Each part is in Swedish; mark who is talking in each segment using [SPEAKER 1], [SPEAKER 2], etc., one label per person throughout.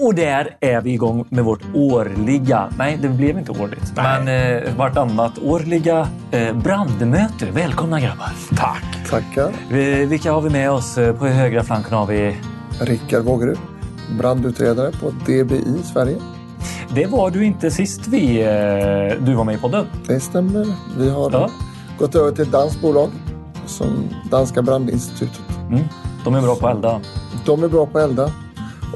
[SPEAKER 1] Och där är vi igång med vårt årliga, nej det blev inte årligt,
[SPEAKER 2] Nej.
[SPEAKER 1] men eh, vartannat årliga eh, brandmöte. Välkomna grabbar!
[SPEAKER 2] Tack.
[SPEAKER 3] Tackar.
[SPEAKER 1] Vi, vilka har vi med oss? Eh, På högra flanken har vi...
[SPEAKER 3] Rickard Vågerud, brandutredare på DBI Sverige.
[SPEAKER 1] Det var du inte sist vi, eh, du var med i podden.
[SPEAKER 3] Det stämmer. Vi har
[SPEAKER 1] Ja.
[SPEAKER 3] gått över till ett danskt bolag som Danska brandinstitutet.
[SPEAKER 1] Mm. De är bra på att elda.
[SPEAKER 3] De är bra på att elda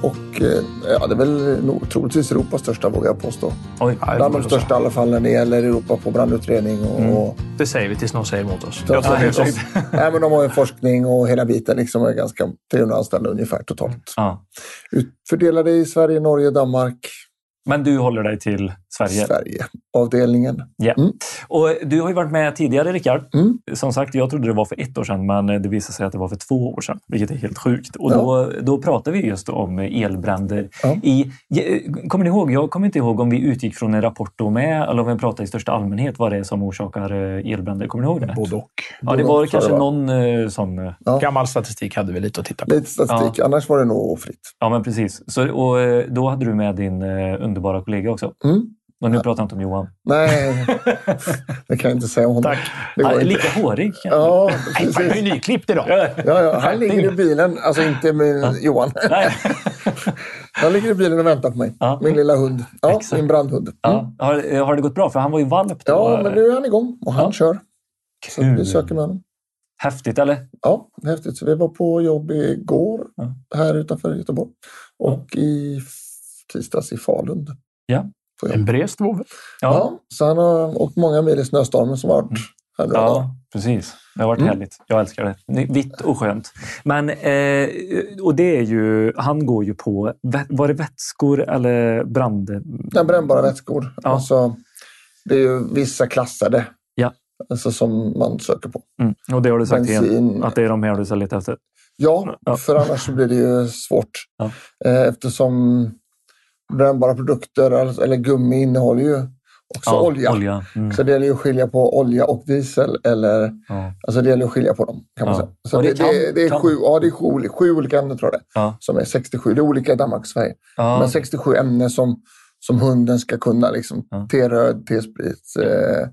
[SPEAKER 3] och eh, ja, det är väl nog troligtvis Europas största vågar jag påstå.
[SPEAKER 1] Oj.
[SPEAKER 3] Bland de största i alla fall när det gäller Europa på brandutredning. Och,
[SPEAKER 1] Mm.
[SPEAKER 3] och,
[SPEAKER 2] Det säger vi tills någon säger emot oss.
[SPEAKER 3] Ja,
[SPEAKER 2] Jag
[SPEAKER 3] exakt. Nej, men de har ju forskning och hela biten. Liksom är ganska 300 anställda ungefär totalt. Ut, fördelade i Sverige, Norge, Danmark,
[SPEAKER 1] Men du håller dig till Sverige.
[SPEAKER 3] Sverige. Avdelningen.
[SPEAKER 1] Ja.
[SPEAKER 3] Mm.
[SPEAKER 1] Och du har ju varit med tidigare, Rickard.
[SPEAKER 3] Mm.
[SPEAKER 1] Som sagt, jag trodde det var för ett år sedan, men det visade sig att det var för två år sedan, vilket är helt sjukt. Och
[SPEAKER 3] Ja.
[SPEAKER 1] då, då pratade vi just om elbränder.
[SPEAKER 3] Ja.
[SPEAKER 1] I, kommer ni ihåg? Jag kommer inte ihåg om vi utgick från en rapport då med, eller om vi pratade i största allmänhet vad det är som orsakar eh, elbränder. Kommer ni ihåg det?
[SPEAKER 2] Både och.
[SPEAKER 1] Ja, det var kanske
[SPEAKER 3] tror jag.
[SPEAKER 1] någon eh, sån. eh,
[SPEAKER 3] Ja.
[SPEAKER 2] Gammal statistik hade vi lite att titta på.
[SPEAKER 3] Lite statistik, annars var det nog fritt.
[SPEAKER 1] Ja, men precis. Så, och, då hade du med din underbara kollega också.
[SPEAKER 3] Mm.
[SPEAKER 1] Och nu pratar jag inte om Johan.
[SPEAKER 3] Nej, det kan jag inte säga om honom.
[SPEAKER 2] Tack.
[SPEAKER 3] Det
[SPEAKER 1] Han är
[SPEAKER 3] inte.
[SPEAKER 1] lika hårig.
[SPEAKER 3] Ja,
[SPEAKER 2] Han är
[SPEAKER 3] precis.
[SPEAKER 2] ju nyklippt idag.
[SPEAKER 1] Ja.
[SPEAKER 3] Ja. Han ligger i bilen, alltså inte min Johan.
[SPEAKER 1] Nej.
[SPEAKER 3] Han ligger i bilen och väntar på mig.
[SPEAKER 1] Ja.
[SPEAKER 3] Min lilla hund. Ja,
[SPEAKER 1] Exakt.
[SPEAKER 3] min brandhund. Mm.
[SPEAKER 1] Ja. Har, har det gått bra? För han var ju valp då.
[SPEAKER 3] Ja, men nu är han igång och han
[SPEAKER 1] Ja.
[SPEAKER 3] kör. Så
[SPEAKER 1] Kul.
[SPEAKER 3] vi söker med honom.
[SPEAKER 1] Häftigt, eller?
[SPEAKER 3] Ja, häftigt. Så vi var på jobb igår
[SPEAKER 1] Ja.
[SPEAKER 3] här utanför Göteborg. Och i tisdags i Falun.
[SPEAKER 1] Ja.
[SPEAKER 2] En brest vovve.
[SPEAKER 3] Ja. så han har åkt många mil i snöstormen som har varit här.
[SPEAKER 1] Ja, precis. Det har varit
[SPEAKER 3] Mm.
[SPEAKER 1] härligt. Jag älskar det. Vitt och skönt. Men, eh, och det är ju, han går ju på, var det vätskor eller brand?
[SPEAKER 3] Den brännbara vätskor.
[SPEAKER 1] Ja.
[SPEAKER 3] Alltså, det är ju vissa klassade
[SPEAKER 1] Ja.
[SPEAKER 3] alltså, som man söker på.
[SPEAKER 1] Mm. Och det har du sagt igen,
[SPEAKER 3] Bensin.
[SPEAKER 1] att det är de här du ska leta efter.
[SPEAKER 3] Ja,
[SPEAKER 1] Ja.
[SPEAKER 3] för annars blir det ju svårt.
[SPEAKER 1] Ja.
[SPEAKER 3] Eh, Eftersom brännbara produkter alltså- eller gummi innehåller ju också
[SPEAKER 1] Ja,
[SPEAKER 3] olja.
[SPEAKER 1] olja. Mm.
[SPEAKER 3] Så det gäller ju att skilja på olja och diesel. Eller,
[SPEAKER 1] Ja.
[SPEAKER 3] alltså det gäller att skilja på dem. kan man
[SPEAKER 1] Ja.
[SPEAKER 3] säga. Så
[SPEAKER 1] det
[SPEAKER 3] det, det, det är sju, ja, det är sju, sju olika ämnen tror jag det. Som är 67. Det är olika i Danmark och Sverige. Men 67 ämnen som, som hunden ska kunna. Liksom.
[SPEAKER 1] Ja.
[SPEAKER 3] T-röd, T-sprit, eh,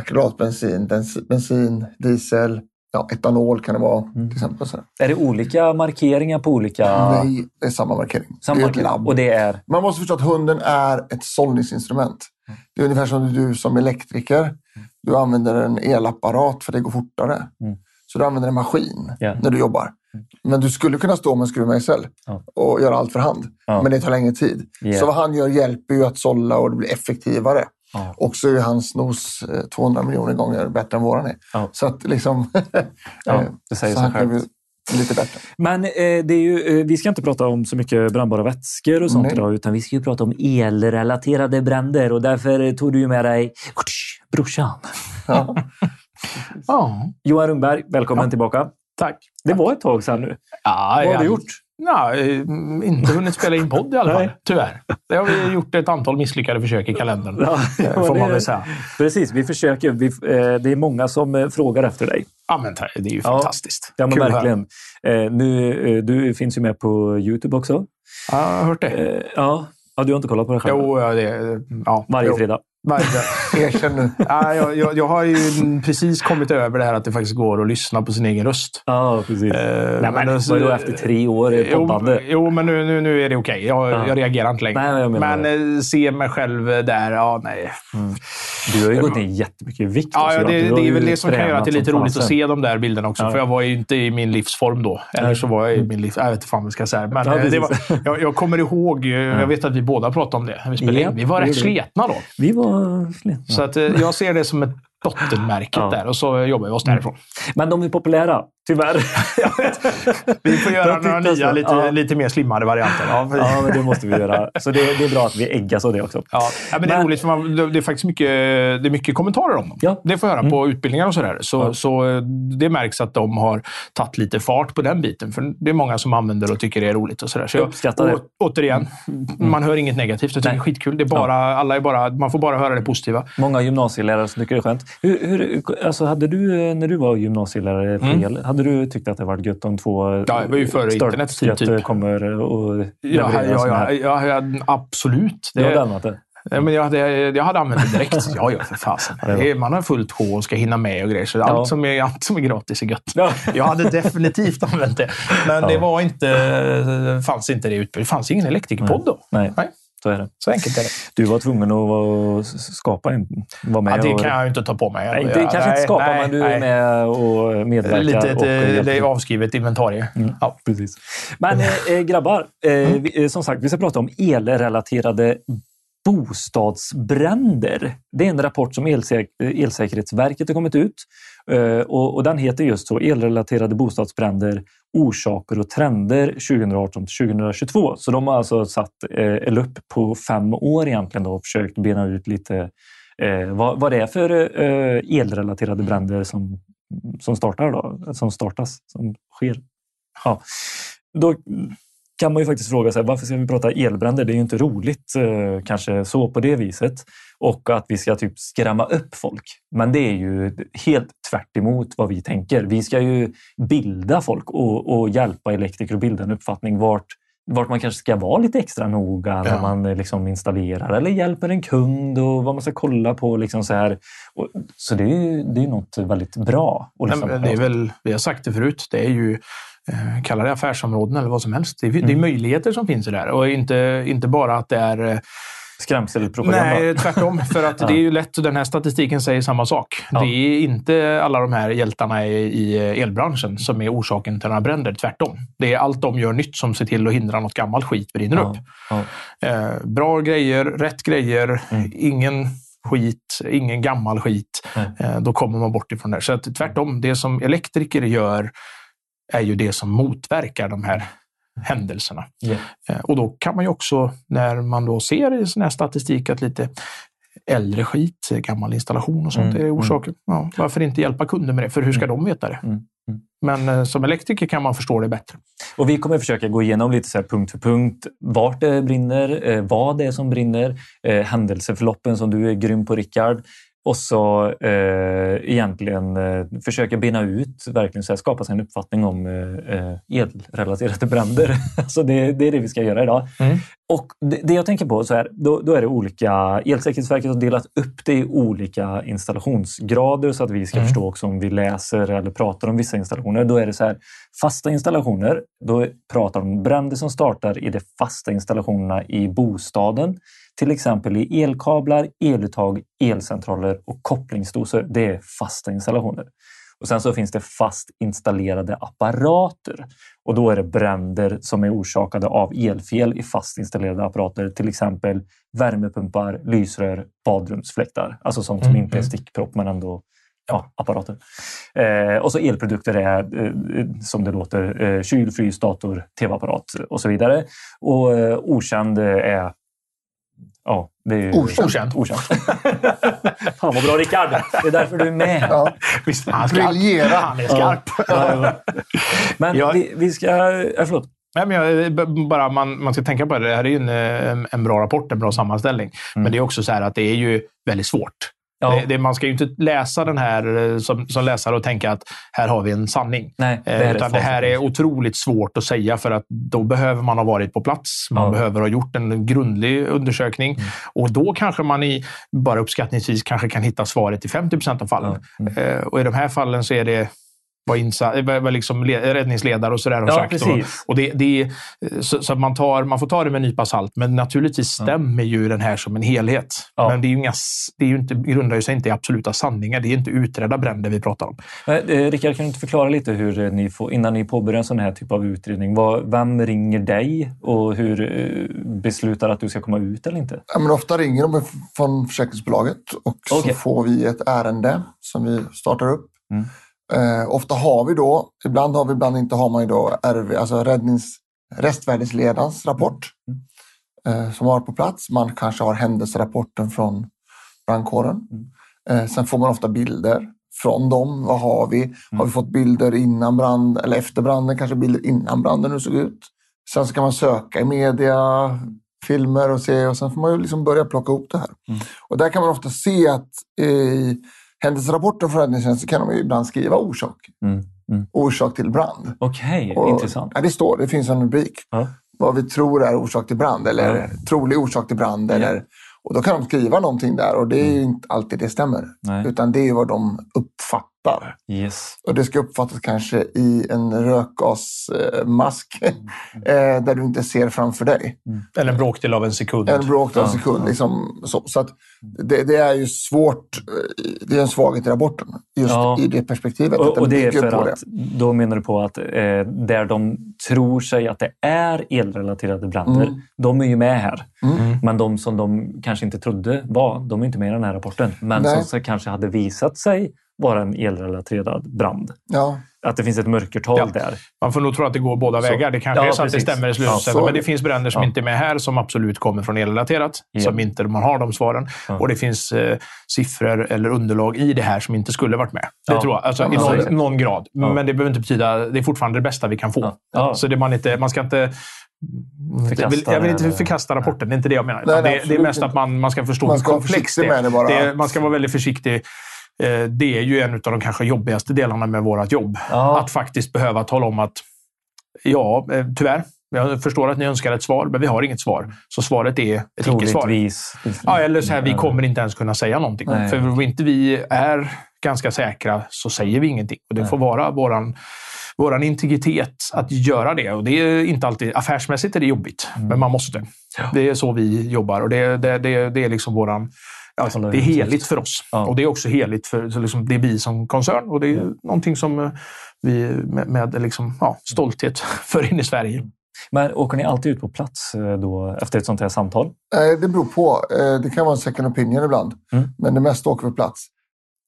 [SPEAKER 3] akrylatbensin, bensin, bensin, diesel, ja, etanol kan det vara
[SPEAKER 1] Mm.
[SPEAKER 3] till exempel. Så.
[SPEAKER 1] Är det olika markeringar på olika...
[SPEAKER 3] Nej, det är samma markering.
[SPEAKER 1] Samma
[SPEAKER 3] det är ett labb.
[SPEAKER 1] Och det är...
[SPEAKER 3] Man måste förstå att hunden är ett sållningsinstrument. Det är ungefär som du som elektriker. Du använder en elapparat för det går fortare.
[SPEAKER 1] Mm.
[SPEAKER 3] Så du använder en maskin
[SPEAKER 1] Ja.
[SPEAKER 3] när du jobbar. Men du skulle kunna stå med en skruvmejsel
[SPEAKER 1] Ja.
[SPEAKER 3] och göra allt för hand.
[SPEAKER 1] Ja.
[SPEAKER 3] Men det tar längre tid.
[SPEAKER 1] Ja.
[SPEAKER 3] Så vad han gör hjälper ju att sålla och det blir effektivare.
[SPEAKER 1] Ja.
[SPEAKER 3] Och så är hans nos eh, 200 miljoner gånger bättre än våran är.
[SPEAKER 1] Ja.
[SPEAKER 3] Så att liksom...
[SPEAKER 1] Ja,
[SPEAKER 3] eh,
[SPEAKER 1] det säger
[SPEAKER 3] så
[SPEAKER 1] sig självt.
[SPEAKER 3] lite bättre.
[SPEAKER 1] Men eh, det är ju, eh, vi ska inte prata om så mycket brännbara vätskor och sånt
[SPEAKER 3] Nej.
[SPEAKER 1] idag, utan vi ska ju prata om elrelaterade bränder och därför tog du ju med dig brorsan.
[SPEAKER 3] Ja.
[SPEAKER 2] Ja,
[SPEAKER 1] Johan Rundberg, välkommen tillbaka.
[SPEAKER 2] tack.
[SPEAKER 1] Det var ett tag sedan nu.
[SPEAKER 2] Ja,
[SPEAKER 1] Vad har du gjort?
[SPEAKER 2] Ja, eh, inte hunnit spela in podd i alla fall.
[SPEAKER 1] Nej.
[SPEAKER 2] Tyvärr. Det har vi gjort ett antal misslyckade försök i kalendern.
[SPEAKER 1] Ja,
[SPEAKER 2] eh, Får man väl säga.
[SPEAKER 1] Precis, vi försöker. Vi, eh, det är många som frågar efter dig.
[SPEAKER 2] Ja, men det är ju
[SPEAKER 1] Ja.
[SPEAKER 2] fantastiskt.
[SPEAKER 1] Ja, men
[SPEAKER 2] Kul
[SPEAKER 1] verkligen. Eh, nu, du finns ju med på Youtube också.
[SPEAKER 2] Ja, jag har hört det.
[SPEAKER 1] Ja. ja, du har inte kollat på det själv?
[SPEAKER 2] Jo, ja, det, ja,
[SPEAKER 1] Varje
[SPEAKER 2] jo.
[SPEAKER 1] fredag.
[SPEAKER 2] Varje
[SPEAKER 3] Erkänn nu.
[SPEAKER 2] ja, jag, jag, jag har ju precis kommit över det här att det faktiskt går att lyssna på sin egen röst.
[SPEAKER 1] Ja, precis.
[SPEAKER 2] Eh,
[SPEAKER 1] Nej, men
[SPEAKER 2] alltså,
[SPEAKER 1] vadå, efter tre år i
[SPEAKER 2] Jo,
[SPEAKER 1] poddande?
[SPEAKER 2] jo, men nu, nu, nu är det okej. Jag,
[SPEAKER 1] Ja.
[SPEAKER 2] jag reagerar inte längre.
[SPEAKER 1] Nej,
[SPEAKER 2] men eh, se mig själv där, ja nej.
[SPEAKER 1] Du har ju gått ner jättemycket i vikt.
[SPEAKER 2] Ja, ja, det, det är väl det som kan göra att det är lite roligt att
[SPEAKER 1] fasen.
[SPEAKER 2] se de där bilderna också.
[SPEAKER 1] Ja.
[SPEAKER 2] För jag var ju inte i min livsform då. Eller så var jag i min livs... Jag vet inte fan vad jag ska säga. Men
[SPEAKER 1] Ja,
[SPEAKER 2] eh, det var, jag, jag kommer ihåg, eh, jag vet att vi båda pratade om det vi spelade in. Vi var
[SPEAKER 1] det
[SPEAKER 2] rätt sletna då.
[SPEAKER 1] Vi var slitna.
[SPEAKER 2] Så att, eh, jag ser det som ett bottenmärket
[SPEAKER 1] Ja.
[SPEAKER 2] där och så jobbar vi oss därifrån.
[SPEAKER 1] Men de är populära, tyvärr.
[SPEAKER 2] Vi får göra några nya, lite,
[SPEAKER 1] Ja.
[SPEAKER 2] lite mer slimmade varianter. Ja, för-
[SPEAKER 1] ja, men det måste vi göra. Så det, det är bra att vi äggas av det också.
[SPEAKER 2] Ja, ja, men det är
[SPEAKER 1] Men-
[SPEAKER 2] roligt för man, det det är faktiskt mycket, det är mycket kommentarer om dem.
[SPEAKER 1] Ja.
[SPEAKER 2] Det får jag höra på utbildningar och sådär. Så,
[SPEAKER 1] Ja.
[SPEAKER 2] så eh, det märks att de har tagit lite fart på den biten. För det är många som använder och tycker det är roligt. Och sådär. Så
[SPEAKER 1] Jag uppskattar det.
[SPEAKER 2] återigen, man hör inget negativt. Jag tycker
[SPEAKER 1] Nej.
[SPEAKER 2] det är skitkul. Det är bara, alla är bara, man får bara höra det positiva.
[SPEAKER 1] Många gymnasielärare som tycker det är skönt. Hur, hur, alltså hade du, eh, när du var gymnasielärare,
[SPEAKER 2] Mm.
[SPEAKER 1] Hade du tyckt att det varit gött om två
[SPEAKER 2] Ja, det var ju före internets tid, typ.
[SPEAKER 1] kommer och
[SPEAKER 2] Ja, ja, ja,
[SPEAKER 1] här.
[SPEAKER 2] ja, ja, absolut.
[SPEAKER 1] Du
[SPEAKER 2] Det,
[SPEAKER 1] hade använt det?
[SPEAKER 2] Ja, men jag, hade, jag hade använt det direkt. Ja, ja, för fasen. Man har fullt sjå och ska hinna med och grejer. Så
[SPEAKER 1] Ja.
[SPEAKER 2] allt, som är, allt som är gratis är gött.
[SPEAKER 1] Ja.
[SPEAKER 2] Jag hade definitivt använt det. Men
[SPEAKER 1] Ja.
[SPEAKER 2] det var inte, fanns inte det utbudet. Det fanns ingen elektrikerpodd då.
[SPEAKER 1] Nej,
[SPEAKER 2] Nej.
[SPEAKER 1] Så är det.
[SPEAKER 2] Så enkelt är det.
[SPEAKER 1] Du var tvungen att skapa en, vara med
[SPEAKER 2] Ja, det
[SPEAKER 1] och,
[SPEAKER 2] kan jag ju inte ta på mig.
[SPEAKER 1] Nej, det kanske inte skapa, men du är med och medverkar.
[SPEAKER 2] Lite ett,
[SPEAKER 1] och
[SPEAKER 2] eh,
[SPEAKER 1] hjälper
[SPEAKER 2] det är avskrivet inventarie.
[SPEAKER 1] Mm.
[SPEAKER 2] Ja.
[SPEAKER 1] Precis. Men eh, grabbar, eh,
[SPEAKER 2] Mm.
[SPEAKER 1] vi, som sagt, vi ska prata om elrelaterade bostadsbränder. Det är en rapport som Elsäk Elsäkerhetsverket har kommit ut Eh, och, och den heter just så elrelaterade bostadsbränder orsaker och trender 2018 till 2022. Så de har alltså satt eh, LUP på fem år egentligen då och försökt bena ut lite eh, vad, vad det är för eh, elrelaterade bränder som, som startar då, som startas, som sker. Ja. Då kan man ju faktiskt fråga sig varför ska vi prata elbränder? Det är ju inte roligt eh, kanske så på det viset. Och att vi ska typ skrämma upp folk. Men det är ju helt tvärt emot vad vi tänker. Vi ska ju bilda folk och, och hjälpa elektriker att bilda en uppfattning vart vart man kanske ska vara lite extra noga när
[SPEAKER 2] Ja.
[SPEAKER 1] man eh, liksom installerar eller hjälper en kund och vad man ska kolla på. Liksom så här. Och, så det är ju det är något väldigt bra.
[SPEAKER 2] Nej,
[SPEAKER 1] liksom
[SPEAKER 2] men det är väl, vi har sagt det förut, det är ju kalla det affärsområden eller vad som helst. Det är, det är
[SPEAKER 1] Mm.
[SPEAKER 2] möjligheter som finns i det här och inte, inte bara att det är eh,
[SPEAKER 1] Skrämselpropaganda.
[SPEAKER 2] Nej, tvärtom. För att
[SPEAKER 1] Ja.
[SPEAKER 2] det är ju lätt, den här statistiken säger samma sak.
[SPEAKER 1] Ja.
[SPEAKER 2] Det är inte alla de här hjältarna i, i elbranschen som är orsaken till några bränder. Tvärtom. Det är allt de gör nytt som ser till att hindra något gammalt skit brinner upp.
[SPEAKER 1] Ja, ja.
[SPEAKER 2] Eh, bra grejer, rätt grejer,
[SPEAKER 1] Mm.
[SPEAKER 2] ingen skit, ingen gammal skit. Eh, då kommer man bort ifrån det. Så att, tvärtom, det som elektriker gör är ju det som motverkar de här händelserna. Eh, Och då kan man ju också, när man då ser i sån här statistik att lite äldre skit, gammal installation och sånt
[SPEAKER 1] Mm,
[SPEAKER 2] är orsaker. Ja, varför inte hjälpa kunder med det? För hur ska de veta det?
[SPEAKER 1] Mm, mm.
[SPEAKER 2] Men eh, som elektriker kan man förstå det bättre.
[SPEAKER 1] Och vi kommer försöka gå igenom lite så punkt för punkt vart det brinner, eh, vad det är som brinner, eh, händelseförloppen som du är grym på Rickard. Och så eh, egentligen eh, försöka bena ut, verkligen så här, skapa sig en uppfattning om eh, eh, elrelaterade bränder. så det, det är det vi ska göra idag.
[SPEAKER 2] Mm.
[SPEAKER 1] Och det, det jag tänker på, så här, då, då är det olika... Elsäkerhetsverket har delat upp det i olika installationsgrader så att vi ska
[SPEAKER 2] Mm.
[SPEAKER 1] förstå också om vi läser eller pratar om vissa installationer. Då är det så här, fasta installationer. Då pratar de om bränder som startar i de fasta installationerna i bostaden. Till exempel i elkablar, eluttag, elcentraler och kopplingsdosor. Det är fasta installationer. Och Sen så finns det fast installerade apparater. Och Då är det bränder som är orsakade av elfel i fast installerade apparater. Till exempel värmepumpar, lysrör, badrumsfläktar. Alltså sånt som
[SPEAKER 2] Mm,
[SPEAKER 1] inte är
[SPEAKER 2] mm.
[SPEAKER 1] stickpropp men ändå ja, apparater. Eh, och så elprodukter är eh, som det låter eh, kyl, frys, dator, tv-apparat och så vidare. Och eh, okänd är Ja, det är ju.
[SPEAKER 2] Okänt.
[SPEAKER 1] okänt. Fan vad bra Rickard! Det är därför du är med.
[SPEAKER 3] Ja.
[SPEAKER 2] Visst, han är skarp.
[SPEAKER 3] Briljera.
[SPEAKER 2] Han är skarp.
[SPEAKER 1] Ja, ja. Men
[SPEAKER 2] Ja.
[SPEAKER 1] vi, vi ska... Ja, förlåt.
[SPEAKER 2] Nej, men jag, b- bara man, man ska tänka på det. Det här är ju en, eh, en bra rapport, en bra sammanställning. Men det är också så här att det är ju väldigt svårt.
[SPEAKER 1] Ja.
[SPEAKER 2] Det, det, man ska ju inte läsa den här eh, som, som läsare och tänka att här har vi en sanning.
[SPEAKER 1] Nej, det
[SPEAKER 2] Eh, utan det här är otroligt svårt att säga för att då behöver man ha varit på plats. Man
[SPEAKER 1] Ja.
[SPEAKER 2] behöver ha gjort en grundlig undersökning
[SPEAKER 1] Mm.
[SPEAKER 2] och då kanske man i, bara uppskattningsvis kanske kan hitta svaret i 50 procent av fallen.
[SPEAKER 1] Mm.
[SPEAKER 2] Eh, och i de här fallen så är det vad, insa- eh, vad liksom le- räddningsledare och sådär
[SPEAKER 1] Ja,
[SPEAKER 2] sagt. Och, och det, det, så, så att man, tar, man får ta det med en nypa salt. Men naturligtvis stämmer ju den här som en helhet.
[SPEAKER 1] Ja.
[SPEAKER 2] Men det, är ju inga, det är ju inte, grundar ju sig inte i absoluta sanningar. Det är inte utredda bränder vi pratar om.
[SPEAKER 1] Men, eh, Rickard, kan du inte förklara lite hur eh, ni får, innan ni påbörjar en sån här typ av utredning, vad, vem ringer dig och hur eh, beslutar att du ska komma ut eller inte?
[SPEAKER 3] Ja, men ofta ringer de från försäkringsbolaget och
[SPEAKER 1] Okej.
[SPEAKER 3] så får vi ett ärende som vi startar upp.
[SPEAKER 1] Mm.
[SPEAKER 3] Eh, ofta har vi då, ibland har vi, ibland inte har man ju då RV, alltså räddnings, restvärdesledarens rapport eh, som har på plats. Man kanske har händelserapporten från brandkåren. Eh, sen får man ofta bilder från dem. Vad har vi? Har vi fått bilder innan brand eller efter branden? Kanske bilder innan branden hur såg ut. Sen så kan man söka i media, filmer och se och sen får man ju liksom börja plocka ihop det här. Och där kan man ofta se att i händelserapporten från räddningstjänsten kan de ibland skriva orsak.
[SPEAKER 1] Mm. Mm.
[SPEAKER 3] orsak till brand.
[SPEAKER 1] Okej,
[SPEAKER 3] Och-
[SPEAKER 1] intressant.
[SPEAKER 3] Ja, det står, det finns en rubrik.
[SPEAKER 1] Ja.
[SPEAKER 3] Vad vi tror är orsak till brand eller
[SPEAKER 1] Ja.
[SPEAKER 3] trolig orsak till brand. Eller, och då kan de skriva någonting där och det är ju inte alltid det stämmer.
[SPEAKER 1] Mm. Nej.
[SPEAKER 3] Utan det är vad de uppfattar.
[SPEAKER 1] Yes.
[SPEAKER 3] Och det ska uppfattas kanske i en rökgasmask
[SPEAKER 1] Mm.
[SPEAKER 3] eh, där du inte ser framför dig.
[SPEAKER 2] Eller en bråkdel av en sekund.
[SPEAKER 3] En bråkdel av en sekund.
[SPEAKER 1] ja.
[SPEAKER 3] Liksom, så så att det, det är ju svårt. eh, Det är en svaghet i rapporten. Just
[SPEAKER 1] Ja.
[SPEAKER 3] i det perspektivet.
[SPEAKER 1] Och, och det är för att då menar du på att eh, där de tror sig att det är elrelaterade bränder,
[SPEAKER 3] Mm.
[SPEAKER 1] de är ju med här.
[SPEAKER 3] Mm.
[SPEAKER 1] Men de som de kanske inte trodde var, de är inte med i den här rapporten. Men
[SPEAKER 3] Nej.
[SPEAKER 1] som kanske hade visat sig vara en elrelaterad brand.
[SPEAKER 3] Ja,
[SPEAKER 1] Att det finns ett mörkertal
[SPEAKER 2] Ja.
[SPEAKER 1] där.
[SPEAKER 2] Man får nog tro att det går båda
[SPEAKER 1] Så.
[SPEAKER 2] vägar. Det kanske
[SPEAKER 1] Ja,
[SPEAKER 2] är så att
[SPEAKER 1] precis.
[SPEAKER 2] det stämmer i slutändan. men
[SPEAKER 3] det.
[SPEAKER 2] finns bränder som
[SPEAKER 1] Ja.
[SPEAKER 2] inte är med här som absolut kommer från elrelaterat.
[SPEAKER 1] Ja.
[SPEAKER 2] Som inte man har de svaren.
[SPEAKER 1] Ja.
[SPEAKER 2] Och det finns eh, siffror eller underlag i det här som inte skulle varit med. Det
[SPEAKER 1] Ja.
[SPEAKER 2] tror jag. Alltså,
[SPEAKER 3] Ja,
[SPEAKER 2] I någon,
[SPEAKER 3] det.
[SPEAKER 2] någon grad.
[SPEAKER 1] Ja.
[SPEAKER 2] Men det behöver inte betyda... Det är fortfarande det bästa vi kan få.
[SPEAKER 1] Ja. Ja.
[SPEAKER 2] Så det man, inte, man ska inte...
[SPEAKER 1] Förkasta
[SPEAKER 2] jag, vill, jag vill inte förkasta rapporten, det är inte det jag menar.
[SPEAKER 3] Nej,
[SPEAKER 2] det, det är mest
[SPEAKER 3] inte.
[SPEAKER 2] att man, man ska förstå
[SPEAKER 3] Man
[SPEAKER 2] hur
[SPEAKER 3] ska vara
[SPEAKER 2] komplext
[SPEAKER 3] försiktig
[SPEAKER 2] det är.
[SPEAKER 3] med det bara.
[SPEAKER 2] Det, man ska vara väldigt försiktig. Eh, Det är ju en av de kanske jobbigaste delarna med vårt jobb.
[SPEAKER 1] Ja.
[SPEAKER 2] Att faktiskt behöva tala om att ja, eh, tyvär. Jag förstår att ni önskar ett svar, men vi har inget svar. Så svaret är ett icke-svar. Ja, eller så här, vi kommer inte ens kunna säga någonting.
[SPEAKER 1] Nej.
[SPEAKER 2] För om inte vi är ganska säkra så säger vi ingenting. Och det
[SPEAKER 1] Nej.
[SPEAKER 2] får vara våran, våran integritet att göra det. Och det är inte alltid, affärsmässigt är det jobbigt, men man måste.
[SPEAKER 1] Mm. Ja.
[SPEAKER 2] Det är så vi jobbar och det, det, det, det är liksom våran... Ja,
[SPEAKER 1] Håller
[SPEAKER 2] det är
[SPEAKER 1] utsikt.
[SPEAKER 2] heligt för oss.
[SPEAKER 1] Ja.
[SPEAKER 2] Och det är också heligt för så liksom, det är vi som koncern. Och det är någonting som eh, vi med, med liksom, ja, stolthet för in i Sverige.
[SPEAKER 1] Men åker ni alltid ut på plats eh, då, efter ett sånt här samtal?
[SPEAKER 3] Eh, Det beror på. Det kan vara en second opinion ibland.
[SPEAKER 1] Mm.
[SPEAKER 3] Men det mesta åker på plats.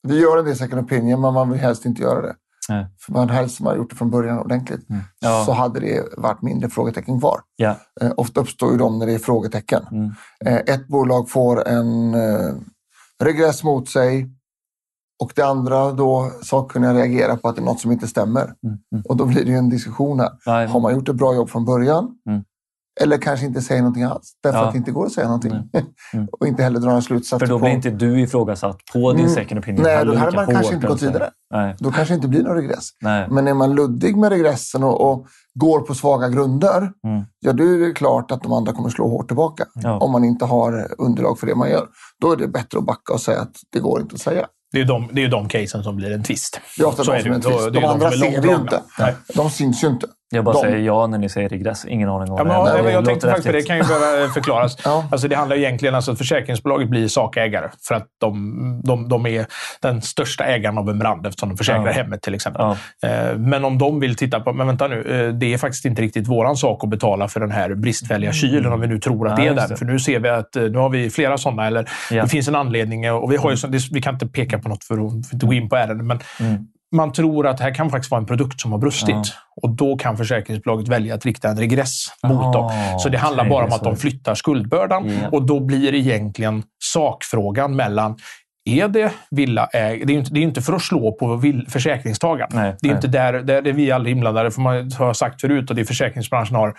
[SPEAKER 3] Vi gör en del second opinion, men man vill helst inte göra det.
[SPEAKER 1] Nej.
[SPEAKER 3] För man helst man har gjort det från början ordentligt.
[SPEAKER 1] Mm. Ja.
[SPEAKER 3] Så hade det varit mindre frågetecken kvar.
[SPEAKER 1] Ja.
[SPEAKER 3] Eh, Ofta uppstår ju de när det är frågetecken.
[SPEAKER 1] Mm.
[SPEAKER 3] Eh, Ett bolag får en eh, regress mot sig och det andra då sakkunniga reagerar på att det är något som inte stämmer.
[SPEAKER 1] Mm. Mm.
[SPEAKER 3] Och då blir det ju en diskussion här.
[SPEAKER 1] Nej.
[SPEAKER 3] Har man gjort ett bra jobb från början? Eller kanske inte säger någonting alls. Därför
[SPEAKER 1] Ja.
[SPEAKER 3] att det inte går att säga någonting.
[SPEAKER 1] Mm.
[SPEAKER 3] och inte heller dra några slutsatser.
[SPEAKER 1] För då
[SPEAKER 3] på-
[SPEAKER 1] blir inte du ifrågasatt på din
[SPEAKER 3] Mm.
[SPEAKER 1] second opinion.
[SPEAKER 3] Nej, då hade man kanske inte gått vidare.
[SPEAKER 1] Nej.
[SPEAKER 3] Då kanske inte blir någon regress.
[SPEAKER 1] Nej.
[SPEAKER 3] Men är man luddig med regressen och, och går på svaga grunder,
[SPEAKER 1] Mm.
[SPEAKER 3] ja då är det klart att de andra kommer slå hårt tillbaka.
[SPEAKER 1] Ja.
[SPEAKER 3] Om man inte har underlag för det man gör. Då är det bättre att backa och säga att det går inte att säga.
[SPEAKER 2] Det är ju de, det är de casen som blir en tvist.
[SPEAKER 3] Det är ofta
[SPEAKER 2] Så
[SPEAKER 3] de som är en
[SPEAKER 2] är
[SPEAKER 3] De
[SPEAKER 2] de
[SPEAKER 3] andra ser vi ju inte.
[SPEAKER 2] Nej.
[SPEAKER 3] De syns ju inte.
[SPEAKER 1] Jag bara
[SPEAKER 3] De-
[SPEAKER 1] säger ja när ni säger regress. Ingen aning om
[SPEAKER 2] Ja, men,
[SPEAKER 1] det
[SPEAKER 2] ja, men jag
[SPEAKER 1] det
[SPEAKER 2] tänkte faktiskt på det. kan ju behöva förklaras.
[SPEAKER 3] Ja.
[SPEAKER 2] Alltså, det handlar egentligen alltså att försäkringsbolaget blir sakägare för att de, de, de är den största ägaren av en brand eftersom de försäkrar
[SPEAKER 1] Ja.
[SPEAKER 2] hemmet till exempel.
[SPEAKER 1] Ja.
[SPEAKER 2] Eh, Men om de vill titta på, men vänta nu, eh, det är faktiskt inte riktigt våran sak att betala för den här bristfälliga kylen om vi nu tror att det är den.
[SPEAKER 1] det.
[SPEAKER 2] För nu ser vi att eh, nu har vi flera sådana, eller det finns en anledning och vi, har ju, det- vi kan inte peka på något för att för att inte gå in på ärendet, men
[SPEAKER 1] Mm.
[SPEAKER 2] Man tror att det här kan faktiskt vara en produkt som har brustit.
[SPEAKER 1] Ja.
[SPEAKER 2] Och då kan försäkringsbolaget välja att rikta en regress mot dem.
[SPEAKER 1] Ah,
[SPEAKER 2] Så det handlar bara om att de flyttar skuldbördan.
[SPEAKER 1] Ja.
[SPEAKER 2] Och då blir egentligen sakfrågan mellan är det villaäg... Det är inte, det är inte för att slå på försäkringstagaren.
[SPEAKER 1] Nej,
[SPEAKER 2] det är
[SPEAKER 1] nej.
[SPEAKER 2] inte där, där det är vi aldrig inblandade, för man har sagt förut och det är försäkringsbranschen har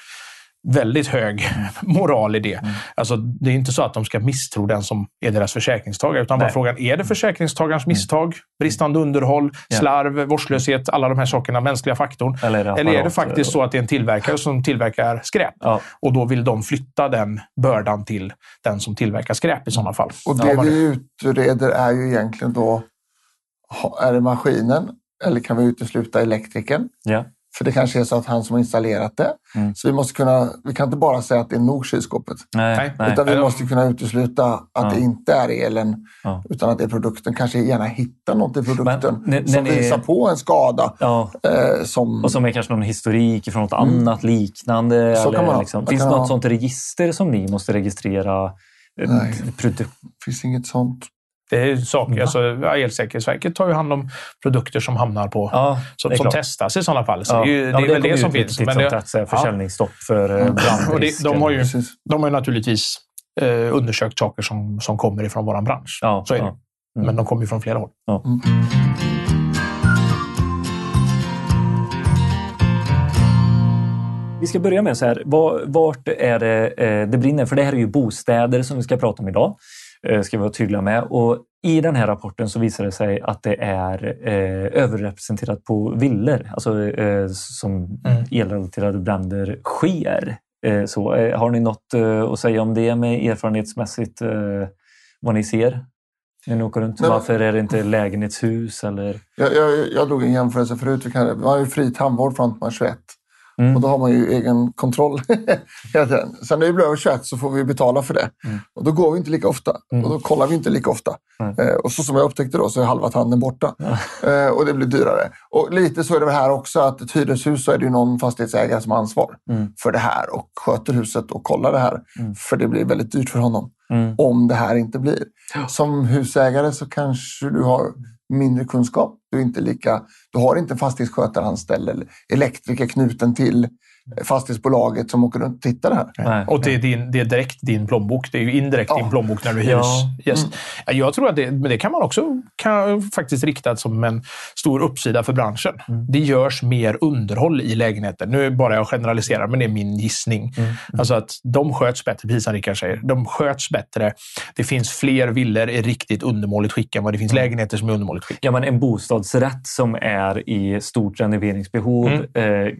[SPEAKER 2] väldigt hög moral i det.
[SPEAKER 1] Mm.
[SPEAKER 2] Alltså, det är inte så att de ska misstro den som är deras försäkringstagare, utan bara
[SPEAKER 1] Nej.
[SPEAKER 2] frågan, är det försäkringstagarens misstag, bristande underhåll,
[SPEAKER 1] Ja.
[SPEAKER 2] slarv, vårdslöshet, alla de här sakerna, mänskliga faktorn?
[SPEAKER 1] Eller är det,
[SPEAKER 2] Eller är det faktiskt så att det är en tillverkare som tillverkar skräp?
[SPEAKER 1] Ja.
[SPEAKER 2] Och då vill de flytta den bördan till den som tillverkar skräp i sådana fall.
[SPEAKER 3] Och det vi utreder är ju egentligen då, är det maskinen eller kan vi utesluta elektrikern?
[SPEAKER 1] Ja.
[SPEAKER 3] För det kanske är så att han som har installerat det.
[SPEAKER 1] Mm.
[SPEAKER 3] Så vi måste kunna, vi kan inte bara säga att det är nog kylskåpet.
[SPEAKER 1] Nej,
[SPEAKER 2] Nej.
[SPEAKER 1] nej.
[SPEAKER 3] Utan vi måste kunna utesluta att
[SPEAKER 1] Ja.
[SPEAKER 3] det inte är elen,
[SPEAKER 1] Ja.
[SPEAKER 3] utan att det är produkten. Kanske gärna hitta något i produkten
[SPEAKER 1] Men
[SPEAKER 3] som visar på en skada.
[SPEAKER 1] Ja.
[SPEAKER 3] Eh, som,
[SPEAKER 1] Och som är kanske någon historik från något annat liknande.
[SPEAKER 3] Mm. Så
[SPEAKER 1] eller
[SPEAKER 3] kan man
[SPEAKER 1] liksom.
[SPEAKER 3] Man
[SPEAKER 1] Finns det något
[SPEAKER 3] ha-
[SPEAKER 1] sånt register som ni måste registrera? Eh,
[SPEAKER 3] Nej.
[SPEAKER 1] produ-
[SPEAKER 3] finns inget sånt.
[SPEAKER 2] Det är saker,
[SPEAKER 1] Va?
[SPEAKER 2] alltså, ja, Elsäkerhetsverket tar ju hand om produkter som hamnar på,
[SPEAKER 1] Ja,
[SPEAKER 2] som, som testas i sådana fall. Så
[SPEAKER 1] Ja.
[SPEAKER 2] det är, ju,
[SPEAKER 1] Ja,
[SPEAKER 2] det är väl det som finns. Men
[SPEAKER 1] som
[SPEAKER 2] det,
[SPEAKER 1] så här Försäljningsstopp för eh, brandrisk.
[SPEAKER 2] och det, de, har ju, de har ju naturligtvis eh, undersökt saker som, som kommer ifrån vår bransch.
[SPEAKER 1] Ja,
[SPEAKER 2] Så är det.
[SPEAKER 1] ja. Mm.
[SPEAKER 2] Men de kommer ju från flera håll.
[SPEAKER 3] Mm.
[SPEAKER 1] Vi ska börja med så här, var- vart är det eh, det brinner? För det här är ju bostäder som vi ska prata om idag. Eh, ska vi vara tydliga med. Och I den här rapporten så visar det sig att det är eh, överrepresenterat på villor, alltså eh, som
[SPEAKER 2] Mm.
[SPEAKER 1] elrelaterade bränder sker. Eh, så, eh, har ni något eh, att säga om det med erfarenhetsmässigt vad ni ser? När ni åker runt?
[SPEAKER 3] Nej,
[SPEAKER 1] Varför är det inte lägenhetshus? Eller?
[SPEAKER 3] Jag, jag, jag drog en jämförelse förut. Vi kan, har ju fri tandvård till man är 21.
[SPEAKER 1] Mm.
[SPEAKER 3] Och då har man ju egen kontroll hela tiden. Sen när vi blir över 21 så får vi betala för det.
[SPEAKER 1] Mm.
[SPEAKER 3] Och då går vi inte lika ofta.
[SPEAKER 1] Mm.
[SPEAKER 3] Och då kollar vi inte lika ofta. Eh, och så som jag upptäckte då så är halva tanden borta. Eh, och det blir dyrare. Och lite så är det väl här också att ett hyreshus så är det ju någon fastighetsägare som har ansvar
[SPEAKER 1] Mm.
[SPEAKER 3] för det här och sköter huset och kollar det här.
[SPEAKER 1] Mm.
[SPEAKER 3] För det blir väldigt dyrt för honom
[SPEAKER 1] Mm.
[SPEAKER 3] om det här inte blir. Som husägare så kanske du har mindre kunskap. Du, är inte lika, du har inte en fastighetsskötare anställd eller elektriker knuten till fastighetsbolaget som åker runt och tittar här.
[SPEAKER 1] Nej.
[SPEAKER 2] Och det är, din, det är direkt din plånbok. Det är ju indirekt
[SPEAKER 3] Ja.
[SPEAKER 2] din plånbok när du hyrs.
[SPEAKER 1] Ja.
[SPEAKER 2] Yes.
[SPEAKER 3] Mm.
[SPEAKER 2] Ja, Jag tror att det, men det kan man också kan faktiskt rikta som en stor uppsida för branschen.
[SPEAKER 1] Mm.
[SPEAKER 2] Det görs mer underhåll i lägenheter. Nu är bara jag generaliserar, men det är min gissning.
[SPEAKER 1] Mm.
[SPEAKER 2] Alltså att de sköts bättre, precis som Rickard säger. De sköts bättre. Det finns fler villor i riktigt undermåligt skick än vad det finns
[SPEAKER 1] Mm.
[SPEAKER 2] lägenheter som är undermåligt skick.
[SPEAKER 1] Ja, men en bostadsrätt som är i stort renoveringsbehov
[SPEAKER 2] Mm.
[SPEAKER 1] eh,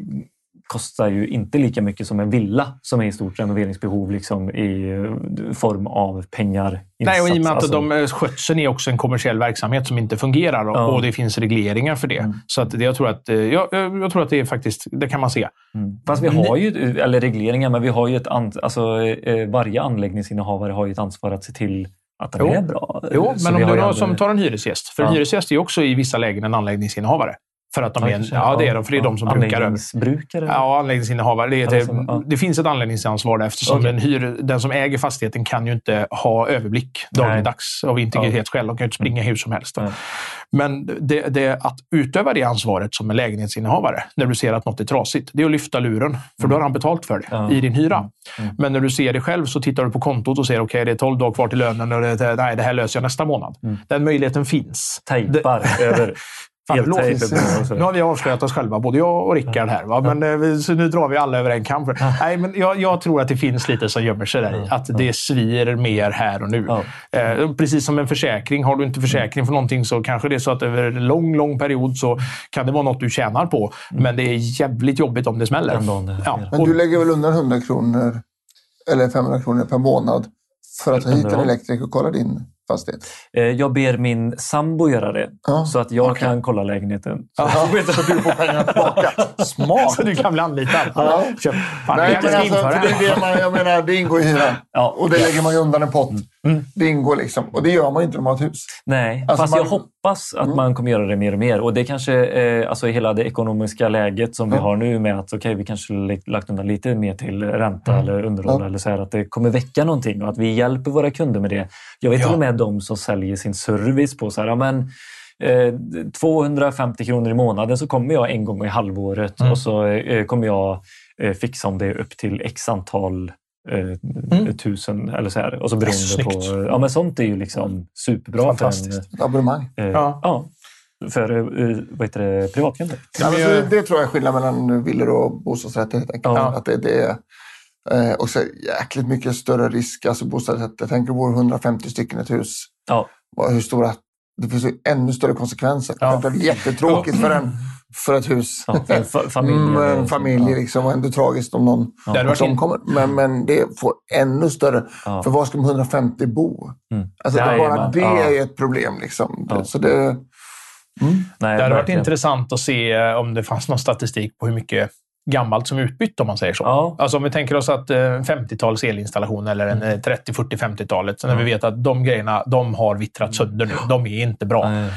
[SPEAKER 1] kostar ju inte lika mycket som en villa som är i stort renoveringsbehov liksom, i eh, form av pengar.
[SPEAKER 2] Nej, och i och med att
[SPEAKER 1] Alltså,
[SPEAKER 2] de, eh, skötseln är också en kommersiell verksamhet som inte fungerar och,
[SPEAKER 1] Ja.
[SPEAKER 2] och det finns regleringar för det.
[SPEAKER 1] Mm.
[SPEAKER 2] Så att det, jag, tror att, eh, jag, jag tror att det är faktiskt, det kan man se.
[SPEAKER 1] Mm. Fast vi har ju, eller regleringar, men vi har ju ett an, alltså, varje anläggningsinnehavare har ju ett ansvar att se till att den
[SPEAKER 2] Jo.
[SPEAKER 1] är bra.
[SPEAKER 2] Jo,
[SPEAKER 1] Så
[SPEAKER 2] men om du
[SPEAKER 1] aldrig-
[SPEAKER 2] som tar en hyresgäst. För en
[SPEAKER 1] Ja.
[SPEAKER 2] hyresgäst är ju också i vissa lägen en anläggningsinnehavare. För att de är,
[SPEAKER 1] kanske.
[SPEAKER 2] ja, det är de, för det är de som brukar över.
[SPEAKER 1] Anläggningsbrukare?
[SPEAKER 2] Ja, anläggningsinnehavare. Det,
[SPEAKER 1] Ja,
[SPEAKER 2] det,
[SPEAKER 1] ja.
[SPEAKER 2] det finns ett anläggningsansvar där eftersom
[SPEAKER 1] Okej.
[SPEAKER 2] den, hyr, den som äger fastigheten kan ju inte ha överblick dagligdags av integritetsskäl. De kan ju inte springa hur som helst.
[SPEAKER 1] Nej.
[SPEAKER 2] Men det, det, att utöva det ansvaret som en lägenhetsinnehavare när du ser att något är trasigt, det är att lyfta luren. För då har han betalt för det
[SPEAKER 1] Ja.
[SPEAKER 2] i din hyra.
[SPEAKER 1] Mm.
[SPEAKER 2] Men när du ser det själv så tittar du på kontot och säger okej, det är 12 dagar kvar till lönen och det, det, nej, det här löser jag nästa månad.
[SPEAKER 1] Mm.
[SPEAKER 2] Den möjligheten finns.
[SPEAKER 1] Tejpar över.
[SPEAKER 2] Fan. Nu har vi avslöjat oss själva, både jag och Rickard här. Va? Men, eh, så nu drar vi alla över en kam. Nej, men jag, jag tror att det finns lite som gömmer sig där i. Att det svir mer här och nu. Eh, precis som en försäkring. Har du inte försäkring för någonting så kanske det är så att över en lång, lång period så kan det vara något du tjänar på. Men det är jävligt jobbigt om det smäller. Ja.
[SPEAKER 3] Men du lägger väl undan 100 kronor eller 500 kronor per månad för att ta hit en elektriker och kolla din fastighet?
[SPEAKER 1] Eh, Jag ber min sambo göra det
[SPEAKER 3] Ja.
[SPEAKER 1] så att jag
[SPEAKER 3] Okej.
[SPEAKER 1] kan kolla lägenheten.
[SPEAKER 3] Ja, så du får pengarna tillbaka. Smart!
[SPEAKER 2] så du kan bli anlitad.
[SPEAKER 3] Ja.
[SPEAKER 2] Köp. Fan,
[SPEAKER 3] Nej, men alltså,
[SPEAKER 2] det
[SPEAKER 3] det, man, jag menar, det ingår i hyran.
[SPEAKER 1] Ja.
[SPEAKER 3] Och det lägger man ju undan en pott.
[SPEAKER 1] Mm.
[SPEAKER 3] Ingår liksom. Och det gör man inte när man har ett hus.
[SPEAKER 1] Nej,
[SPEAKER 3] Alltså
[SPEAKER 1] fast
[SPEAKER 3] man-
[SPEAKER 1] jag hoppas att
[SPEAKER 3] Mm.
[SPEAKER 1] man kommer göra det mer och mer. Och det kanske, eh, alltså hela det ekonomiska läget som vi
[SPEAKER 3] Ja.
[SPEAKER 1] har nu med att okej, vi kanske lagt- undan lite mer till ränta
[SPEAKER 2] Mm.
[SPEAKER 1] eller underhåll eller så här, att det kommer väcka någonting och att vi hjälper våra kunder med det. Jag vet
[SPEAKER 2] Ja.
[SPEAKER 1] till och med de som säljer sin service på så här, men, eh, 250 kronor i månaden så kommer jag en gång i halvåret
[SPEAKER 2] Mm.
[SPEAKER 1] och så eh, kommer jag eh, fixa om det upp till x antal eh,
[SPEAKER 2] Mm.
[SPEAKER 1] tusen eller så här. Och så beroende
[SPEAKER 2] Snyggt.
[SPEAKER 1] på, ja, men sånt är ju liksom superbra för en,
[SPEAKER 2] Fantastiskt.
[SPEAKER 3] Ett abonnemang.
[SPEAKER 1] Eh,
[SPEAKER 2] Ja.
[SPEAKER 1] ja. För eh, vad heter det, privatkunder.
[SPEAKER 3] Ja,
[SPEAKER 2] men
[SPEAKER 3] alltså,
[SPEAKER 2] jag-
[SPEAKER 3] det, det tror jag är skillnaden mellan villor och bostadsrätter. Helt enkelt.
[SPEAKER 1] Ja.
[SPEAKER 3] Att det, det är eh, och så jäkligt mycket större risk. Alltså bostadsrätter. Tänk dig bor 150 stycken i ett hus.
[SPEAKER 1] Ja.
[SPEAKER 3] Hur stora, det finns ju ännu större konsekvenser.
[SPEAKER 2] Ja.
[SPEAKER 3] Det blir jättetråkigt för, en, för ett hus.
[SPEAKER 1] Ja, för en fa- familj.
[SPEAKER 3] Mm, en familj liksom, och ändå tragiskt om någon
[SPEAKER 1] Ja.
[SPEAKER 2] Det
[SPEAKER 3] omkommer. Men, men det får ännu större.
[SPEAKER 1] Ja.
[SPEAKER 3] För var ska de 150 bo?
[SPEAKER 1] Mm.
[SPEAKER 3] Alltså,
[SPEAKER 1] Nej,
[SPEAKER 3] bara det
[SPEAKER 1] ja.
[SPEAKER 3] är ett problem. Liksom.
[SPEAKER 1] Ja.
[SPEAKER 3] Så det, mm.
[SPEAKER 1] Nej,
[SPEAKER 2] Det hade varit intressant att se eh, om det fanns någon statistik på hur mycket gammalt som utbytt, om man säger så.
[SPEAKER 1] Ja.
[SPEAKER 2] Alltså om vi tänker oss att eh, en 50-tals elinstallation eller en eh, 30, 40, 50-talet. Så när
[SPEAKER 1] Ja.
[SPEAKER 2] vi vet att de grejerna de har vittrat sönder nu. De är inte bra.
[SPEAKER 1] Nej.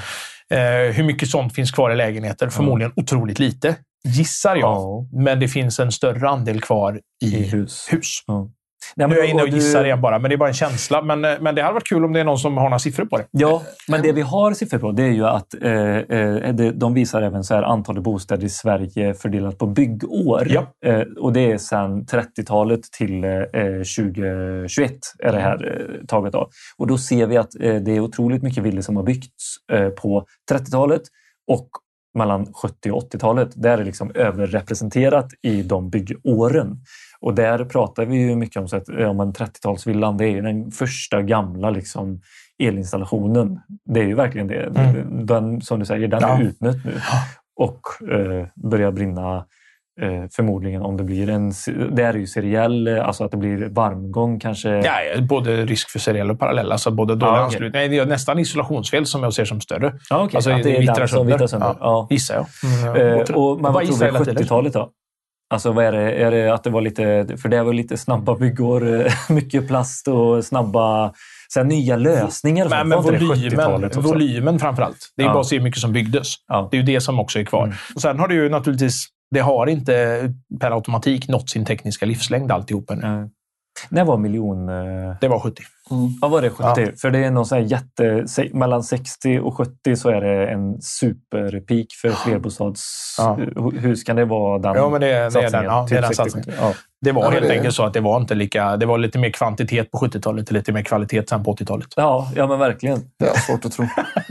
[SPEAKER 2] Eh, hur mycket sånt finns kvar i lägenheter? Förmodligen otroligt lite, gissar jag.
[SPEAKER 1] Ja.
[SPEAKER 2] Men det finns en större andel kvar i,
[SPEAKER 1] I hus.
[SPEAKER 2] hus.
[SPEAKER 1] Nej,
[SPEAKER 2] Nu är jag inne och
[SPEAKER 1] du-
[SPEAKER 2] gissar igen bara, men det är bara en känsla. Men, eh, men det hade varit kul om det är någon som har några siffror på det.
[SPEAKER 1] Ja, men det vi har siffror på det är ju att eh, eh, de visar även så här antalet bostäder i Sverige fördelat på byggår.
[SPEAKER 2] Ja.
[SPEAKER 1] Eh, och det är sedan 30-talet till eh, 2021 är det här eh, taget av. Och då ser vi att eh, det är otroligt mycket villor som har byggts eh, på 30-talet och mellan 70 och 80-talet. Det är liksom överrepresenterat i de byggåren. Och där pratar vi ju mycket om, så att, om en 30-talsvillan. Det är ju den första gamla liksom, elinstallationen. Det är ju verkligen det.
[SPEAKER 2] Mm.
[SPEAKER 1] Den, som du säger, den
[SPEAKER 2] Ja.
[SPEAKER 1] är utnött nu och eh, börjar brinna eh, förmodligen om det blir en... Det är ju seriell, eh, alltså att det blir varmgång kanske.
[SPEAKER 2] Ja, ja, både risk för seriell och parallell. Alltså både dålig
[SPEAKER 1] Ja, okej.
[SPEAKER 2] anslutning. Nej, det är nästan isolationsfel som jag ser som större.
[SPEAKER 1] Ja, okej.
[SPEAKER 2] Alltså,
[SPEAKER 1] att det
[SPEAKER 2] det
[SPEAKER 1] är
[SPEAKER 2] vittrar sönder.
[SPEAKER 1] vittrar sönder.
[SPEAKER 2] Ja.
[SPEAKER 1] Ja.
[SPEAKER 2] Gissar jag.
[SPEAKER 1] Eh,
[SPEAKER 2] Mm,
[SPEAKER 1] och, men
[SPEAKER 2] Vad
[SPEAKER 1] vad
[SPEAKER 2] gissar
[SPEAKER 1] tror
[SPEAKER 2] tiden?
[SPEAKER 1] 70-talet då? Alltså vad är det? Är det att det var lite, för det var lite snabba byggår, eh, mycket plast och snabba så här, nya lösningar.
[SPEAKER 2] Men, men volymen,
[SPEAKER 1] 70-talet också?
[SPEAKER 2] volymen framför allt. Det är
[SPEAKER 1] Ja.
[SPEAKER 2] bara att se hur mycket som byggdes.
[SPEAKER 1] Ja.
[SPEAKER 2] Det är ju det som också är kvar.
[SPEAKER 1] Mm.
[SPEAKER 2] Och sen har det ju naturligtvis, det har inte per automatik nått sin tekniska livslängd alltihop ännu.
[SPEAKER 1] Eh, När var miljon... eh,
[SPEAKER 2] Det var 70.
[SPEAKER 3] Mm.
[SPEAKER 1] Vad var det 70? För det är någon sån här jätte... Mellan 60 och 70 så är det en superpeak för flerbostadshus. Kan det vara den
[SPEAKER 2] Ja, men det, det är den,
[SPEAKER 1] satsningen?
[SPEAKER 2] ja, det är
[SPEAKER 1] Typ
[SPEAKER 2] den
[SPEAKER 1] 60,
[SPEAKER 2] satsningen.
[SPEAKER 1] Ja.
[SPEAKER 2] Det var
[SPEAKER 3] Ja,
[SPEAKER 2] helt
[SPEAKER 3] det-
[SPEAKER 2] enkelt så att det var inte lika... Det var lite mer kvantitet på 70-talet och lite mer kvalitet sen på 80-talet.
[SPEAKER 1] Ja, ja, men verkligen.
[SPEAKER 3] Det är svårt att tro.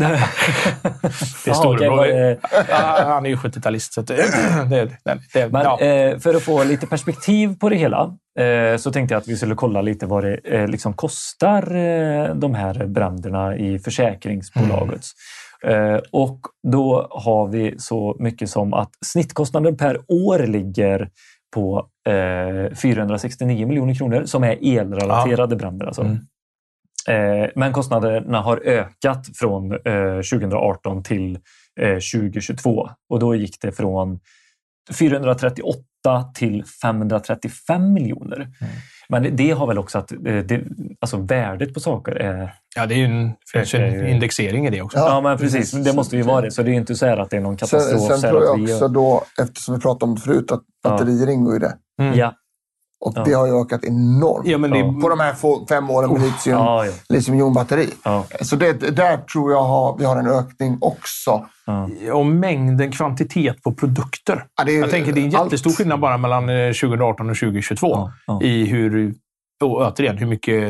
[SPEAKER 2] Det är storebror.
[SPEAKER 1] är-
[SPEAKER 2] Ja, han är ju 70-talist. Så att det, det, det, det,
[SPEAKER 1] Men
[SPEAKER 2] ja.
[SPEAKER 1] eh, för att få lite perspektiv på det hela eh, så tänkte jag att vi skulle kolla lite vad det eh, liksom kostar eh, de här bränderna i försäkringsbolaget. Eh, och då har vi så mycket som att snittkostnaden per år ligger på eh, 469 miljoner kronor som är elrelaterade bränder. Alltså.
[SPEAKER 2] Mm.
[SPEAKER 1] Eh, men kostnaderna har ökat från eh, 2018 till eh, 2022 och då gick det från 438 till 535 miljoner.
[SPEAKER 2] Mm.
[SPEAKER 1] Men det- har väl också att eh, det, alltså värdet på saker är...
[SPEAKER 2] ja, det är ju en, finns en indexering i det också.
[SPEAKER 1] Ja,
[SPEAKER 3] Ja,
[SPEAKER 1] men precis.
[SPEAKER 3] precis.
[SPEAKER 1] Det måste ju vara det. Så det är inte så här att det är någon
[SPEAKER 3] Sen,
[SPEAKER 1] katastrof.
[SPEAKER 3] sen
[SPEAKER 1] här
[SPEAKER 3] tror jag också då, eftersom vi pratade om det förut, att
[SPEAKER 1] Ja.
[SPEAKER 3] batterier ingår i det.
[SPEAKER 2] Mm.
[SPEAKER 1] Ja,
[SPEAKER 3] Och
[SPEAKER 1] Ja.
[SPEAKER 3] det har ju ökat enormt.
[SPEAKER 2] Ja, men det,
[SPEAKER 1] Ja.
[SPEAKER 3] På de här få, fem åren med litium,
[SPEAKER 1] ja, ja,
[SPEAKER 3] litiumjonbatteri.
[SPEAKER 1] ja,
[SPEAKER 3] Så det, där tror jag har, vi har en ökning också.
[SPEAKER 1] ja.
[SPEAKER 2] och mängden kvantitet på produkter.
[SPEAKER 3] Ja, det är,
[SPEAKER 2] Jag tänker det är en
[SPEAKER 3] allt-
[SPEAKER 2] jättestor skillnad bara mellan eh, 2018 och 2022
[SPEAKER 1] Ja, ja.
[SPEAKER 2] i hur, och återigen, hur mycket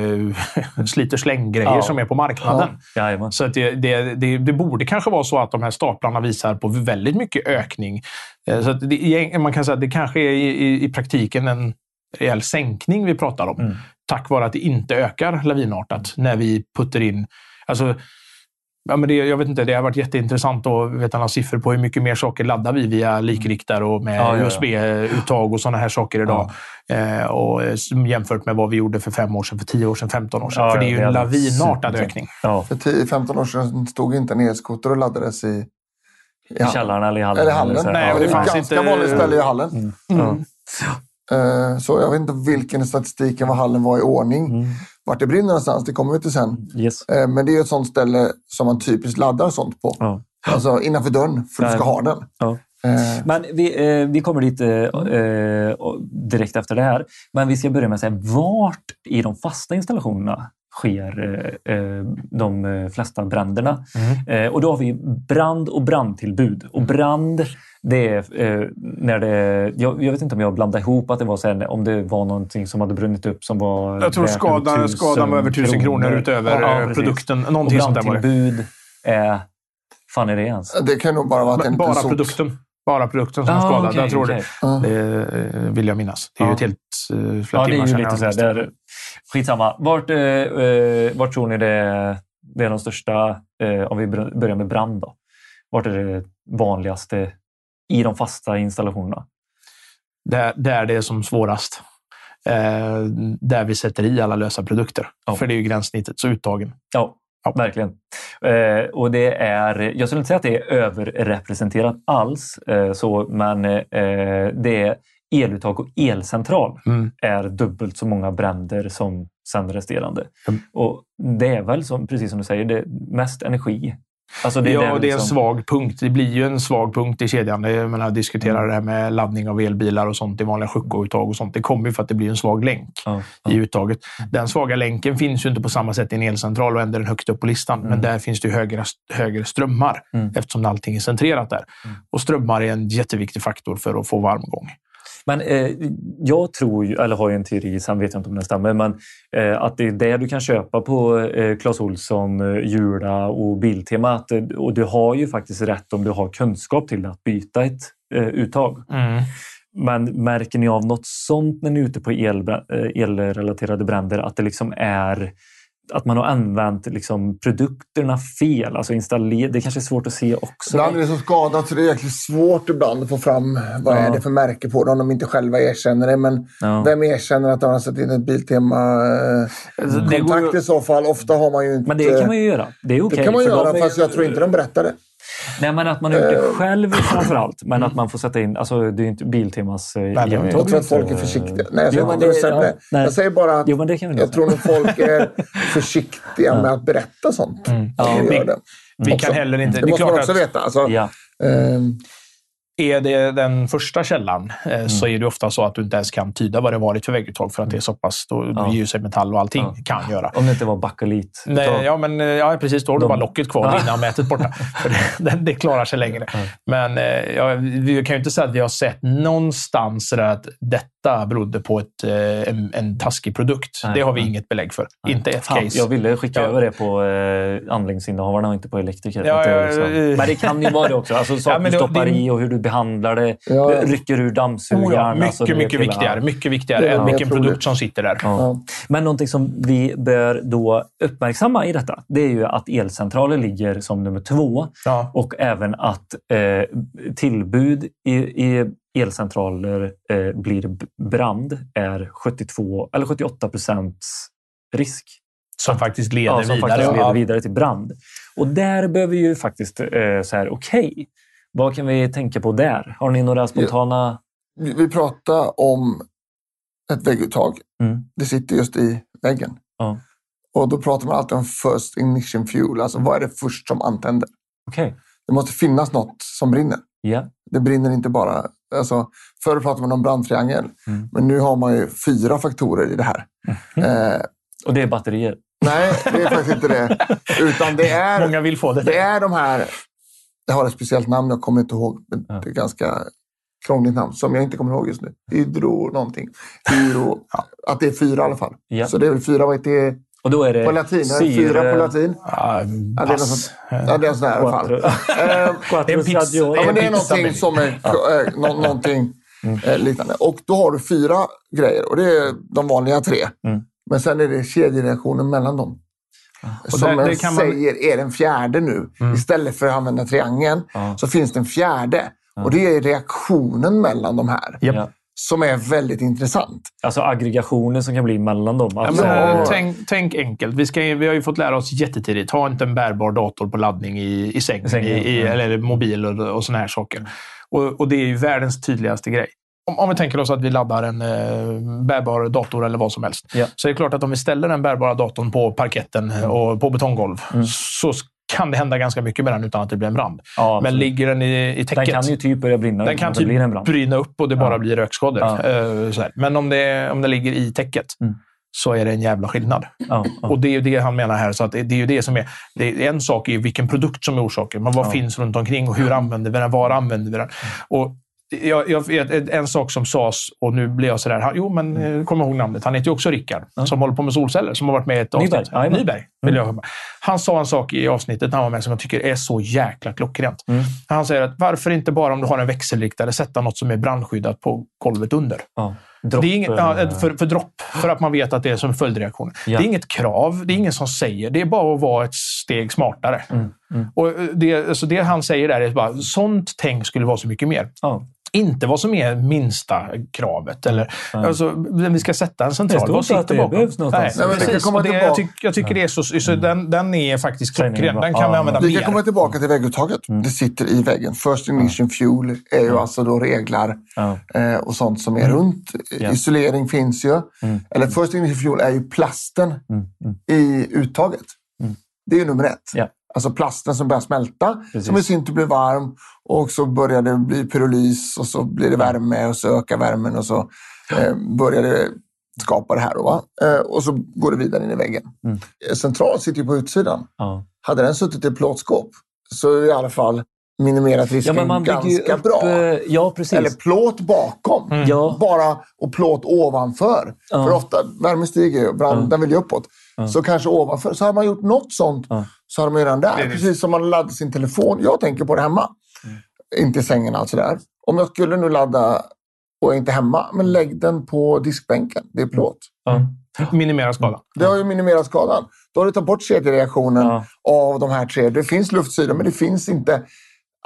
[SPEAKER 2] slit och släng-grejer
[SPEAKER 1] Ja.
[SPEAKER 2] som är på marknaden.
[SPEAKER 1] Jajamän.
[SPEAKER 2] Så att det, det, det, det borde kanske vara så att de här staplarna visar på väldigt mycket ökning. Eh, Så att det, man kan säga att det kanske är i, i, i praktiken en rejäl sänkning vi pratar om.
[SPEAKER 1] Mm.
[SPEAKER 2] Tack vare att det inte ökar lavinartat när vi puttar in... Alltså, Ja, men det, jag vet inte, det har varit jätteintressant att veta några siffror på hur mycket mer saker laddar vi via likriktare och med
[SPEAKER 1] Ja, ja, ja.
[SPEAKER 2] USB-uttag och sådana här saker idag. Eh, och eh, jämfört med vad vi gjorde för fem år sedan, för tio år sedan, 15 år sedan.
[SPEAKER 1] Ja,
[SPEAKER 2] för det är ju
[SPEAKER 1] det
[SPEAKER 2] en lavinartad
[SPEAKER 1] super-
[SPEAKER 2] ökning.
[SPEAKER 1] Ja.
[SPEAKER 3] För 10-15 år sedan stod inte en elskoter och laddades i, i
[SPEAKER 1] I källaren eller i hallen.
[SPEAKER 3] Eller hallen.
[SPEAKER 1] här.
[SPEAKER 2] Nej, det fanns
[SPEAKER 3] ganska
[SPEAKER 2] inte-
[SPEAKER 3] vanligt ställe i hallen.
[SPEAKER 1] Mm.
[SPEAKER 2] Mm.
[SPEAKER 3] Eh, Så jag vet inte vilken i statistiken var hallen var i ordning.
[SPEAKER 1] Mm.
[SPEAKER 3] Vart det brinner någonstans, det kommer vi till sen.
[SPEAKER 1] Yes.
[SPEAKER 3] Eh, Men det är ett sånt ställe som man typiskt laddar sånt på.
[SPEAKER 1] Ja.
[SPEAKER 3] Alltså innanför dörren, för du ska ha den.
[SPEAKER 1] Ja.
[SPEAKER 3] Eh,
[SPEAKER 1] Men vi, eh, vi kommer dit eh, eh, direkt efter det här. Men vi ska börja med att säga vart i de fasta installationerna sker de flesta bränderna.
[SPEAKER 2] Mm.
[SPEAKER 1] Och då har vi brand och brandtillbud. Och brand, det är eh, när det... Jag, jag vet inte om jag blandade ihop att det var så här, om det var någonting som hade brunnit upp som var
[SPEAKER 2] Jag tror skadan,
[SPEAKER 1] över
[SPEAKER 2] skadan var över 1000 kronor utöver
[SPEAKER 1] Ja,
[SPEAKER 2] eh,
[SPEAKER 1] precis.
[SPEAKER 2] produkten.
[SPEAKER 1] Och
[SPEAKER 2] Någonting sånt där var det.
[SPEAKER 1] är... fan är det ens?
[SPEAKER 3] det kan nog bara vara att en
[SPEAKER 2] Bara
[SPEAKER 3] liten sot.
[SPEAKER 2] produkten. Bara produkten som
[SPEAKER 1] Ah,
[SPEAKER 2] var skadad.
[SPEAKER 1] okej,
[SPEAKER 2] jag tror.
[SPEAKER 3] Ja.
[SPEAKER 2] det. Det eh, vill jag minnas. Det är
[SPEAKER 1] Ja.
[SPEAKER 2] ju ett helt uh, flera
[SPEAKER 1] Ja, det är
[SPEAKER 2] timmar
[SPEAKER 1] ju
[SPEAKER 2] sedan
[SPEAKER 1] lite
[SPEAKER 2] jag
[SPEAKER 1] så här. Det är, skitsamma. Vart, eh, eh, vart tror ni det är, det är de största, eh, om vi börjar med brand då? Vart är det vanligaste i de fasta installationerna?
[SPEAKER 2] Där, där det är som svårast. Eh, där vi sätter i alla lösa produkter.
[SPEAKER 1] Ja.
[SPEAKER 2] För det är ju gränssnittet, så uttagen.
[SPEAKER 1] Ja,
[SPEAKER 2] Ja.
[SPEAKER 1] verkligen. Eh, och det är, jag skulle inte säga att det är överrepresenterat alls, eh, så, men eh, det är eluttag och elcentral
[SPEAKER 2] Mm.
[SPEAKER 1] är dubbelt så många bränder som sen resterande.
[SPEAKER 2] Mm.
[SPEAKER 1] Och det är väl som, precis som du säger, det mest energi. Alltså det
[SPEAKER 2] ja,
[SPEAKER 1] där
[SPEAKER 2] det är en
[SPEAKER 1] liksom-
[SPEAKER 2] svag punkt. Det blir ju en svag punkt i kedjan. Jag menar, diskuterar
[SPEAKER 1] Mm.
[SPEAKER 2] det här med laddning av elbilar och sånt i vanliga sjukkouttag och sånt. Det kommer ju för att det blir en svag länk
[SPEAKER 1] ja.
[SPEAKER 2] i uttaget. Den svaga länken finns ju inte på samma sätt i en elcentral och ändå är den högt upp på listan.
[SPEAKER 1] Mm.
[SPEAKER 2] Men där finns det ju högre, högre strömmar
[SPEAKER 1] Mm.
[SPEAKER 2] eftersom allting är centrerat där.
[SPEAKER 1] Mm.
[SPEAKER 2] Och strömmar är en jätteviktig faktor för att få varmgång.
[SPEAKER 1] Men eh, jag tror, ju- eller har ju en teori, sen vet jag inte om den stämmer, men eh, att det är det du kan köpa på eh, Clas Ohlson, eh, Jula och Biltema. Att, eh, och du har ju faktiskt rätt om du har kunskap till att byta ett eh, uttag.
[SPEAKER 2] Mm.
[SPEAKER 1] Men märker ni av något sånt när ni är ute på el, eh, elrelaterade bränder? Att det liksom är att man har använt liksom produkterna fel, alltså installer. Det kanske är svårt att se också.
[SPEAKER 3] Ibland är det så skadat så det är jäkligt svårt ibland att få fram vad
[SPEAKER 1] Ja.
[SPEAKER 3] är det för märke på det om de inte själva erkänner det. Men
[SPEAKER 1] Ja.
[SPEAKER 3] vem erkänner att de har satt in ett
[SPEAKER 2] Alltså, det går
[SPEAKER 3] Biltema-kontakt
[SPEAKER 2] ju-
[SPEAKER 3] i så fall? Ofta har man ju inte...
[SPEAKER 1] Men det kan man ju göra. Det är okej.
[SPEAKER 3] det kan man göra,
[SPEAKER 1] är-
[SPEAKER 3] fast jag tror inte de berättar det.
[SPEAKER 1] Nej, men att man har gjort det
[SPEAKER 3] Eh.
[SPEAKER 1] själv framför allt. Men att man får sätta in... Alltså, det är ju inte Biltemas eh, hjälptag.
[SPEAKER 3] Jag tror att folk är försiktiga. Nej, jag säger
[SPEAKER 1] Jo, men
[SPEAKER 3] att
[SPEAKER 1] det- ja, nej.
[SPEAKER 3] Jag säger bara att
[SPEAKER 1] Jo, men det kan
[SPEAKER 3] jag tror nog folk är försiktiga med att berätta sånt.
[SPEAKER 2] Ja,
[SPEAKER 3] De
[SPEAKER 2] vi- vi kan heller inte...
[SPEAKER 3] Det
[SPEAKER 2] Det
[SPEAKER 3] måste man också
[SPEAKER 2] att
[SPEAKER 3] veta. Alltså,
[SPEAKER 1] Ja.
[SPEAKER 3] ehm,
[SPEAKER 2] är det den första källan eh, så är det ofta så att du inte ens kan tyda vad det varit för vägguttag för att det är så pass... Då,
[SPEAKER 1] Ja.
[SPEAKER 2] Sig metall och allting
[SPEAKER 1] Ja.
[SPEAKER 2] kan göra.
[SPEAKER 1] Om det inte var bakelit.
[SPEAKER 2] Nej,
[SPEAKER 1] Då-
[SPEAKER 2] ja, men, eh, ja, precis. Då har du bara locket kvar
[SPEAKER 1] Ja.
[SPEAKER 2] innan mätet borta. För det, det, klarar sig längre.
[SPEAKER 1] Ja.
[SPEAKER 2] Men eh, ja, vi kan ju inte säga att vi har sett någonstans att detta berodde på ett, eh, en, en taskig produkt.
[SPEAKER 1] Nej,
[SPEAKER 2] det har vi
[SPEAKER 1] nej.
[SPEAKER 2] inget belägg för.
[SPEAKER 1] Nej.
[SPEAKER 2] Inte ett
[SPEAKER 1] Fan,
[SPEAKER 2] case.
[SPEAKER 1] Jag ville skicka
[SPEAKER 2] Ja.
[SPEAKER 1] över det på eh, anläggningsinnehavarna och inte på elektriker.
[SPEAKER 2] Ja,
[SPEAKER 1] det
[SPEAKER 2] ja,
[SPEAKER 1] liksom...
[SPEAKER 2] ja, ja.
[SPEAKER 1] Men det kan ju vara det också. Alltså, saker du
[SPEAKER 2] det-
[SPEAKER 1] stoppar
[SPEAKER 2] det-
[SPEAKER 1] i och hur du behandlar det.
[SPEAKER 3] Ja.
[SPEAKER 1] Rycker ur dammsugaren.
[SPEAKER 2] Oh ja, mycket,
[SPEAKER 1] alltså,
[SPEAKER 2] mycket
[SPEAKER 1] hela-
[SPEAKER 2] viktigare. Mycket viktigare
[SPEAKER 3] Det
[SPEAKER 2] än vilken produkt som sitter där.
[SPEAKER 1] Ja.
[SPEAKER 3] ja.
[SPEAKER 1] Men någonting som vi bör då uppmärksamma i detta, det är ju att elcentraler ligger som nummer två
[SPEAKER 2] Ja.
[SPEAKER 1] och även att eh, tillbud i, i elcentraler eh, blir brand är 72 eller 78 procents risk.
[SPEAKER 2] Som faktiskt leder
[SPEAKER 1] Ja, som
[SPEAKER 2] vidare.
[SPEAKER 1] faktiskt leder
[SPEAKER 2] Ja.
[SPEAKER 1] vidare till brand. Och där behöver vi ju faktiskt eh, så här, okej, vad kan vi tänka på där? Har ni några spontana...
[SPEAKER 3] Vi vi pratar om ett vägguttag.
[SPEAKER 1] Mm.
[SPEAKER 3] Det sitter just i väggen.
[SPEAKER 1] Ja.
[SPEAKER 3] Och då pratar man alltid om first ignition fuel. Alltså vad är det först som antänder?
[SPEAKER 1] Okej,
[SPEAKER 3] Det måste finnas något som brinner.
[SPEAKER 1] ja.
[SPEAKER 3] Det brinner inte bara... Alltså, förr pratade man om brandtriangel.
[SPEAKER 1] Mm.
[SPEAKER 3] Men nu har man ju fyra faktorer i det här. Eh,
[SPEAKER 1] Och det är batterier.
[SPEAKER 3] nej, det är faktiskt inte det. Utan det är,
[SPEAKER 2] Många vill få det.
[SPEAKER 3] det är de här... Det har ett speciellt namn, jag kommer inte ihåg. Men
[SPEAKER 1] Ja.
[SPEAKER 3] Det är ganska krångligt namn som jag inte kommer ihåg just nu. Hydro någonting. Hydro, Att det är fyra i alla fall.
[SPEAKER 1] Ja.
[SPEAKER 3] Så det är väl fyra, vad heter det
[SPEAKER 1] Och då är det
[SPEAKER 3] på latin? Är det
[SPEAKER 1] syre-
[SPEAKER 3] Fyra på latin?
[SPEAKER 2] Ja,
[SPEAKER 3] Ja, det är något
[SPEAKER 2] pass.
[SPEAKER 3] sånt. Ja, det är en sån här i alla fall.
[SPEAKER 1] Quattro.
[SPEAKER 3] Eh,
[SPEAKER 1] Quattro
[SPEAKER 2] en pizza.
[SPEAKER 3] Ja, men det är någonting som är eh, nå- någonting eh, liknande. Och då har du fyra grejer och det är de vanliga tre.
[SPEAKER 1] Mm.
[SPEAKER 3] Men sen är det kedjereaktionen mellan dem.
[SPEAKER 2] Och
[SPEAKER 3] Som
[SPEAKER 2] där- det kan man-
[SPEAKER 3] säger är den fjärde nu. Istället för att använda triangeln
[SPEAKER 1] Ja.
[SPEAKER 3] så finns det en fjärde. Och det är reaktionen mellan de här.
[SPEAKER 1] Ja.
[SPEAKER 3] Som är väldigt intressant.
[SPEAKER 1] Alltså aggregationer som kan bli mellan dem.
[SPEAKER 2] Ja,
[SPEAKER 1] Alltså,
[SPEAKER 2] men,
[SPEAKER 3] Ja.
[SPEAKER 2] eh, tänk, tänk enkelt. Vi, ska, vi har ju fått lära oss jättetidigt. Ha inte en bärbar dator på laddning i, i sängen.
[SPEAKER 1] I sängen,
[SPEAKER 2] i, i,
[SPEAKER 1] ja.
[SPEAKER 2] eller mobil och, och såna här saker. Och, och det är ju världens tydligaste grej. Om, om vi tänker oss att vi laddar en eh, bärbar dator eller vad som helst.
[SPEAKER 1] Ja.
[SPEAKER 2] Så är det klart att om vi ställer den bärbara datorn på parketten och på betonggolv
[SPEAKER 1] Mm.
[SPEAKER 2] så kan det hända ganska mycket med den utan att det blir en brand.
[SPEAKER 1] ja,
[SPEAKER 2] Men ligger den i, i
[SPEAKER 1] den
[SPEAKER 2] täcket
[SPEAKER 1] kan ju typ börja brinna
[SPEAKER 2] den kan typ
[SPEAKER 1] blir en brand.
[SPEAKER 2] bryna upp och det bara
[SPEAKER 1] Ja.
[SPEAKER 2] blir rökskador.
[SPEAKER 1] Ja.
[SPEAKER 2] Eh. Men om det, om det ligger i täcket
[SPEAKER 1] Mm.
[SPEAKER 2] så är det en jävla skillnad. Och det är ju det han menar här. Så att det, är ju det som är, det är en sak är vilken produkt som är orsaken, men vad finns runt omkring och hur använder vi den? Var använder vi den? Och jag, jag en sak som sades, och nu blir jag sådär, han, jo men eh, kom ihåg namnet, han heter ju också Rickard,
[SPEAKER 1] Ja.
[SPEAKER 2] som håller på med solceller, som har varit med i ett
[SPEAKER 1] Nyberg,
[SPEAKER 2] avsnitt.
[SPEAKER 1] jajamän.
[SPEAKER 2] Nyberg. Vill jag, ha. han sa en sak i avsnittet när han var med som jag tycker är så jäkla klockrent.
[SPEAKER 1] Mm.
[SPEAKER 2] Han säger att varför inte bara om du har en växelriktare sätta något som är brandskyddat på golvet under?
[SPEAKER 1] ja. Dropp,
[SPEAKER 2] Det är inget, ja,
[SPEAKER 1] eh,
[SPEAKER 2] för, för dropp, för att man vet att det är som följdreaktion.
[SPEAKER 1] Ja.
[SPEAKER 2] Det är inget krav, det är ingen som säger. Det är bara att vara ett steg smartare.
[SPEAKER 1] Mm, mm.
[SPEAKER 2] Och eh, det, alltså det han säger där är bara, sånt tänk skulle vara så mycket mer.
[SPEAKER 1] Ja.
[SPEAKER 2] Inte vad som är minsta kravet. Eller,
[SPEAKER 1] Nej.
[SPEAKER 2] alltså, vi ska sätta en
[SPEAKER 1] Det
[SPEAKER 2] central,
[SPEAKER 1] står
[SPEAKER 2] vad
[SPEAKER 1] inte
[SPEAKER 2] sitter bakom?
[SPEAKER 1] behövs någonstans.
[SPEAKER 3] Nej, men det kan
[SPEAKER 2] precis.
[SPEAKER 3] komma
[SPEAKER 2] Och det, jag,
[SPEAKER 3] tillbaka.
[SPEAKER 2] tyck, jag tycker det är så... så den, den är faktiskt klockren. Den kan
[SPEAKER 1] ja,
[SPEAKER 2] vi använda
[SPEAKER 3] Vi kan
[SPEAKER 2] mer.
[SPEAKER 3] komma tillbaka till vägguttaget.
[SPEAKER 1] Mm.
[SPEAKER 3] Det sitter i väggen. First ignition fuel är ju alltså då reglar eh, och sånt som är runt.
[SPEAKER 1] Ja.
[SPEAKER 3] Isolering finns ju.
[SPEAKER 1] Mm.
[SPEAKER 3] Eller first ignition fuel är ju plasten
[SPEAKER 1] Mm, mm.
[SPEAKER 3] i uttaget.
[SPEAKER 1] Mm.
[SPEAKER 3] Det är ju nummer ett.
[SPEAKER 1] Ja.
[SPEAKER 3] Alltså plasten som börjar smälta,
[SPEAKER 1] Precis.
[SPEAKER 3] som i sin tur blir varm och så börjar det bli pyrolys och så blir det värme och så ökar värmen och så eh, börjar det skapa det här. Då, va? Eh, och så går det vidare in i väggen.
[SPEAKER 1] Mm.
[SPEAKER 3] Eh, Central sitter ju på utsidan.
[SPEAKER 1] Ja.
[SPEAKER 3] Hade den suttit i ett plåtskåp så i alla fall minimerat risken
[SPEAKER 1] Ja,
[SPEAKER 3] ganska
[SPEAKER 1] upp...
[SPEAKER 3] bra.
[SPEAKER 1] eh, Ja.
[SPEAKER 3] Eller plåt bakom.
[SPEAKER 1] Ja.
[SPEAKER 3] Bara och plåt ovanför. För ofta, värmen stiger ju, brand,
[SPEAKER 1] Ja.
[SPEAKER 3] den vill ju uppåt. Så kanske ovanför. Så har man gjort något sånt
[SPEAKER 1] Ja.
[SPEAKER 3] så har de redan där.
[SPEAKER 2] Det är det.
[SPEAKER 3] Precis som man laddar sin telefon. Jag tänker på det hemma. Inte i sängen alltså där. Om jag skulle nu ladda och är inte hemma, men lägg den på diskbänken. Det är plåt.
[SPEAKER 1] Ja.
[SPEAKER 2] Minimera skadan.
[SPEAKER 3] Det har ju minimerat skadan. Då har du tagit bort kedjereaktionen
[SPEAKER 1] Ja.
[SPEAKER 3] av de här tre. Det finns luftsidor, men det finns inte...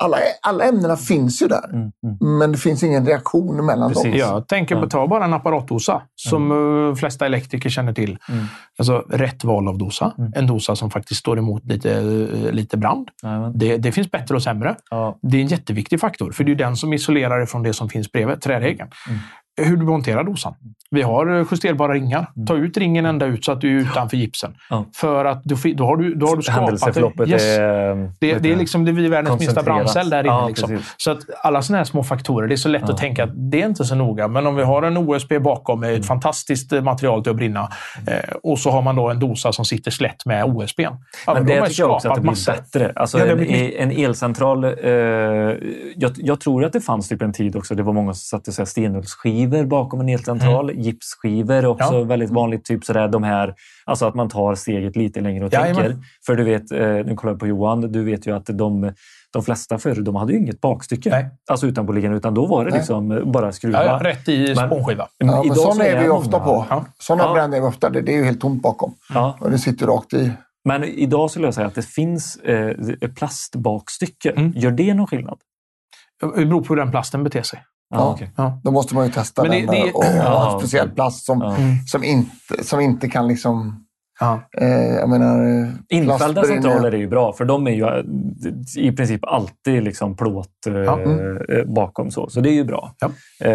[SPEAKER 3] Alla, alla ämnena finns ju där,
[SPEAKER 1] Mm, mm.
[SPEAKER 3] men det finns ingen reaktion mellan
[SPEAKER 1] Precis.
[SPEAKER 3] dem.
[SPEAKER 2] Jag tänker på, ta bara en apparatdosa som de flesta elektriker känner till.
[SPEAKER 1] Mm.
[SPEAKER 2] Alltså rätt val av dosa.
[SPEAKER 1] Mm.
[SPEAKER 2] En dosa som faktiskt står emot lite, eh, lite brand. Det, det finns bättre och sämre.
[SPEAKER 1] Ja.
[SPEAKER 2] Det är en jätteviktig faktor, för det är den som isolerar det från det som finns bredvid, träregeln.
[SPEAKER 1] Mm.
[SPEAKER 2] Hur du monterar dosan. Vi har eh, justerbara ringar.
[SPEAKER 1] Mm.
[SPEAKER 2] Ta ut ringen ända ut så att du är utanför gipsen.
[SPEAKER 1] Ja.
[SPEAKER 2] För att då, då har du, då har du skapat...
[SPEAKER 1] Händelseförloppet
[SPEAKER 2] Yes.
[SPEAKER 1] är...
[SPEAKER 2] Det, det är liksom det är världens minsta brandcell där inne.
[SPEAKER 1] Ja,
[SPEAKER 2] liksom. Så att alla sådana här små faktorer, det är så lätt
[SPEAKER 1] Ja.
[SPEAKER 2] att tänka att det är inte så noga. Men om vi har en OSB bakom med ett fantastiskt eh, material till att brinna eh, och så har man då en dosa som sitter slätt med OSB. Ja,
[SPEAKER 1] Men det tycker jag också att det blir
[SPEAKER 2] massor.
[SPEAKER 1] bättre. Alltså
[SPEAKER 2] det
[SPEAKER 1] en,
[SPEAKER 2] blir-
[SPEAKER 1] en elcentral... Eh, jag, jag tror att det fanns typ en tid också. Det var många som satte stenhjulsskivor bakom en elcentral. Gipsskivor också
[SPEAKER 2] Mm. Ja.
[SPEAKER 1] väldigt vanligt. Typ sådär, de här, alltså att man tar steget lite längre och
[SPEAKER 2] Jajamän.
[SPEAKER 1] tänker. För du vet, eh, nu kollar jag på Johan, du vet ju att de, de flesta förr de hade ju inget bakstycke.
[SPEAKER 2] Nej.
[SPEAKER 1] Alltså utanpåliggande, utan då var det
[SPEAKER 3] Nej.
[SPEAKER 1] liksom bara skruva.
[SPEAKER 2] Ja, ja, rätt i
[SPEAKER 1] Men-
[SPEAKER 2] spånskiva.
[SPEAKER 3] Ja, men
[SPEAKER 1] Idag
[SPEAKER 3] sådana
[SPEAKER 1] så
[SPEAKER 3] är vi ju
[SPEAKER 1] många-
[SPEAKER 3] ofta på.
[SPEAKER 2] Ja.
[SPEAKER 3] Sådana
[SPEAKER 1] Ja.
[SPEAKER 3] bränder är vi ofta. Det, det är ju helt tomt bakom.
[SPEAKER 1] Ja.
[SPEAKER 3] Och det sitter rakt i.
[SPEAKER 1] Men idag skulle jag säga att det finns eh, plastbakstycke.
[SPEAKER 2] Mm.
[SPEAKER 1] Gör det någon skillnad?
[SPEAKER 2] Det beror på hur den plasten beter sig.
[SPEAKER 3] Ja.
[SPEAKER 2] Ja.
[SPEAKER 3] Då måste man ju testa
[SPEAKER 2] Men det-
[SPEAKER 3] den
[SPEAKER 2] det-
[SPEAKER 3] där och ha en speciell plast som, som, inte, som inte kan liksom...
[SPEAKER 2] Ja.
[SPEAKER 3] Eh, jag menar... eh,
[SPEAKER 1] Infällda centraler är ju bra, för de är ju eh, i princip alltid liksom plåt
[SPEAKER 2] Ja.
[SPEAKER 1] eh, bakom. Så, så det är ju bra.
[SPEAKER 2] Ja.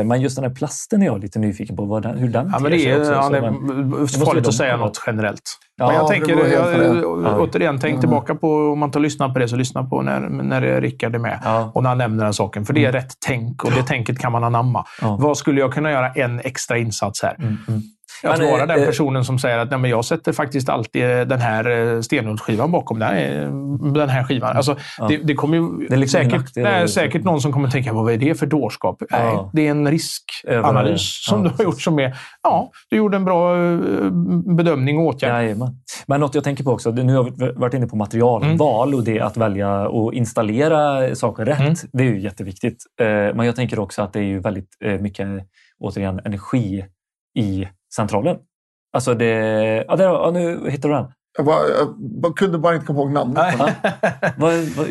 [SPEAKER 1] Men just den här plasten är jag lite nyfiken på, vad den, hur den
[SPEAKER 2] Ja, men det är,
[SPEAKER 1] också.
[SPEAKER 2] ja,
[SPEAKER 1] Så
[SPEAKER 2] det är farligt
[SPEAKER 1] de
[SPEAKER 2] att säga något generellt.
[SPEAKER 3] Ja,
[SPEAKER 2] men jag tänker, jag, återigen, tänk
[SPEAKER 3] Mm.
[SPEAKER 2] tillbaka på, om man tar och lyssnar på det, så lyssna på när, när Rickard är med.
[SPEAKER 1] Ja.
[SPEAKER 2] Och när han nämner den saken. För det är rätt tänk och det tänket kan man anamma.
[SPEAKER 1] Ja.
[SPEAKER 2] Vad skulle jag kunna göra en extra insats här?
[SPEAKER 1] Mm, mm.
[SPEAKER 2] Jag
[SPEAKER 1] Men,
[SPEAKER 2] tror vara
[SPEAKER 1] eh,
[SPEAKER 2] den
[SPEAKER 1] eh,
[SPEAKER 2] personen som säger att Nej, men jag sätter faktiskt alltid den här stenhålsskivan bakom den här, den här skivan. Alltså,
[SPEAKER 1] Ja.
[SPEAKER 2] det, det kommer ju
[SPEAKER 1] Det är liksom
[SPEAKER 2] säkert,
[SPEAKER 1] nackdel,
[SPEAKER 2] nej,
[SPEAKER 1] eller?
[SPEAKER 2] säkert någon som kommer tänka, vad är det för dårskap? Nej,
[SPEAKER 1] Ja.
[SPEAKER 2] det är en riskanalys
[SPEAKER 1] Ja,
[SPEAKER 2] som du har gjort som är, ja, du gjorde en bra eh, bedömning och åtgärd.
[SPEAKER 1] Jajamän. Men något jag tänker på också, det- nu har vi varit inne på materialval och det att välja och installera saker rätt.
[SPEAKER 2] Mm.
[SPEAKER 1] Det är ju jätteviktigt. Eh, Men jag tänker också att det är ju väldigt eh, mycket, återigen, energi i centralen. Alltså det... Ja, där, ja, nu hittar du den.
[SPEAKER 3] Jag, bara, jag bara kunde bara inte komma ihåg namnet.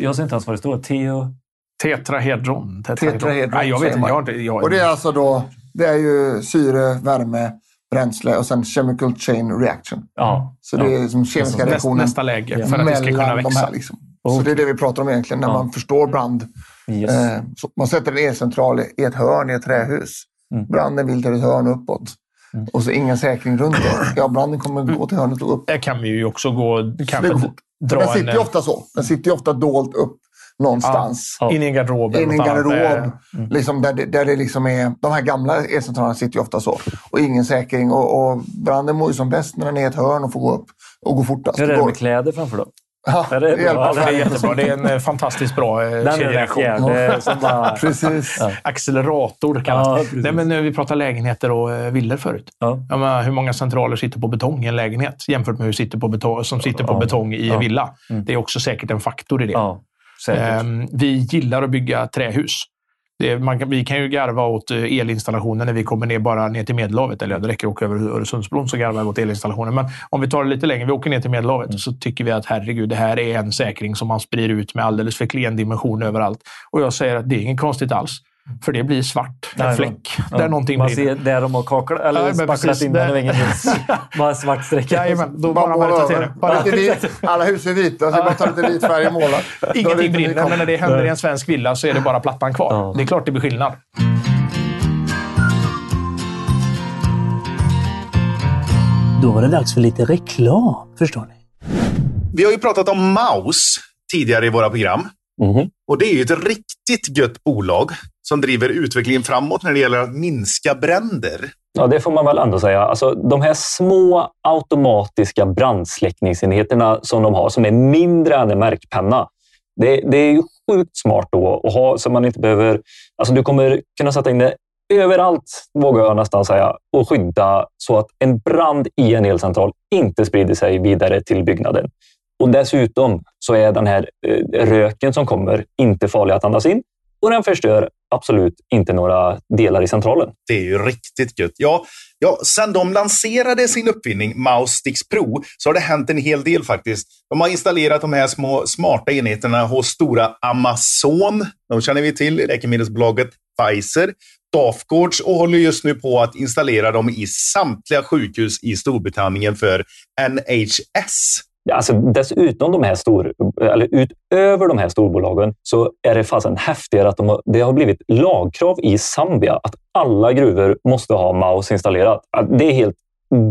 [SPEAKER 1] jag ser inte ens vad det står. Teo...
[SPEAKER 2] Tetrahedron.
[SPEAKER 3] Tetrahedron,
[SPEAKER 2] Nej, jag vet inte. Jag, jag,
[SPEAKER 3] Och det är alltså då... Det är ju syre, värme, bränsle och sen chemical chain reaction.
[SPEAKER 1] Ja.
[SPEAKER 3] Så det är som kemiska
[SPEAKER 2] nästa,
[SPEAKER 3] reaktionen
[SPEAKER 2] nästa läge för att det ska kunna
[SPEAKER 3] mellan de
[SPEAKER 2] växa.
[SPEAKER 3] här. Liksom. Så det är det vi pratar om egentligen när
[SPEAKER 1] Ja.
[SPEAKER 3] man förstår brand.
[SPEAKER 1] Yes.
[SPEAKER 3] Eh, så man sätter en elcentral i ett hörn i ett trähus.
[SPEAKER 1] Mm.
[SPEAKER 3] Branden vill till ett hörn uppåt.
[SPEAKER 1] Mm.
[SPEAKER 3] Och så ingen säkring runt det. Ja, branden kommer gå till hörnet och upp.
[SPEAKER 2] Där kan vi ju också gå... Kanske dra
[SPEAKER 3] den
[SPEAKER 2] en...
[SPEAKER 3] sitter ju ofta så. Den sitter ju ofta dolt upp någonstans.
[SPEAKER 1] Ja.
[SPEAKER 2] In i en garderob.
[SPEAKER 3] In i en garderob.
[SPEAKER 2] Eh,
[SPEAKER 3] Liksom där, det, där det liksom är, de här gamla elcentralerna sitter ju ofta så. Och ingen säkring. Och, och branden mår ju som bäst när den är i ett hörn och får gå upp och gå fortast.
[SPEAKER 1] Hur är det med kläder framför då?
[SPEAKER 3] Ja,
[SPEAKER 1] Är det
[SPEAKER 3] det
[SPEAKER 1] bra?
[SPEAKER 2] Ja, det är jättebra. Det är en eh, fantastiskt bra eh,
[SPEAKER 1] är
[SPEAKER 2] kedjereaktion.
[SPEAKER 1] bara...
[SPEAKER 3] Precis.
[SPEAKER 1] Ja.
[SPEAKER 2] Accelerator kallas
[SPEAKER 1] Ja, precis.
[SPEAKER 2] Nej, men eh, vi pratar lägenheter och villor förut.
[SPEAKER 1] Ja.
[SPEAKER 2] Jag menar, hur många centraler sitter på betong i en lägenhet jämfört med hur sitter på betong, som sitter på
[SPEAKER 1] Ja.
[SPEAKER 2] betong i
[SPEAKER 1] Ja.
[SPEAKER 2] en villa?
[SPEAKER 1] Mm.
[SPEAKER 2] Det är också säkert en faktor i det.
[SPEAKER 1] Ja.
[SPEAKER 2] Ehm, vi gillar att bygga trähus. Det, man vi kan ju garva åt eh, elinstallationen när vi kommer ner bara ner till Medelhavet. Eller det räcker att åka över Öresundsbron så garvar vi åt elinstallationen. Men om vi tar det lite längre, vi åker ner till Medelhavet,
[SPEAKER 1] Mm.
[SPEAKER 2] så tycker vi att herregud, det här är en säkring som man sprider ut med alldeles för klen dimension överallt. Och jag säger att det är inget konstigt alls. För det blir svart, en
[SPEAKER 1] Nej,
[SPEAKER 2] fläck,
[SPEAKER 1] Ja.
[SPEAKER 2] där någonting
[SPEAKER 1] Man
[SPEAKER 2] brinner.
[SPEAKER 1] ser där de har kaklat, eller
[SPEAKER 2] Ja,
[SPEAKER 1] spacklat in den hus. Bara svart sträcka.
[SPEAKER 2] Jajamän, då
[SPEAKER 3] Bara
[SPEAKER 2] man
[SPEAKER 3] måla över.
[SPEAKER 2] det. Bara,
[SPEAKER 3] Lite vit. Alla hus är vita, så bara ta lite vit färg och måla.
[SPEAKER 2] Ingenting brinner, men när det händer i en svensk villa så är det bara plattan kvar.
[SPEAKER 1] Ja.
[SPEAKER 2] Det är klart det blir skillnad.
[SPEAKER 4] Då var det dags för lite reklam, förstår ni.
[SPEAKER 5] Vi har ju pratat om Maus tidigare i våra program.
[SPEAKER 1] Mhm.
[SPEAKER 5] Och det är ju ett riktigt gött bolag som driver utvecklingen framåt när det gäller att minska bränder.
[SPEAKER 6] Ja, det får man väl ändå säga. Alltså, de här små automatiska brandsläckningsenheterna som de har, som är mindre än en märkpenna. Det, det är ju sjukt smart då att ha så man inte behöver... Alltså du kommer kunna sätta in det överallt, vågar jag nästan säga, och skydda så att en brand i en elcentral inte sprider sig vidare till byggnaden. Och dessutom så är den här eh, röken som kommer inte farlig att andas in och den förstör absolut inte några delar i centralen.
[SPEAKER 5] Det är ju riktigt gött. Ja, ja, sen de lanserade sin uppfinning Mouse Sticks Pro så har det hänt en hel del faktiskt. De har installerat de här små smarta enheterna hos stora Amazon. De känner vi till, läkemedelsbolaget Pfizer. Dafgårds och håller just nu på att installera dem i samtliga sjukhus i Storbritannien för NHS.
[SPEAKER 6] Alltså dessutom de här stor, eller utöver de här storbolagen så är det fasen häftigare att de har, det har blivit lagkrav i Zambia att alla gruvor måste ha Maus installerat. Det är helt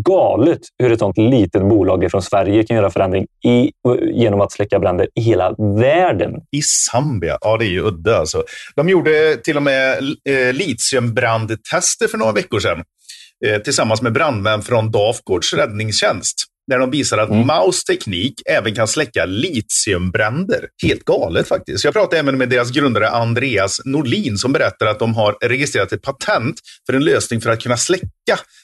[SPEAKER 6] galet hur ett sånt litet bolag från Sverige kan göra förändring i, genom att släcka bränder i hela världen.
[SPEAKER 5] I Zambia? Ja, det är ju udda alltså. De gjorde till och med eh, litiumbrandtester för några veckor sedan eh, tillsammans med brandmän från Dafgårds räddningstjänst där de visar att mm. Maus teknik även kan släcka litiumbränder. Helt galet faktiskt. Jag pratade även med deras grundare Andreas Norlin som berättar att de har registrerat ett patent för en lösning för att kunna släcka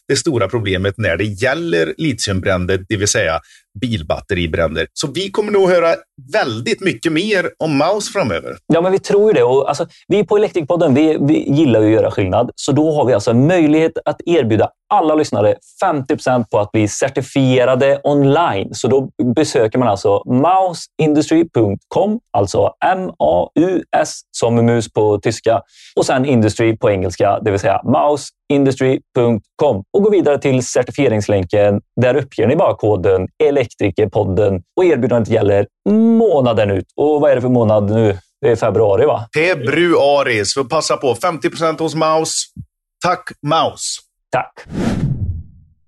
[SPEAKER 5] det stora problemet när det gäller litiumbränder, det vill säga bilbatteribränder. Så vi kommer nog höra väldigt mycket mer om Maus framöver.
[SPEAKER 6] Ja, men vi tror ju det. Och alltså, vi på Elektrikpodden vi, vi gillar ju att göra skillnad, så då har vi alltså en möjlighet att erbjuda alla lyssnare 50% på att bli certifierade online. Så då besöker man alltså mouseindustry.com, alltså M-A-U-S som mus på tyska och sen industry på engelska, det vill säga mouseindustry.com och går vidare till certifieringslänken. Där uppger ni bara koden Elektrikerpodden och erbjudandet gäller månaden ut. Och vad är det för månad nu? Det är februari, va?
[SPEAKER 5] Februari, så passa på. 50% hos Mouse. Tack Mouse!
[SPEAKER 6] Tack!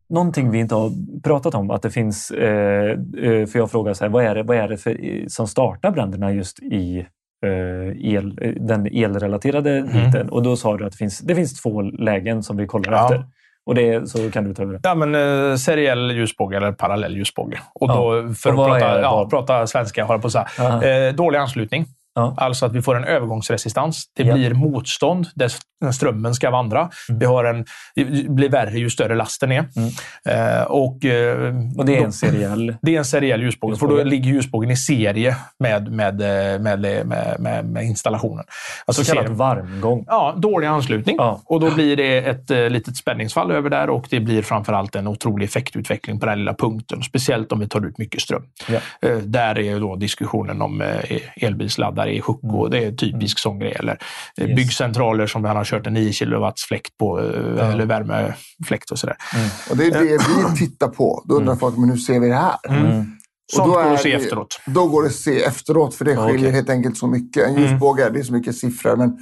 [SPEAKER 1] Någonting vi inte har pratat om, att det finns, eh, eh för jag frågar så här, vad är det, vad är det för, som startar bränderna just i eh, el, den elrelaterade mm. biten? Och då sa du att det finns, det finns två lägen som vi kollar ja. efter. Och det, så kan du ta över.
[SPEAKER 2] Ja, men, eh, seriell ljusbåge eller parallell ljusbåge. Och då, ja. för och att prata, ja, prata svenska, har på så här. Eh, dålig anslutning. Ja. Alltså att vi får en övergångsresistans. Det ja. blir motstånd där strömmen ska vandra. Mm. Vi har en, det blir värre ju större lasten är. Mm.
[SPEAKER 1] Eh, och, eh, och det är en seriell?
[SPEAKER 2] Det är en seriell ljusbåge. ljusbåge. För då ligger ljusbågen i serie med, med, med, med, med, med installationen.
[SPEAKER 1] Alltså Så kallad varmgång?
[SPEAKER 2] Ja, dålig anslutning. Ja. Och då blir det ett uh, litet spänningsfall över där och det blir framförallt en otrolig effektutveckling på den lilla punkten. Speciellt om vi tar ut mycket ström. Ja. Uh, där är då diskussionen om uh, elbilsladdare där i Hucko. Mm. Det är typisk sån grej. Eller yes. byggcentraler som han har kört en 9 kW fläkt på, mm. eller värmefläkt och sådär.
[SPEAKER 3] Mm. Och det är det vi tittar på. Då undrar mm. folk, men hur ser vi det här?
[SPEAKER 2] Mm. mm. Sånt går att se efteråt.
[SPEAKER 3] Då går det att se efteråt, för det skiljer okay. helt enkelt så mycket. En ljusbåge, det är så mycket siffror, men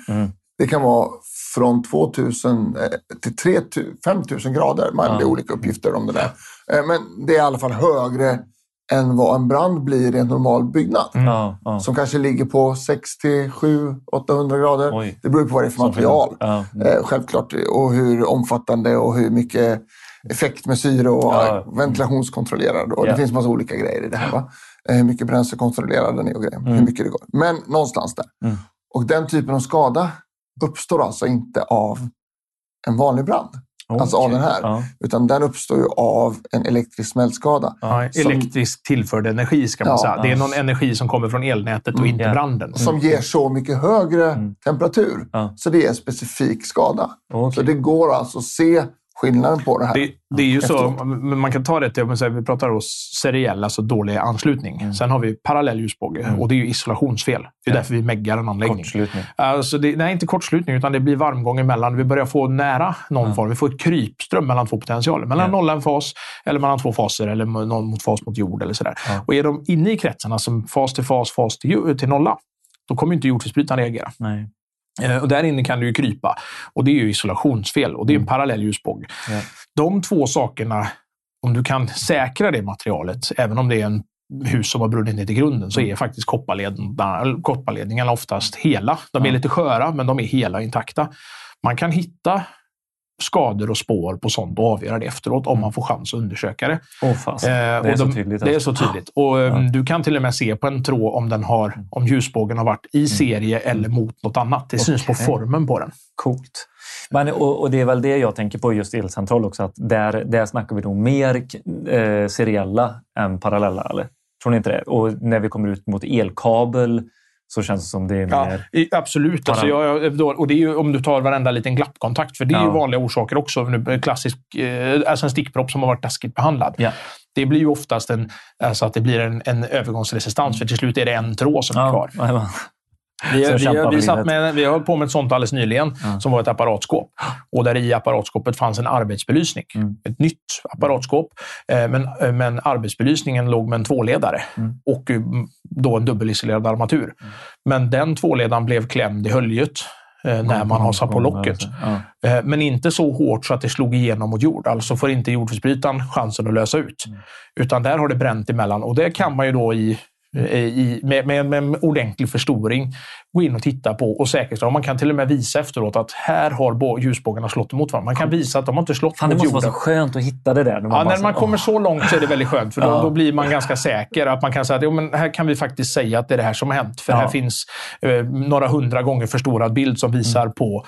[SPEAKER 3] det kan vara från 2000 eh, till 3000, 5000 grader. Man, Det är olika uppgifter om det där. Eh, men det är i alla fall högre än vad en brand blir i en normal byggnad. Mm. Ja, ja. Som kanske ligger på 6 till 7 800 grader. Oj. Det beror på vad det är för material. Ja. Mm. självklart. Och hur omfattande och hur mycket effekt med syre och ventilationskontrollerad. Och Det finns massa olika grejer i det här. Va? Eh, hur mycket bränslekontrollerad den är och grejer. Mm. Hur mycket det går. Men någonstans där. Mm. Och den typen av skada uppstår alltså inte av en vanlig brand. Okay. Alltså av den här. Ja. Utan den uppstår ju av en elektrisk smältskada.
[SPEAKER 2] Ja, som, elektriskt tillförd energi ska man ja, säga. Det är någon energi som kommer från elnätet och mm, inte branden. Mm.
[SPEAKER 3] Som ger så mycket högre mm. temperatur. Så det är en specifik skada. Okay. Så det går alltså att se skillnaden på det här.
[SPEAKER 2] Det, det är ju efteråt. så, man kan ta det till, vi pratar om seriell, alltså dålig anslutning. Mm. Sen har vi parallell ljusbåge mm. och det är ju isolationsfel. Det är ja. därför vi meggar en anläggning.
[SPEAKER 1] Kortslutning.
[SPEAKER 2] Alltså det, nej, inte kortslutning, utan det blir varmgång emellan. Vi börjar få nära någon mm. form. Vi får ett krypström mellan två potentialer. Mellan ja. noll en fas, eller mellan två faser, eller någon mot fas mot jord. eller sådär. Och är de inne i kretsen, alltså fas till fas, fas till, till nolla, då kommer inte jordfelsbrytaren reagera.
[SPEAKER 1] Nej.
[SPEAKER 2] Eh, och där inne kan du ju krypa. Och det är ju isolationsfel och det är en mm. parallell ljusbåge. Ja. De två sakerna, om du kan säkra det materialet, även om det är en hus som har brunnit ner till grunden, så mm. är faktiskt kopparledningarna, kopparledningarna oftast hela. De är lite sköra, men de är hela intakta. Man kan hitta skador och spår på sånt och avgöra det efteråt om man får chans att undersöka det.
[SPEAKER 1] Åh, fasen.
[SPEAKER 2] Eh,
[SPEAKER 1] det är
[SPEAKER 2] och
[SPEAKER 1] så
[SPEAKER 2] de-
[SPEAKER 1] tydligt.
[SPEAKER 2] Det är
[SPEAKER 1] alltså.
[SPEAKER 2] så tydligt. Och
[SPEAKER 1] Ja. Mm.
[SPEAKER 2] Du kan till och med se på en tråd om, den har, om ljusbågen har varit i serie eller mot något annat. Det syns på formen på den.
[SPEAKER 1] Coolt. Men, och, och det är väl det jag tänker på just elcentral också, att där, där snackar vi nog mer eh, seriella än parallella, eller? Tror ni inte det? Och när vi kommer ut mot elkabel så känns det som det är
[SPEAKER 2] Ja,
[SPEAKER 1] mer...
[SPEAKER 2] absolut. Alltså, jag, och det är ju om du tar varenda liten glappkontakt, för det är ju
[SPEAKER 1] Ja.
[SPEAKER 2] vanliga orsaker också. Nu, Klassisk, eh, alltså en stickpropp som har varit taskigt behandlad.
[SPEAKER 1] Ja.
[SPEAKER 2] Det blir ju oftast en, alltså att det blir en, en övergångsresistans, för till slut är det en tråd som är kvar. Vi, vi, vi,
[SPEAKER 1] för
[SPEAKER 2] satt med, vi har hållit på med ett sånt alldeles nyligen,
[SPEAKER 1] Ja.
[SPEAKER 2] som var ett apparatskåp. Och där i apparatskåpet fanns en arbetsbelysning.
[SPEAKER 1] Mm.
[SPEAKER 2] Ett nytt apparatskåp. Eh, men, eh, men arbetsbelysningen låg med en tvåledare
[SPEAKER 1] Mm.
[SPEAKER 2] och eh, då en dubbelisolerad armatur. Men den tvåledaren blev klämd i höljet när man har satt på locket.
[SPEAKER 1] Ja.
[SPEAKER 2] Men inte så hårt så att det slog igenom mot jord. Alltså får inte jordfelsbrytaren chansen att lösa ut.
[SPEAKER 1] Mm.
[SPEAKER 2] Utan där har det bränt emellan. Och det kan man ju då i, i, med, med, med en ordentlig förstoring gå in och titta på och säkerställa. Man kan till och med visa efteråt att här har bå- ljusbågarna slått emot varandra. Man kan visa att de har inte slått
[SPEAKER 1] Fan, det
[SPEAKER 2] mot
[SPEAKER 1] måste
[SPEAKER 2] jorden.
[SPEAKER 1] vara så skönt att hitta det där. När man
[SPEAKER 2] Ja, när
[SPEAKER 1] så-
[SPEAKER 2] man kommer så långt så är det väldigt skönt. För då,
[SPEAKER 1] Ja.
[SPEAKER 2] då blir man ganska säker. Att man kan säga att jo, men här kan vi faktiskt säga att det är det här som har hänt. För
[SPEAKER 1] Ja.
[SPEAKER 2] här finns eh, några hundra gånger förstorad bild som visar på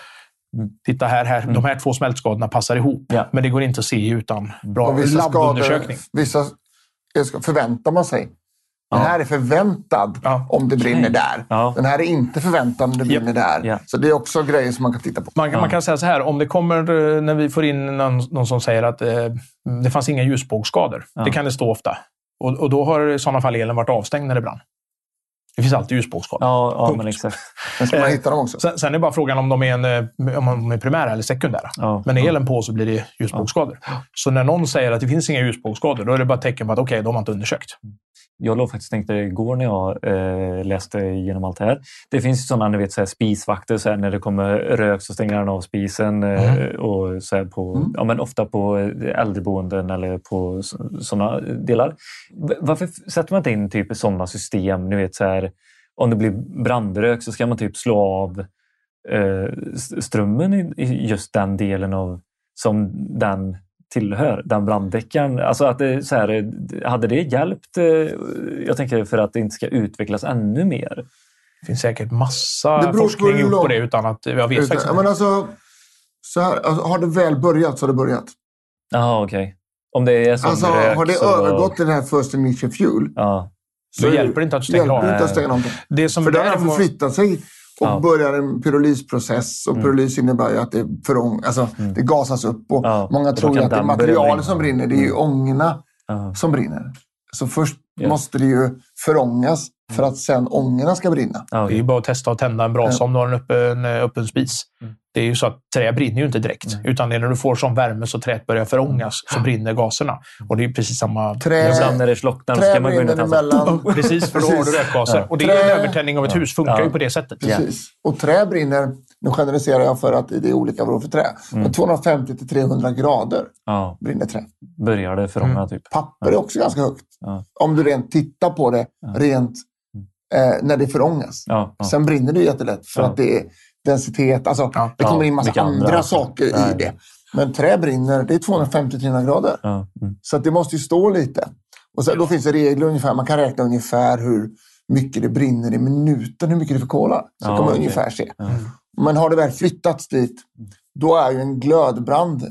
[SPEAKER 1] Mm.
[SPEAKER 2] Titta här, här de här två smältskadorna passar ihop.
[SPEAKER 1] Ja.
[SPEAKER 2] Men det går inte att se utan bra
[SPEAKER 3] Och vissa skador,
[SPEAKER 2] labbundersökning.
[SPEAKER 3] vissa ska- förväntar man sig. Den här är förväntad
[SPEAKER 2] Ja.
[SPEAKER 3] om det brinner där.
[SPEAKER 1] Ja.
[SPEAKER 3] Den här är inte förväntad om det brinner där.
[SPEAKER 1] Ja.
[SPEAKER 3] Så det är också grejer som man kan titta på.
[SPEAKER 2] Man, kan- man kan säga så här, om det kommer eh, när vi får in någon, någon som säger att eh, det fanns inga ljusbågsskador.
[SPEAKER 1] Ja.
[SPEAKER 2] Det kan det stå ofta. Och, och då har i sådana fall elen varit avstängd när det brann. Det finns alltid ljusbågsskador.
[SPEAKER 1] Ja, ja
[SPEAKER 2] Punkt.
[SPEAKER 1] men exakt.
[SPEAKER 3] Men ska man
[SPEAKER 2] Eh,
[SPEAKER 3] hitta dem också.
[SPEAKER 2] Sen, sen är bara frågan om de är, en, eh, om de är primära eller sekundära.
[SPEAKER 1] Ja.
[SPEAKER 2] Men är elen på så blir det ljusbågsskador. Så när någon säger att det finns inga ljusbågsskador, då är det bara ett tecken på att okej, de har inte undersökt.
[SPEAKER 1] Jag låg faktiskt tänkte igår när jag eh, läste igenom allt det här. Det finns ju sådana ni vet, så här, spisvakter, så här, när det kommer rök så stänger han av spisen. Eh, och så på,
[SPEAKER 3] Mm.
[SPEAKER 1] ja, men ofta på eh, äldreboenden eller på sådana delar. Varför sätter man inte in typ sådana system? Ni vet, så här, om det blir brandrök så ska man typ slå av eh, strömmen i, i just den delen av som den tillhör, den branddäckaren. Alltså att det, så här, hade det hjälpt, eh, jag tänker för att det inte ska utvecklas ännu mer?
[SPEAKER 2] Det finns säkert massa
[SPEAKER 3] Det
[SPEAKER 2] forskning gjort på det utan att jag vet
[SPEAKER 3] Utan,
[SPEAKER 2] faktiskt
[SPEAKER 3] men alltså, så här, alltså, har det väl börjat så har det börjat.
[SPEAKER 1] Jaha, okej. Om det är som
[SPEAKER 3] Alltså,
[SPEAKER 1] rök
[SPEAKER 3] har det
[SPEAKER 1] så...
[SPEAKER 3] övergått till den här first initial fuel
[SPEAKER 1] Ja,
[SPEAKER 3] så
[SPEAKER 2] hjälper det inte att stänga
[SPEAKER 3] hjälper
[SPEAKER 2] av.
[SPEAKER 3] det inte att stänga.
[SPEAKER 2] Det som
[SPEAKER 3] För den har förflyttat sig och
[SPEAKER 1] Ja.
[SPEAKER 3] börjar en pyrolysprocess. Och
[SPEAKER 1] Mm.
[SPEAKER 3] pyrolys innebär ju att det, förång, alltså, det gasas upp. Och
[SPEAKER 1] Ja,
[SPEAKER 3] Många tror ju att det är materialet som brinner. Det är ju
[SPEAKER 1] Mm.
[SPEAKER 3] ångorna
[SPEAKER 1] ja.
[SPEAKER 3] som brinner. Så först
[SPEAKER 1] Ja.
[SPEAKER 3] måste det ju förångas för att sen ångorna ska brinna.
[SPEAKER 1] ja
[SPEAKER 2] Det är ju bara att testa att tända en brasa om du har en öppen, eh, öppen spis.
[SPEAKER 1] Mm.
[SPEAKER 2] Det är ju så att trä brinner ju inte direkt. Utan det är när du får sån värme så träet börjar förångas så brinner gaserna. Och det är precis samma...
[SPEAKER 3] Trä,
[SPEAKER 1] Ibland när det slocknar så
[SPEAKER 3] trä
[SPEAKER 1] ska man gå in och
[SPEAKER 3] emellan.
[SPEAKER 2] Precis, för då har du rökgaser.
[SPEAKER 1] Ja.
[SPEAKER 2] Och det är en
[SPEAKER 3] Trä-
[SPEAKER 2] övertändning av ett hus. Funkar
[SPEAKER 1] Ja.
[SPEAKER 2] ju på det sättet.
[SPEAKER 3] Precis. Och trä brinner, nu generaliserar jag för att det är olika beroende för trä,
[SPEAKER 1] Mm.
[SPEAKER 3] men 250 till 300 grader
[SPEAKER 1] Ja,
[SPEAKER 3] brinner trä.
[SPEAKER 1] börjar det förånga
[SPEAKER 2] Mm.
[SPEAKER 1] typ.
[SPEAKER 3] Papper är också ganska högt.
[SPEAKER 1] Ja.
[SPEAKER 3] Om du rent tittar på det rent eh, när det förångas.
[SPEAKER 1] Ja, ja.
[SPEAKER 3] Sen brinner det jättelätt för
[SPEAKER 1] Ja.
[SPEAKER 3] att det är densitet. Alltså,
[SPEAKER 2] Ja.
[SPEAKER 3] det kommer in massa andra,
[SPEAKER 1] andra.
[SPEAKER 3] saker i det. Men trä brinner, det är 250-300 grader.
[SPEAKER 1] ja. Mm.
[SPEAKER 3] Så det måste ju stå lite. Och sen, Då finns det regler ungefär. Man kan räkna ungefär hur mycket det brinner i minuten, hur mycket det förkolar. Så
[SPEAKER 1] Ja,
[SPEAKER 3] kan man
[SPEAKER 1] okej.
[SPEAKER 3] ungefär se.
[SPEAKER 1] Ja.
[SPEAKER 3] Men har det väl flyttats dit, då är ju en glödbrand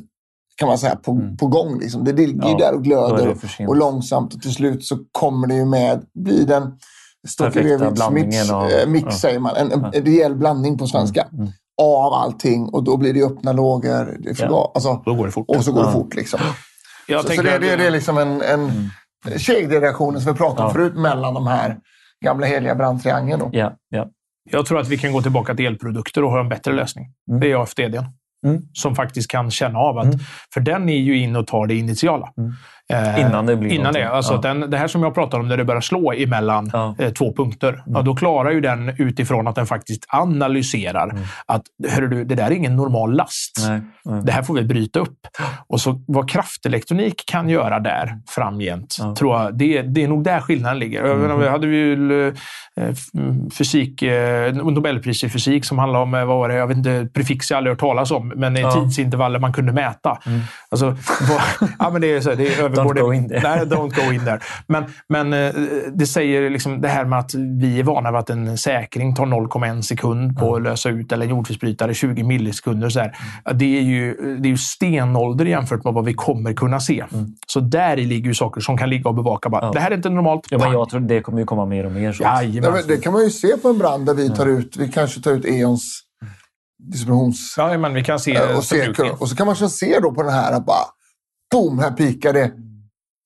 [SPEAKER 3] kan man säga, på,
[SPEAKER 1] Mm.
[SPEAKER 3] på gång. Liksom. Det ligger
[SPEAKER 1] Ja,
[SPEAKER 3] där och glöder och långsamt och till slut så kommer det ju med, blir den
[SPEAKER 1] Perfekta
[SPEAKER 3] Stockerevits
[SPEAKER 1] blandningen
[SPEAKER 3] mix,
[SPEAKER 1] av-
[SPEAKER 3] eh, mix
[SPEAKER 1] ja.
[SPEAKER 3] säger man. En, en, rejäl blandning på svenska.
[SPEAKER 1] Mm.
[SPEAKER 3] Av allting och då blir det öppna lågor. Det
[SPEAKER 1] Ja.
[SPEAKER 3] alltså,
[SPEAKER 2] Då går det fort.
[SPEAKER 3] och så går det fort. Liksom.
[SPEAKER 2] Jag
[SPEAKER 3] Så, så det, det, det är liksom en, en kedjereaktion som vi pratade om
[SPEAKER 1] Ja.
[SPEAKER 3] förut mellan de här gamla heliga brandtriangeln. då.
[SPEAKER 1] Ja, ja.
[SPEAKER 2] Jag tror att vi kan gå tillbaka till elprodukter och ha en bättre lösning.
[SPEAKER 1] Mm.
[SPEAKER 2] Det är AFDD.
[SPEAKER 1] Mm.
[SPEAKER 2] Som faktiskt kan känna av att...
[SPEAKER 1] Mm.
[SPEAKER 2] För den är ju in och tar det initiala.
[SPEAKER 1] Mm.
[SPEAKER 2] Eh,
[SPEAKER 1] Innan det blir
[SPEAKER 2] Innan
[SPEAKER 1] någonting.
[SPEAKER 2] det. Alltså
[SPEAKER 1] Ja.
[SPEAKER 2] den, det här som jag pratar om, när det börjar slå emellan
[SPEAKER 1] Ja.
[SPEAKER 2] eh, två punkter. Ja, då klarar ju den utifrån att den faktiskt analyserar att hörru du, det där är ingen normal last.
[SPEAKER 1] Nej, nej.
[SPEAKER 2] Det här får vi bryta upp. Och så vad kraftelektronik kan göra där framgent,
[SPEAKER 1] Ja.
[SPEAKER 2] tror jag, det, det är nog där skillnaden ligger. Jag menar, Vi hade ju eh, fysik, eh, Nobelpris i fysik som handlar om, eh, vad var det, jag vet inte, prefix jag aldrig hört talas om, men
[SPEAKER 1] Ja.
[SPEAKER 2] tidsintervaller man kunde mäta. Alltså, vad, ja, men det är, så, det är
[SPEAKER 1] Don't
[SPEAKER 2] det-
[SPEAKER 1] go in there.
[SPEAKER 2] Nej, don't go in there. Men, men eh, det säger liksom det här med att vi är vana vid att en säkring tar 0,1 sekund på att lösa ut, eller en jordfelsbrytare 20 millisekunder. Så här. Ja, Det, är ju, det är ju stenålder jämfört med vad vi kommer kunna se. Så där i ligger ju saker som kan ligga och bevaka. Bara,
[SPEAKER 1] Ja.
[SPEAKER 2] Det här är inte normalt.
[SPEAKER 1] Ja, men jag tror det kommer ju komma mer och mer. Så.
[SPEAKER 2] Jajamän.
[SPEAKER 3] men det kan man ju se på en brand där vi tar ut, vi kanske tar ut E.ONs distributions...
[SPEAKER 2] Ja, men vi kan se
[SPEAKER 3] och, se, och så kan man kanske se då på den här att bara boom, här pikar det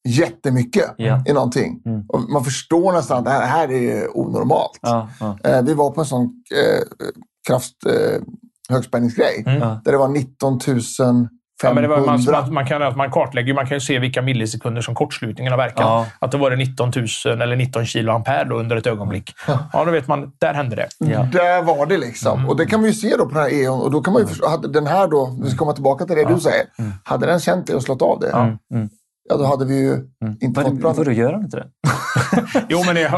[SPEAKER 3] jättemycket
[SPEAKER 1] Ja.
[SPEAKER 3] i någonting.
[SPEAKER 1] Mm.
[SPEAKER 3] Och man förstår nästan att det här, det här är onormalt.
[SPEAKER 1] Ja, ja.
[SPEAKER 3] Eh, vi var på en sån eh, kraft, eh, högspänningsgrej
[SPEAKER 2] Mm.
[SPEAKER 3] Där det var 19 500.
[SPEAKER 2] Ja, men det var, man, man, man, kan, man kartlägger man kan ju se vilka millisekunder som kortslutningen har verkat.
[SPEAKER 1] Ja.
[SPEAKER 2] Att det var det 19 000 eller 19 kilo ampere då under ett ögonblick. Ja, då vet man. Där hände det.
[SPEAKER 1] Ja.
[SPEAKER 3] Där var det liksom. Och det kan man ju se då på den här E.ON. Och då kan man ju förstå, hade den här då, vi ska komma tillbaka till det du säger. Hade den känt det och slått av det, ja,
[SPEAKER 1] Mm.
[SPEAKER 3] då hade vi ju inte fått bra.
[SPEAKER 1] vadå, gör han inte det?
[SPEAKER 2] Jo, men det,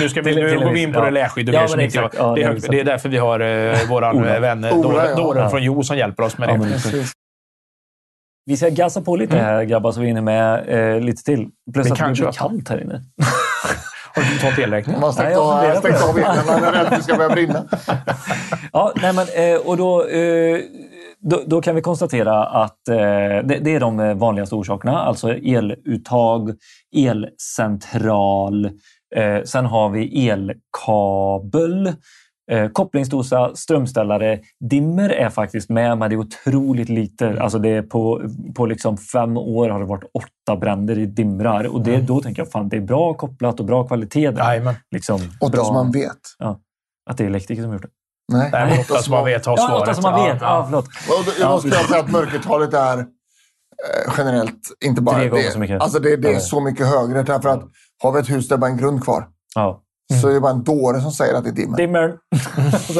[SPEAKER 2] nu ska vi nu går vi in på
[SPEAKER 1] ja.
[SPEAKER 2] reläskydd och
[SPEAKER 1] Ja,
[SPEAKER 2] som inte
[SPEAKER 1] exakt. Ja,
[SPEAKER 2] det, är det är därför vi har eh, våran
[SPEAKER 1] Ola.
[SPEAKER 2] eh, vän
[SPEAKER 3] Ola,
[SPEAKER 2] Dåren,
[SPEAKER 3] ja.
[SPEAKER 2] Dåren
[SPEAKER 1] Ja.
[SPEAKER 2] från Jo som hjälper oss med det.
[SPEAKER 1] Ja, men exakt. Vi ska gasa på lite här grabbar så vi hinner med eh, lite till. Plus
[SPEAKER 2] Vi
[SPEAKER 1] att det
[SPEAKER 2] kanske
[SPEAKER 1] blir kallt här inne.
[SPEAKER 2] Har du betalt elräkningen?
[SPEAKER 3] Man har stängt av, stängt
[SPEAKER 1] det.
[SPEAKER 3] elen man är rädd att det ska börja brinna.
[SPEAKER 1] Ja, nej men, eh, och då, eh, då, då kan vi konstatera att eh, det, det är de eh, vanligaste orsakerna. Alltså eluttag, elcentral, eh, sen har vi elkabel, eh, kopplingsdosa, strömställare. Dimmer är faktiskt med, men det är otroligt lite. Alltså det är på, på liksom fem år har det varit åtta bränder i dimrar. Och det, då tänker jag fan det är bra kopplat och bra kvalitet. där. Liksom,
[SPEAKER 3] Åtta
[SPEAKER 1] bra,
[SPEAKER 3] som man vet.
[SPEAKER 1] Att det är elektriker som har gjort det.
[SPEAKER 3] Nej,
[SPEAKER 2] Nej, men åtta som man vet har
[SPEAKER 1] Ja,
[SPEAKER 2] svaret.
[SPEAKER 1] åtta som man vet. Ja, förlåt.
[SPEAKER 3] Och då, jag måste säga att mörkertalet är eh, generellt inte bara
[SPEAKER 1] Tre
[SPEAKER 3] det.
[SPEAKER 1] så mycket.
[SPEAKER 3] Alltså det, det är
[SPEAKER 1] Ja.
[SPEAKER 3] så mycket högre. Därför att har vi ett hus där bara en grund kvar
[SPEAKER 1] Ja.
[SPEAKER 3] så är det bara en dåre som säger att det är dimmer.
[SPEAKER 1] Dimmer.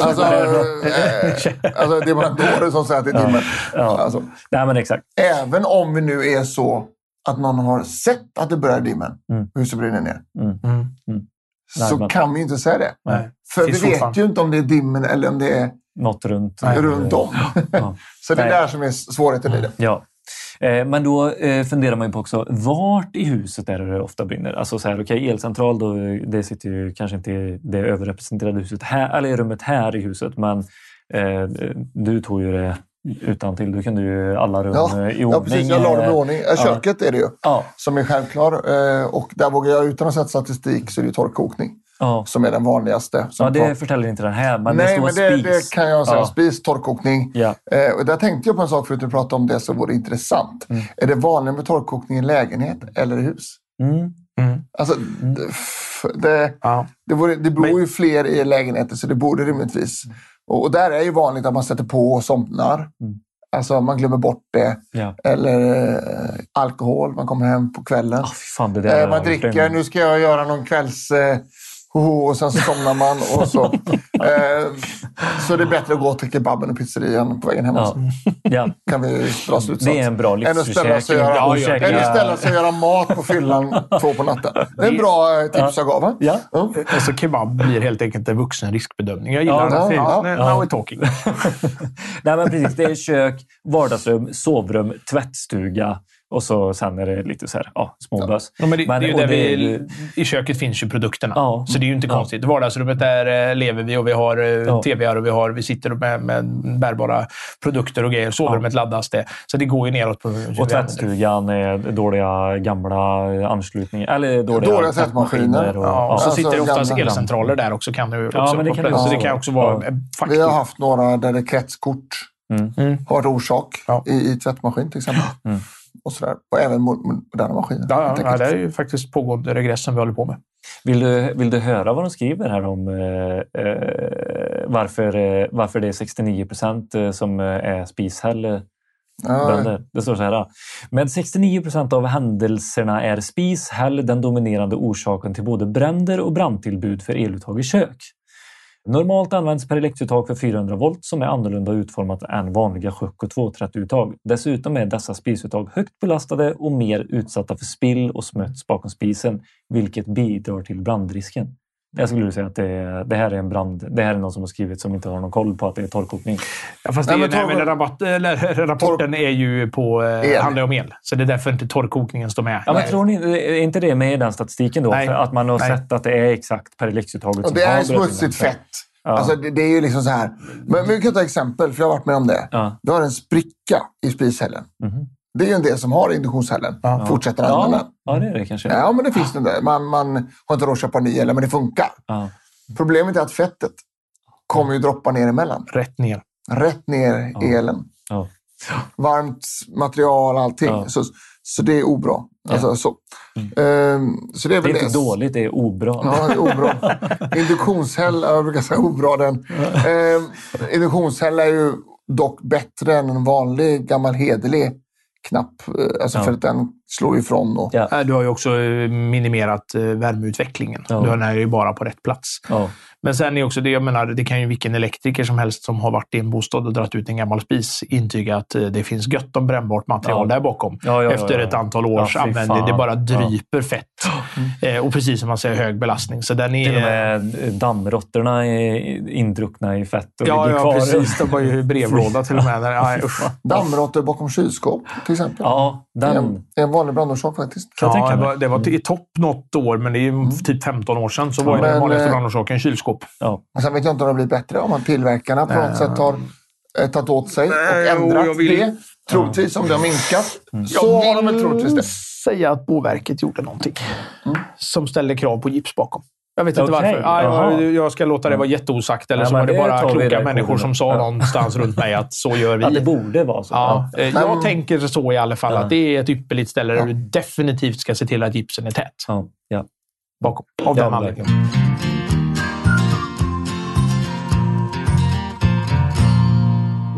[SPEAKER 3] Alltså, eh, alltså det är bara en dåre som säger att det är dimmer.
[SPEAKER 1] Ja.
[SPEAKER 3] Alltså,
[SPEAKER 1] Nej, men exakt.
[SPEAKER 3] även om vi nu är så att någon har sett att det börjar dimma
[SPEAKER 1] Mm.
[SPEAKER 3] huset brinner ner.
[SPEAKER 2] Mm.
[SPEAKER 3] Så
[SPEAKER 1] Nej,
[SPEAKER 3] kan vi inte säga det.
[SPEAKER 2] Nej.
[SPEAKER 3] För vi vet ju inte om det är dimmen eller om det är
[SPEAKER 1] Något runt.
[SPEAKER 3] runt om.
[SPEAKER 1] Ja.
[SPEAKER 3] så det är där som är svårigheten i det.
[SPEAKER 1] Ja. Eh, Men då eh, funderar man ju på också, vart i huset är det det ofta brinner? Alltså så här, okej, elcentral, då, det sitter ju kanske inte i det överrepresenterade huset här, eller i rummet här i huset, men eh, du tog ju det utan till. Du kunde ju alla rum
[SPEAKER 3] Ja,
[SPEAKER 1] eh, i ordning.
[SPEAKER 3] ja, precis. Jag la dem i ordning. Eh,
[SPEAKER 1] Ja.
[SPEAKER 3] Köket är det ju.
[SPEAKER 1] Ja,
[SPEAKER 3] Som är självklar. Eh, Och där vågar jag, utan att sätta statistik, så är det ju torrkokning.
[SPEAKER 1] ja.
[SPEAKER 3] Som är den vanligaste. Som
[SPEAKER 1] ja, det
[SPEAKER 3] tar-
[SPEAKER 1] förtäller inte den här, men det
[SPEAKER 3] Nej,
[SPEAKER 1] står
[SPEAKER 3] men det,
[SPEAKER 1] spis.
[SPEAKER 3] det kan jag säga.
[SPEAKER 1] Ja.
[SPEAKER 3] Spis, torrkokning.
[SPEAKER 1] Ja.
[SPEAKER 3] Eh, och där tänkte jag på en sak förut, du pratade om det så vore det intressant.
[SPEAKER 1] Mm.
[SPEAKER 3] Är det vanligare med torrkokning i lägenhet eller i hus?
[SPEAKER 1] Mm.
[SPEAKER 2] Mm.
[SPEAKER 3] Alltså, det, f- det,
[SPEAKER 2] Ja.
[SPEAKER 3] det, vore, det bor
[SPEAKER 2] Men-
[SPEAKER 3] ju fler i lägenheter så det borde rimligtvis. Och, där är ju vanligt att man sätter på och somnar.
[SPEAKER 1] Mm.
[SPEAKER 3] Alltså man glömmer bort det.
[SPEAKER 1] Ja.
[SPEAKER 3] Eller eh, alkohol, man kommer hem på kvällen.
[SPEAKER 1] Fy fan,
[SPEAKER 3] Eh, man dricker, nu ska jag göra någon kvälls... Eh, hoho, och sen så somnar man och så. Eh, så det är bättre att gå till kebaben och pizzerian på vägen hem.
[SPEAKER 1] Ja. Ja,
[SPEAKER 3] Kan vi dra slutsats.
[SPEAKER 1] det är en bra
[SPEAKER 3] Än
[SPEAKER 1] livsförsäkring.
[SPEAKER 3] eller ställa sig och göra mat på fyllan två på natten. Det är en bra eh, tips jag gav.
[SPEAKER 1] Ja.
[SPEAKER 3] Ja.
[SPEAKER 2] Alltså kebab blir helt enkelt en vuxen riskbedömning. Jag gillar
[SPEAKER 1] Ja,
[SPEAKER 2] det.
[SPEAKER 3] Ja,
[SPEAKER 2] ja. Now we're talking.
[SPEAKER 1] Nej, men precis. Det är kök, vardagsrum, sovrum, tvättstuga och så sen är det lite så här, ja, småbös.
[SPEAKER 2] Ja, men det,
[SPEAKER 1] Men-
[SPEAKER 2] det är ju där
[SPEAKER 1] det
[SPEAKER 2] vi, I köket finns ju produkterna.
[SPEAKER 1] Ja.
[SPEAKER 2] Så det är ju inte
[SPEAKER 1] Ja.
[SPEAKER 2] konstigt. Vardagsrummet där eh, lever vi och vi har eh,
[SPEAKER 1] Ja.
[SPEAKER 2] tv och vi, har, vi sitter med, med bärbara produkter och grejer. Sovrummet laddas det. Så det går ju neråt. På,
[SPEAKER 1] Och tvättstugan är dåliga gamla anslutningar. Eller dåliga,
[SPEAKER 3] Dåliga tvättmaskiner.
[SPEAKER 1] Och,
[SPEAKER 2] Ja, och så
[SPEAKER 3] Alltså,
[SPEAKER 2] sitter det oftast
[SPEAKER 3] gamla-
[SPEAKER 2] elcentraler där också. Kan du också
[SPEAKER 1] Ja, men det kan
[SPEAKER 2] så det
[SPEAKER 3] också
[SPEAKER 2] kan också vara
[SPEAKER 1] Ja.
[SPEAKER 3] Vi har haft några där det kretskort
[SPEAKER 1] Mm.
[SPEAKER 2] Mm.
[SPEAKER 3] har varit orsak
[SPEAKER 2] Ja.
[SPEAKER 3] i, i tvättmaskin till exempel.
[SPEAKER 1] Mm.
[SPEAKER 3] Och, sådär. och även mo- mo- moderna maskiner.
[SPEAKER 2] Ja, ja, det är ju faktiskt pågående regress som vi håller på med.
[SPEAKER 1] Vill, du, vill du höra vad de skriver här om eh, eh, varför, eh, varför det är 69 procent eh, som eh, är spishäll?
[SPEAKER 3] Ja.
[SPEAKER 1] Det står så här. Med 69 procent av händelserna är spishäll den dominerande orsaken till både bränder och brandtillbud för eluttag i kök. Normalt används perelektuttag för 400 volt som är annorlunda utformat än vanliga sjuck och 230-uttag. Dessutom är dessa spisuttag högt belastade och mer utsatta för spill och smuts bakom spisen, vilket bidrar till brandrisken. Jag skulle säga att det, det här är en brand. Det här är någon som har skrivit som inte har någon koll på att det är torrkokning.
[SPEAKER 2] Ja, fast det,
[SPEAKER 3] Nej,
[SPEAKER 2] är-
[SPEAKER 3] men
[SPEAKER 2] nej, men rabatt, eller, rapporten är ju på, eh,
[SPEAKER 3] El.
[SPEAKER 2] handlar om el. Så det är därför inte torrkokningen står med.
[SPEAKER 1] Ja, men tror ni, är inte det med i den statistiken då?
[SPEAKER 2] Nej.
[SPEAKER 1] För att man har
[SPEAKER 2] Nej.
[SPEAKER 1] sett att det är exakt per elektuttaget
[SPEAKER 3] Och
[SPEAKER 1] som
[SPEAKER 3] det är smutsigt fett.
[SPEAKER 1] Ja.
[SPEAKER 3] Alltså, det, det är ju liksom så här. Men, men vi kan ta exempel, för jag har varit med om det.
[SPEAKER 1] Ja.
[SPEAKER 3] Du har en spricka i spishällen.
[SPEAKER 1] Mhm.
[SPEAKER 3] Det är ju en del som har induktionshällen.
[SPEAKER 2] Ja.
[SPEAKER 3] Fortsätter använda
[SPEAKER 1] Ja,
[SPEAKER 3] den.
[SPEAKER 1] ja, det är det kanske.
[SPEAKER 3] Ja, men det finns den där. Man, man har inte råd att köpa ny eller men det funkar.
[SPEAKER 1] Ja.
[SPEAKER 3] Problemet är att fettet kommer ju droppa ner emellan.
[SPEAKER 2] Rätt ner.
[SPEAKER 3] Rätt ner
[SPEAKER 1] Ja.
[SPEAKER 3] elen.
[SPEAKER 1] Ja.
[SPEAKER 3] Varmt material, allting.
[SPEAKER 1] Ja.
[SPEAKER 3] Så, så det är obra. Alltså, så. Ehm, så det är
[SPEAKER 1] Det är inte dåligt, det är obra.
[SPEAKER 3] Ja, det är obra. Induktionshäll, jag brukar säga obra den. Ehm, induktionshäll är ju dock bättre än en vanlig gammal hederlig knapp. eh, Alltså
[SPEAKER 1] Ja.
[SPEAKER 3] för att den slår ifrån. Och,
[SPEAKER 1] Ja.
[SPEAKER 2] Eh, Du har ju också eh, minimerat eh, värmeutvecklingen.
[SPEAKER 1] Ja.
[SPEAKER 2] Du har den ju bara på rätt plats.
[SPEAKER 1] Ja.
[SPEAKER 2] Men sen är också det, jag menar, det kan ju vilken elektriker som helst som har varit i en bostad och dragit ut en gammal spis intyga att eh, det finns gött om brännbart material
[SPEAKER 1] Ja.
[SPEAKER 2] där bakom.
[SPEAKER 1] Ja, ja, ja,
[SPEAKER 2] Efter
[SPEAKER 1] ja.
[SPEAKER 2] ett antal års
[SPEAKER 1] Ja,
[SPEAKER 2] användning. Det bara dryper fett. Eh, och precis som man säger, hög belastning. Så den är...
[SPEAKER 1] Till och med eh, dammråttorna är indruckna i fett och
[SPEAKER 2] Ja,
[SPEAKER 1] ligger
[SPEAKER 2] ja
[SPEAKER 1] kvar.
[SPEAKER 2] precis. De var ju brevlåda till och med. Ja, usch.
[SPEAKER 3] Dammråttor bakom kylskåp till exempel.
[SPEAKER 1] Ja, den.
[SPEAKER 3] en, är en vanlig brandorsak faktiskt.
[SPEAKER 2] Ja, det var, det var i topp något år, men det är ju typ 15 år sedan så var
[SPEAKER 3] Men,
[SPEAKER 2] den vanligaste brandorsaken kylskop.
[SPEAKER 1] Ja.
[SPEAKER 3] Och sen vet jag inte om det blir bättre om man tillverkarna på något sätt har eh, tagit åt sig och
[SPEAKER 2] Nej, jo,
[SPEAKER 3] ändrat
[SPEAKER 2] vill-
[SPEAKER 3] det. Troligtvis om det har minskat.
[SPEAKER 1] Mm.
[SPEAKER 3] Så har de väl troligtvis det.
[SPEAKER 2] säga att Boverket gjorde någonting som ställde krav på gips bakom. Jag vet inte
[SPEAKER 1] Okej,
[SPEAKER 2] varför.
[SPEAKER 1] Jaha.
[SPEAKER 2] jag, jag ska låta det vara jätteosagt. Eller
[SPEAKER 1] Ja,
[SPEAKER 2] så
[SPEAKER 1] men
[SPEAKER 2] var det
[SPEAKER 1] det
[SPEAKER 2] bara kloka människor som sa någonstans runt mig att så gör vi.
[SPEAKER 1] Att det borde vara så.
[SPEAKER 2] Ja, eh,
[SPEAKER 3] Men-
[SPEAKER 2] jag tänker så i alla fall.
[SPEAKER 1] Ja.
[SPEAKER 2] Att det är ett ypperligt ställe där
[SPEAKER 3] Ja.
[SPEAKER 2] du definitivt ska se till att gipsen är tät
[SPEAKER 1] Ja. Ja.
[SPEAKER 2] bakom. Av den
[SPEAKER 1] men
[SPEAKER 2] anledningen.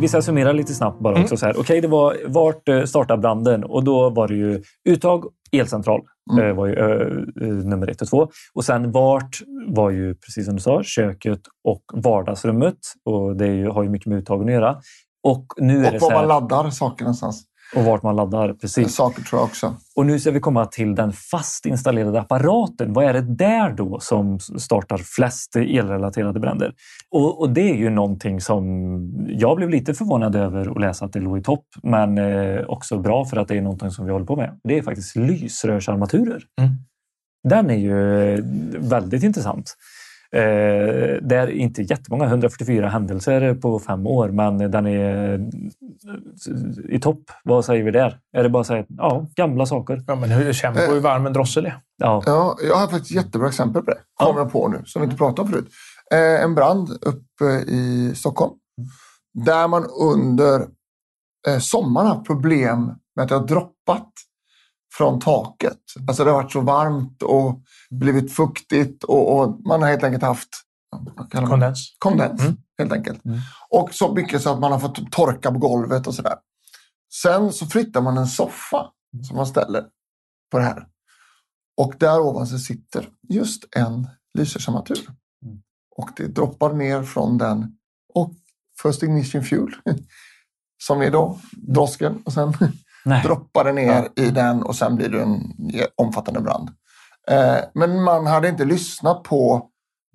[SPEAKER 1] Vi ska summera lite snabbt bara
[SPEAKER 2] Mm.
[SPEAKER 1] också. Så här. Okej, det var vart eh, startar branden? Och då var det ju uttag, elcentral
[SPEAKER 3] Mm.
[SPEAKER 1] eh, var ju eh, nummer ett och två. Och sen vart var ju, precis som du sa, köket och vardagsrummet. Och det är ju, har ju mycket med uttagen att göra. Och nu är
[SPEAKER 3] Och
[SPEAKER 1] det så
[SPEAKER 3] var man
[SPEAKER 1] här,
[SPEAKER 3] laddar saker någonstans.
[SPEAKER 1] Och vart man laddar. Precis.
[SPEAKER 3] Saker tror jag också.
[SPEAKER 1] Och nu ska vi komma till den fast installerade apparaten. Vad är det där då som startar flest elrelaterade bränder? Och, och det är ju någonting som jag blev lite förvånad över att läsa att det låg i topp, men eh, också bra för att det är någonting som vi håller på med. Det är faktiskt lysrörsarmaturer.
[SPEAKER 2] Mm.
[SPEAKER 1] Den är ju eh, väldigt intressant. Eh, det är inte jättemånga, 144 händelser på fem år, men den är i topp. Vad säger vi där? Är det bara att säga ja, gamla saker?
[SPEAKER 2] Ja, men hur känner på hur varm en drossel är?
[SPEAKER 1] Ja,
[SPEAKER 3] Ja, jag har faktiskt jättebra exempel på det. Kommer jag på nu, som vi inte pratade om förut. Eh, en brand uppe i Stockholm. Där man under eh, sommaren har haft problem med att det har droppat från taket. Alltså det har varit så varmt och blivit fuktigt och, och man har helt enkelt haft?
[SPEAKER 2] Kondens.
[SPEAKER 3] kondens.
[SPEAKER 2] Mm.
[SPEAKER 3] Helt enkelt.
[SPEAKER 1] Mm.
[SPEAKER 3] Och så mycket så att man har fått torka på golvet och sådär. Sen så flyttar man en soffa som man ställer på det här. Och där ovanför sitter just en lysrörsarmatur.
[SPEAKER 1] Mm.
[SPEAKER 3] Och det droppar ner från den. Och First Ignition Fuel, som är då drosken. Och sen
[SPEAKER 1] nej.
[SPEAKER 3] droppar det ner i den och sen blir det en omfattande brand. Eh, men man hade inte lyssnat på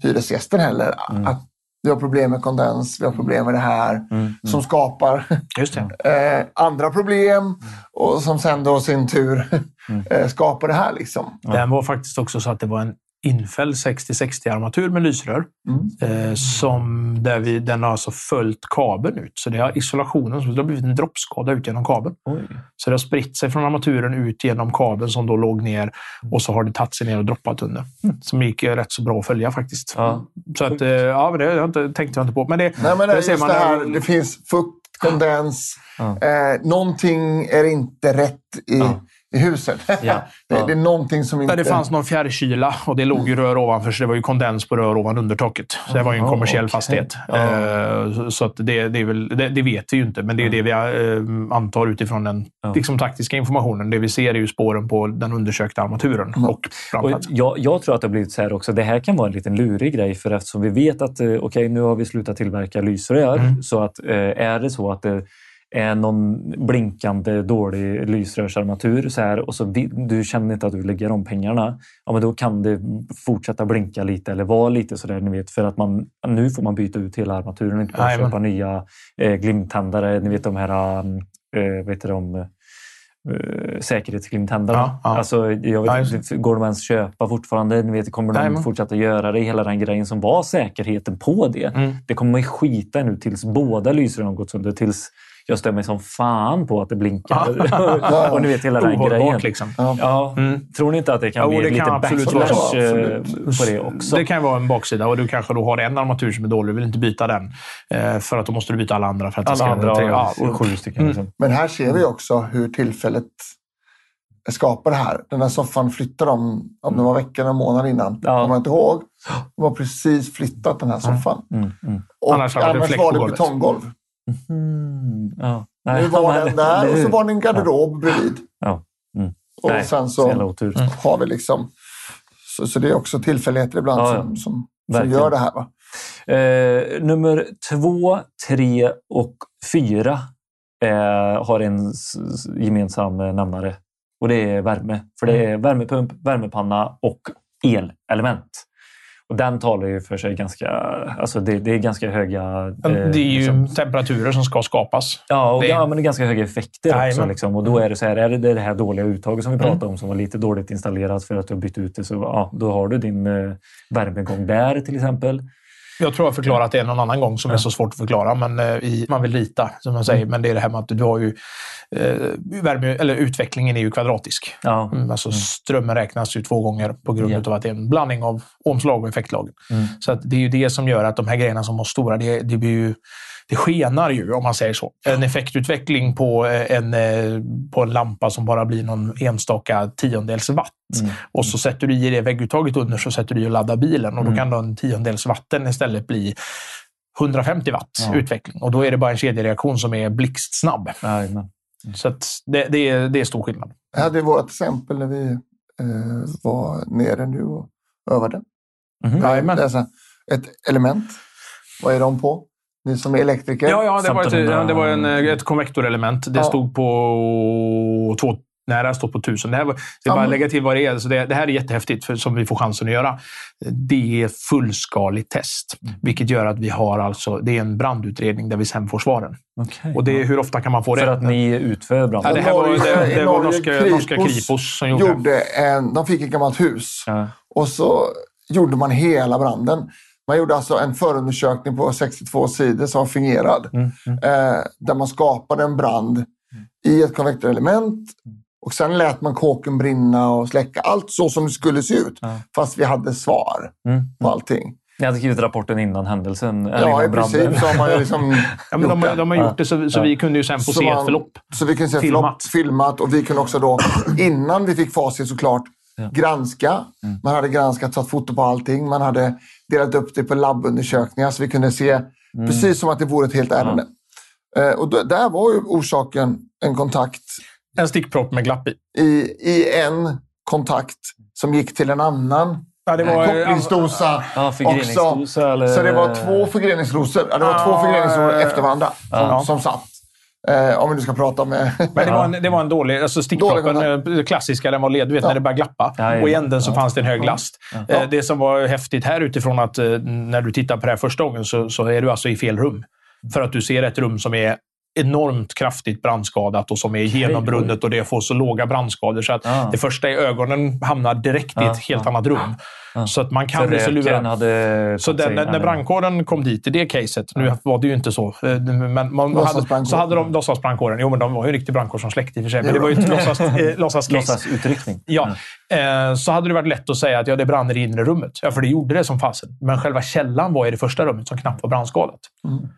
[SPEAKER 3] hyresgästen heller.
[SPEAKER 1] Mm.
[SPEAKER 3] Att vi har problem med kondens, vi har problem med det här.
[SPEAKER 1] Mm, mm.
[SPEAKER 3] Som skapar eh, andra problem och som sen då i sin tur
[SPEAKER 1] Mm.
[SPEAKER 3] eh, skapar det här. Liksom.
[SPEAKER 1] Ja.
[SPEAKER 2] Den var faktiskt också så att det var en infälld 60-60-armatur med lysrör.
[SPEAKER 3] Mm.
[SPEAKER 2] Eh, som där vi, den har alltså följt kabeln ut. Så det har isolationen, så det har blivit en droppskada ut genom kabeln.
[SPEAKER 1] Oj.
[SPEAKER 2] Så det har spritt sig från armaturen ut genom kabeln som då låg ner och så har det tagit sig ner och droppat under. Som gick eh, rätt så bra att följa faktiskt.
[SPEAKER 1] Ja.
[SPEAKER 2] Så att, eh, ja, men det jag inte, tänkte jag inte på. Men det,
[SPEAKER 3] Nej, men det,
[SPEAKER 2] ser man
[SPEAKER 3] det, här, det finns fukt, kondens.
[SPEAKER 1] Ja.
[SPEAKER 3] Eh, någonting är inte rätt i,
[SPEAKER 1] Ja.
[SPEAKER 3] I huset.
[SPEAKER 1] Ja.
[SPEAKER 3] det,
[SPEAKER 1] Ja.
[SPEAKER 3] det är någonting som inte...
[SPEAKER 2] Där det fanns någon fjärrkyla och det låg ju rör ovanför, så det var ju kondens på rör ovan undertaket. Så det var ju en kommersiell fastighet.
[SPEAKER 1] Ja.
[SPEAKER 2] Eh, så- det, det, är väl, det, det vet vi ju inte, men det är det vi eh, antar utifrån den
[SPEAKER 1] Ja.
[SPEAKER 2] liksom, taktiska informationen. Det vi ser är ju spåren på den undersökta armaturen och
[SPEAKER 1] Och
[SPEAKER 2] brandplatsen.
[SPEAKER 1] jag, jag tror att det har blivit så här också. Det här kan vara en liten lurig grej för eftersom vi vet att eh, okej, nu har vi slutat tillverka lysrör.
[SPEAKER 2] Mm.
[SPEAKER 1] Så att är det så att är någon blinkande dålig lysrörsarmatur så här, och så du känner inte att du lägger de pengarna. Ja, men då kan det fortsätta blinka lite eller vara lite så där, ni vet. För att man, nu får man byta ut hela armaturen och inte bara köpa nya eh, glimttändare. Ni vet de här eh, vet du, de, eh, säkerhetsglimtändarna.
[SPEAKER 2] Ja, ja.
[SPEAKER 1] Alltså, jag vet,
[SPEAKER 2] Ja,
[SPEAKER 1] går de ens köpa fortfarande? Ni vet, kommer de
[SPEAKER 2] Jajamän.
[SPEAKER 1] fortsätta göra det? Hela den grejen som var säkerheten på det.
[SPEAKER 2] Mm.
[SPEAKER 1] Det kommer man skita nu tills båda lysrören har gått sönder. Tills jag mig som fan på att det blinkar. och ni vet hela den grejen.
[SPEAKER 2] Liksom.
[SPEAKER 1] Ja,
[SPEAKER 2] Mm.
[SPEAKER 1] Tror ni inte att det kan
[SPEAKER 2] Jo,
[SPEAKER 1] bli
[SPEAKER 2] det
[SPEAKER 1] lite
[SPEAKER 2] kan absolut vara
[SPEAKER 1] backlash
[SPEAKER 3] så.
[SPEAKER 1] eh,
[SPEAKER 3] Absolut.
[SPEAKER 1] på det också?
[SPEAKER 2] Det kan ju vara en baksida och du kanske då har en armatur som är dålig. Du vill inte byta den. eh, För att då måste du byta alla andra. För att det
[SPEAKER 1] Alla
[SPEAKER 2] ska
[SPEAKER 1] andra
[SPEAKER 2] tre- ja,
[SPEAKER 1] sju stycken.
[SPEAKER 2] Mm.
[SPEAKER 1] Liksom.
[SPEAKER 3] Men här ser vi också hur tillfället skapar det här. Den här soffan flyttade de, om det var veckan eller månad innan.
[SPEAKER 1] Ja.
[SPEAKER 3] Kommer jag inte ihåg. De har precis flyttat den här soffan.
[SPEAKER 1] Mm, mm.
[SPEAKER 3] Och
[SPEAKER 2] Annars
[SPEAKER 3] annars, var
[SPEAKER 2] på
[SPEAKER 3] det betonggolv.
[SPEAKER 1] Mm, ja.
[SPEAKER 3] Nu
[SPEAKER 1] Nej,
[SPEAKER 3] var
[SPEAKER 1] men-
[SPEAKER 3] den där och så var det en garderob bredvid.
[SPEAKER 1] Ja. Mm.
[SPEAKER 3] Och
[SPEAKER 1] Nej,
[SPEAKER 3] sen
[SPEAKER 1] så
[SPEAKER 3] har vi liksom... Så, så det är också tillfälligheter ibland
[SPEAKER 1] Ja, ja.
[SPEAKER 3] som, som, som gör det här. Va?
[SPEAKER 1] Eh, nummer två, tre och fyra eh, har en gemensam nämnare. Och det är värme. För det
[SPEAKER 2] Mm.
[SPEAKER 1] är värmepump, värmepanna och elelement. Och den talar ju för sig ganska... Alltså det, det är ganska höga... Eh,
[SPEAKER 2] Det är ju
[SPEAKER 1] liksom-
[SPEAKER 2] temperaturer som ska skapas.
[SPEAKER 1] Ja, och,
[SPEAKER 2] det-
[SPEAKER 1] ja, men det är ganska höga effekter också.
[SPEAKER 2] Jajamän.
[SPEAKER 1] Liksom. Och då är det så här, är det det här dåliga uttaget som vi
[SPEAKER 2] Mm.
[SPEAKER 1] pratade om som var lite dåligt installerat för att du har bytt ut det, så ja, då har du din eh, värmegång där till exempel.
[SPEAKER 2] Jag tror jag förklarat det någon annan gång som är
[SPEAKER 1] Ja.
[SPEAKER 2] så svårt att förklara. Men eh, i, man vill rita, som man säger. Men det är det här med att du har ju... Eh, värme, eller utvecklingen är ju kvadratisk.
[SPEAKER 1] Ja.
[SPEAKER 2] Mm, alltså strömmen räknas ju två gånger på grund
[SPEAKER 1] Ja.
[SPEAKER 2] av att det är en blandning av omslag och effektlagen.
[SPEAKER 1] Mm.
[SPEAKER 2] Så att det är ju det som gör att de här grejerna som var stora, det, det blir ju det skenar ju, om man säger så. En effektutveckling på eh, en, eh, på en lampa som bara blir någon enstaka tiondels watt.
[SPEAKER 1] Mm.
[SPEAKER 2] Och så sätter du i det vägguttaget under så sätter du i och laddar bilen. Och då
[SPEAKER 1] Mm.
[SPEAKER 2] kan då en tiondels watten istället bli 150 watt
[SPEAKER 1] Ja.
[SPEAKER 2] utveckling. Och då är det bara en kedjereaktion som är blixtsnabb.
[SPEAKER 1] Jajamän.
[SPEAKER 2] Så att det, det, är, det är stor skillnad.
[SPEAKER 3] Jag hade vårt exempel när vi eh, var nere nu och övade. Så här, ett element. Vad är de på? Ni som är elektriker.
[SPEAKER 2] Ja, ja det, var ett,
[SPEAKER 1] 1500
[SPEAKER 2] ja, det var en, ett konvektorelement. Det
[SPEAKER 3] Ja.
[SPEAKER 2] stod på två, nej, det här står på tusen. Det här var, jag
[SPEAKER 3] Ja,
[SPEAKER 2] bara
[SPEAKER 3] men-
[SPEAKER 2] lägga till vad det är. Så det, det här är jättehäftigt, för, som vi får chansen att göra. Det är fullskaligt test,
[SPEAKER 1] Mm.
[SPEAKER 2] vilket gör att vi har alltså, det är en brandutredning där vi sen får svaren.
[SPEAKER 1] Okej.
[SPEAKER 2] Och det är, hur ofta kan man få det?
[SPEAKER 1] För att ni utför brand?
[SPEAKER 2] ja, det här var, det, det var norska,
[SPEAKER 3] Kripos
[SPEAKER 2] norska Kripos som gjorde,
[SPEAKER 3] gjorde en, de fick ett gammalt hus
[SPEAKER 1] Ja.
[SPEAKER 3] och så gjorde man hela branden. Man gjorde alltså en förundersökning på 62 sidor som var fingerad.
[SPEAKER 1] Mm, mm.
[SPEAKER 3] Eh, där man skapade en brand i ett konvektorelement. Och sen lät man kåken brinna och släcka. Allt så som det skulle se ut. Fast vi hade svar
[SPEAKER 1] Mm.
[SPEAKER 3] på allting.
[SPEAKER 1] Ni hade skrivit rapporten innan händelsen?
[SPEAKER 3] Ja, i princip så har man ju liksom
[SPEAKER 2] ja, men de, de har gjort det så, så
[SPEAKER 1] Ja.
[SPEAKER 2] vi kunde ju sen få
[SPEAKER 3] Så
[SPEAKER 2] se ett
[SPEAKER 3] man-
[SPEAKER 2] förlopp.
[SPEAKER 3] Så vi kunde se
[SPEAKER 2] Filmat.
[SPEAKER 3] filmat. filmat och vi kunde också då, innan vi fick facit såklart,
[SPEAKER 1] Ja.
[SPEAKER 3] granska.
[SPEAKER 1] Mm.
[SPEAKER 3] Man hade granskat, tagit foto på allting. Man hade delat upp det på labbundersökningar så vi kunde se
[SPEAKER 1] Mm.
[SPEAKER 3] precis som att det vore ett helt ärende. Eh, och då, där var ju orsaken en kontakt
[SPEAKER 2] En stickpropp med glapp i.
[SPEAKER 3] i, i en kontakt som gick till en annan
[SPEAKER 2] Ja, det
[SPEAKER 3] eh,
[SPEAKER 2] var,
[SPEAKER 3] kopplingsdosa.
[SPEAKER 1] Ja, förgreningsdosa eller...
[SPEAKER 3] Så det var två förgreningsrosor. Ja, det var två
[SPEAKER 2] Ja,
[SPEAKER 3] förgreningsrosor
[SPEAKER 2] eh,
[SPEAKER 3] efter varandra som,
[SPEAKER 2] ja.
[SPEAKER 3] som satt. Eh, om vi nu ska prata med...
[SPEAKER 2] Men det var, en, det var en dålig... Alltså stickproppen,
[SPEAKER 3] Dålig
[SPEAKER 2] eh, det klassiska, den var led. Du vet
[SPEAKER 3] Ja.
[SPEAKER 2] när det börjar glappa.
[SPEAKER 1] Ja, ja.
[SPEAKER 2] och i änden så
[SPEAKER 1] Ja.
[SPEAKER 2] fanns det en hög last.
[SPEAKER 1] Ja.
[SPEAKER 2] Eh, Det som var häftigt här utifrån att eh, när du tittar på det här första gången så, så är du alltså i fel rum. För att du ser ett rum som är enormt kraftigt brandskadat och som är genombrunnet och det får så låga brandskador. Så att
[SPEAKER 1] Ja.
[SPEAKER 2] det första är ögonen hamnar direkt i
[SPEAKER 1] Ja,
[SPEAKER 2] ett helt
[SPEAKER 1] ja.
[SPEAKER 2] annat rum.
[SPEAKER 1] Ja.
[SPEAKER 2] Så att man kan bli så lurad.
[SPEAKER 1] hade...
[SPEAKER 2] Så den, när, brandkåren kom dit i det caset, nu var det ju inte så, eh, men man hade, så hade de låtsasbrandkåren. Jo, men de var ju en riktig brandkår som släckte i och för sig, men det var ju ett låtsas, eh, låtsascase.
[SPEAKER 1] Låtsasutryckning.
[SPEAKER 2] Ja, eh, så hade det varit lätt att säga att ja, det brann i det inre rummet. Ja, för det gjorde det som fasen. Men själva källan var i det första rummet som knappt var brandskadat.
[SPEAKER 3] Mm.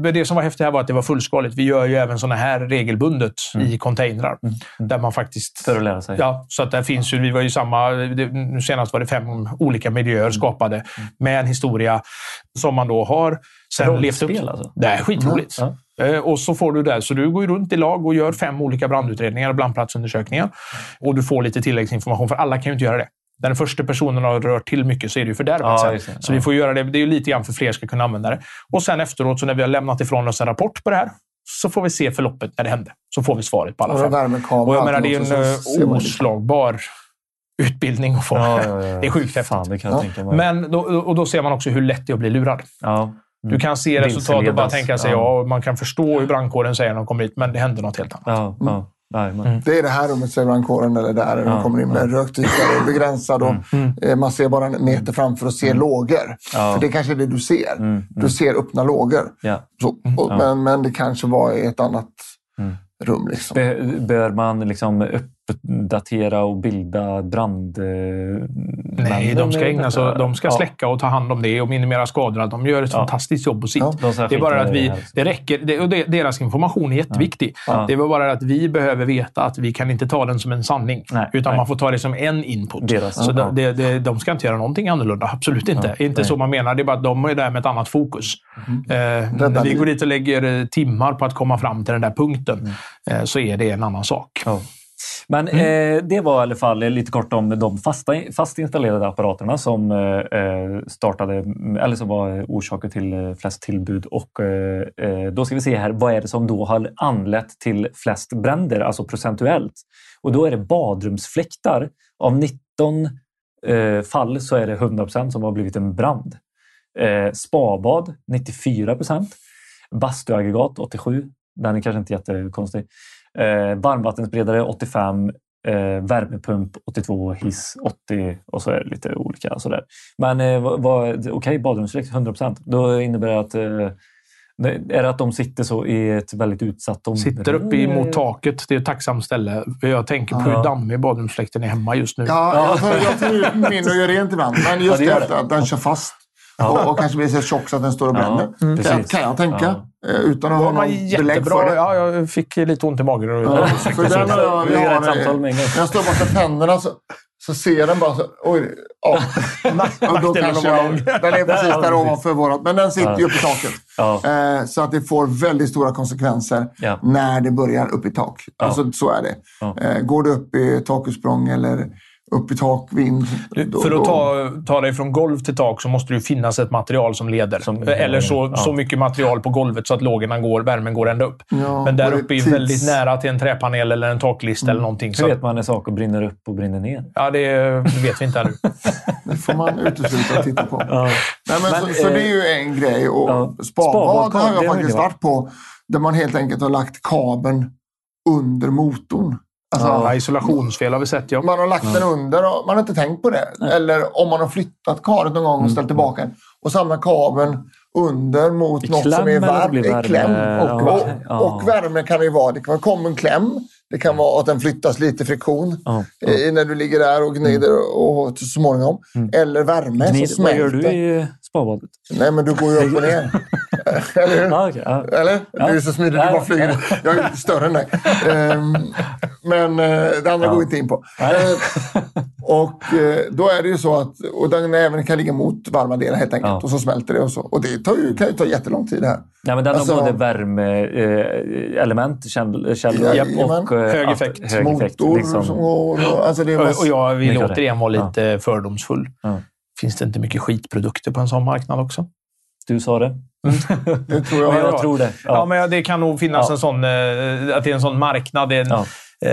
[SPEAKER 2] Men Det som var häftigt här var att det var fullskaligt. Vi gör ju även sådana här regelbundet
[SPEAKER 1] Mm.
[SPEAKER 2] i containrar.
[SPEAKER 1] Mm.
[SPEAKER 2] Där man faktiskt...
[SPEAKER 1] För att lära sig.
[SPEAKER 2] Ja, så att där finns ju, vi var ju samma, det, nu senast var det fem olika miljöer
[SPEAKER 1] Mm.
[SPEAKER 2] skapade med en historia som man då har sen levt upp.
[SPEAKER 1] Rollspel alltså?
[SPEAKER 2] Det är skitroligt.
[SPEAKER 1] Ja.
[SPEAKER 2] Eh, Och så får du det. Så du går runt i lag och gör fem olika brandutredningar och brandplatsundersökningar. Och du får lite tilläggsinformation, för alla kan ju inte göra det. När den första personen har rört till mycket så är det ju fördärvat
[SPEAKER 1] Ja,
[SPEAKER 2] sen. Så
[SPEAKER 1] Ja.
[SPEAKER 2] vi får göra det. Det är ju lite grann för fler ska kunna använda det. Och sen efteråt, så när vi har lämnat ifrån oss en rapport på det här, så får vi se förloppet när det hände. Så får vi svaret på alla
[SPEAKER 3] Och
[SPEAKER 2] fem.
[SPEAKER 3] värmekamera
[SPEAKER 2] Och jag menar, det är en eh, oslagbar utbildning att få.
[SPEAKER 1] Ja, ja, ja.
[SPEAKER 2] Det är sjukt häftigt.
[SPEAKER 1] Fan, det kan jag
[SPEAKER 3] Ja.
[SPEAKER 1] tänka mig.
[SPEAKER 2] Men då, och då ser man också hur lätt det är att bli lurad.
[SPEAKER 1] ja.
[SPEAKER 2] Du kan se resultatet och bara tänka sig,
[SPEAKER 1] Ja.
[SPEAKER 2] ja, man kan förstå hur brandkåren säger när de kommer hit, men det händer något helt annat. Mm.
[SPEAKER 3] Det är det här rummet, säger brandkåren, eller där.
[SPEAKER 1] Ja,
[SPEAKER 3] de kommer in med en rökdykare och begränsad. Och, eh, Man ser bara en meter framför och ser lågor.
[SPEAKER 1] Mm. Ja.
[SPEAKER 3] För det kanske är det du ser.
[SPEAKER 1] Mm,
[SPEAKER 3] Du ser öppna lågor.
[SPEAKER 1] Ja.
[SPEAKER 3] Så, och,
[SPEAKER 1] Ja.
[SPEAKER 3] men, men det kanske var i ett annat
[SPEAKER 1] Mm.
[SPEAKER 3] rum. Liksom.
[SPEAKER 1] Be- Bör man liksom uppdatera och bilda brand... eh,
[SPEAKER 2] Nej, de ska, ägna sig, de ska
[SPEAKER 1] Ja.
[SPEAKER 2] släcka och ta hand om det och minimera skadorna. De gör ett
[SPEAKER 1] Ja.
[SPEAKER 2] fantastiskt jobb på sitt.
[SPEAKER 3] Ja.
[SPEAKER 1] De
[SPEAKER 2] Det är bara att vi,
[SPEAKER 1] här.
[SPEAKER 2] det räcker, det, och deras information är jätteviktig.
[SPEAKER 1] Ja.
[SPEAKER 2] Det var bara att vi behöver veta att vi kan inte ta den som en sanning.
[SPEAKER 1] Nej,
[SPEAKER 2] utan
[SPEAKER 1] nej.
[SPEAKER 2] man får ta det som en input.
[SPEAKER 1] Deras,
[SPEAKER 2] så
[SPEAKER 1] ja.
[SPEAKER 2] det, det, de ska inte göra någonting annorlunda. Absolut inte.
[SPEAKER 1] Ja,
[SPEAKER 2] inte
[SPEAKER 1] nej.
[SPEAKER 2] så man menar. Det är bara att de är där med ett annat fokus. Eh, när vi går dit och lägger eh, timmar på att komma fram till den där punkten eh, så är det en annan sak.
[SPEAKER 1] Men eh, det var i alla fall lite kort om de fasta, fast installerade apparaterna som eh, startade, eller som var orsaker till eh, flest tillbud. Och eh, eh, då ska vi se här, vad är det som då har anlett till flest bränder, alltså procentuellt? Och då är det badrumsfläktar. Av 19 eh, fall så är det 100 procent som har blivit en brand. Eh, spabad 94 procent. Bastuaggregat 87. Den är kanske inte jättekonstig. Eh, varmvattensberedare 85. Eh, värmepump 82, hiss 80 och så är det lite olika. Sådär. Men eh, okej, okay, badrumsfläkt 100 procent. Då innebär det att eh, är det att de sitter så i ett väldigt utsatt område?
[SPEAKER 2] Sitter uppe emot taket. Det är ett tacksamt ställe. Jag tänker på
[SPEAKER 1] Ja.
[SPEAKER 2] hur dammig badrumsfläkten är hemma just nu.
[SPEAKER 3] Ja, jag tar, jag tar ut min och gör rent ibland. Men just
[SPEAKER 1] Ja, det
[SPEAKER 3] det, att,
[SPEAKER 1] det.
[SPEAKER 3] att den kör fast. Och, och kanske blir så tjock så att den står och bränner.
[SPEAKER 1] Ja, precis.
[SPEAKER 3] kan jag tänka. Eh, Utan att ha någon belägg
[SPEAKER 2] jättebra.
[SPEAKER 3] för det.
[SPEAKER 2] Ja, jag fick lite ont i magen. Och
[SPEAKER 3] Ja, för den har jag,
[SPEAKER 1] Vi
[SPEAKER 3] har. När jag står och borstar tänderna så, så ser den bara så, oj, ja. Och då kanske jag, den är precis där ovanför vårat. Men den sitter ju uppe i taket.
[SPEAKER 1] Ja,
[SPEAKER 3] Eh, så att det får väldigt stora konsekvenser
[SPEAKER 1] Ja.
[SPEAKER 3] när det börjar upp i tak. Alltså så är det. Eh, går det upp i takutsprång eller upp i takvind. då-
[SPEAKER 2] För
[SPEAKER 3] då-
[SPEAKER 2] att ta, ta dig från golv till tak så måste det ju finnas ett material som leder.
[SPEAKER 1] Som-
[SPEAKER 2] Eller så,
[SPEAKER 1] ja.
[SPEAKER 2] så mycket material på golvet så att lågorna går, värmen går ända upp.
[SPEAKER 3] Ja,
[SPEAKER 2] Men där uppe är ju
[SPEAKER 3] tids-
[SPEAKER 2] väldigt nära till en träpanel eller en taklist eller någonting.
[SPEAKER 1] hur
[SPEAKER 2] Så,
[SPEAKER 1] vet man när saker brinner upp och brinner ner?
[SPEAKER 2] ja, det vet vi inte ännu.
[SPEAKER 3] Det får man utesluta och titta på.
[SPEAKER 1] Ja.
[SPEAKER 3] Nej, men,
[SPEAKER 1] Men,
[SPEAKER 3] så, så
[SPEAKER 1] eh,
[SPEAKER 3] det är ju en grej. Och
[SPEAKER 1] ja,
[SPEAKER 3] Spabad
[SPEAKER 1] spabad,
[SPEAKER 3] har jag faktiskt varit på. Där man helt enkelt har lagt kabeln under motorn. Alltså,
[SPEAKER 2] Ja, isolationsfel har vi sett, ja.
[SPEAKER 3] Man har lagt den under och man har inte tänkt på det. Eller om man har flyttat karet någon gång och ställt tillbaka den. Och samlar kabeln under mot
[SPEAKER 1] Mm. I
[SPEAKER 3] något som är varmt.
[SPEAKER 1] värme?
[SPEAKER 3] kläm. Och,
[SPEAKER 1] Ja,
[SPEAKER 3] och,
[SPEAKER 1] ja.
[SPEAKER 3] och värme kan det ju vara. Det kan vara kommen kläm. Det kan vara att den flyttas lite friktion
[SPEAKER 1] Ja.
[SPEAKER 3] i, när du ligger där och gnider och, så småningom. Eller värme
[SPEAKER 1] Gnid,
[SPEAKER 3] som
[SPEAKER 1] vad
[SPEAKER 3] smälter.
[SPEAKER 1] gör du i spabadet?
[SPEAKER 3] Nej, men du går ju upp och ner. Eller hur?
[SPEAKER 1] Ja, okej, ja.
[SPEAKER 3] Eller?
[SPEAKER 1] Ja.
[SPEAKER 3] Du är så smidig,
[SPEAKER 1] Ja.
[SPEAKER 3] du bara flyger. Jag är lite större än dig. Ehm, men eh, det andra
[SPEAKER 1] Ja.
[SPEAKER 3] går vi inte in på. Eh, och eh, då är det ju så att och den även kan ligga mot varma delar helt enkelt.
[SPEAKER 1] Ja.
[SPEAKER 3] Och så smälter det och så. Och det tar ju, kan ju ta jättelång tid det här.
[SPEAKER 1] Nej, men den
[SPEAKER 3] Alltså-
[SPEAKER 1] har både värmeelement, käll, källor
[SPEAKER 3] Jajamän.
[SPEAKER 1] och
[SPEAKER 2] Hög
[SPEAKER 1] att-
[SPEAKER 2] effekt.
[SPEAKER 1] hög effekt
[SPEAKER 3] Motor
[SPEAKER 1] liksom.
[SPEAKER 3] som går. Och, alltså det är
[SPEAKER 2] Och, jag vill
[SPEAKER 1] det.
[SPEAKER 2] återigen vara lite fördomsfull.
[SPEAKER 1] Ja.
[SPEAKER 2] Finns det inte mycket skitprodukter på en sån marknad också?
[SPEAKER 1] Du sa det.
[SPEAKER 3] Det tror jag.
[SPEAKER 1] Men jag
[SPEAKER 2] ja.
[SPEAKER 1] tror det.
[SPEAKER 2] Ja,
[SPEAKER 1] Ja.
[SPEAKER 2] men det kan nog finnas en sån, eh, att det är en sån marknad. En, eh,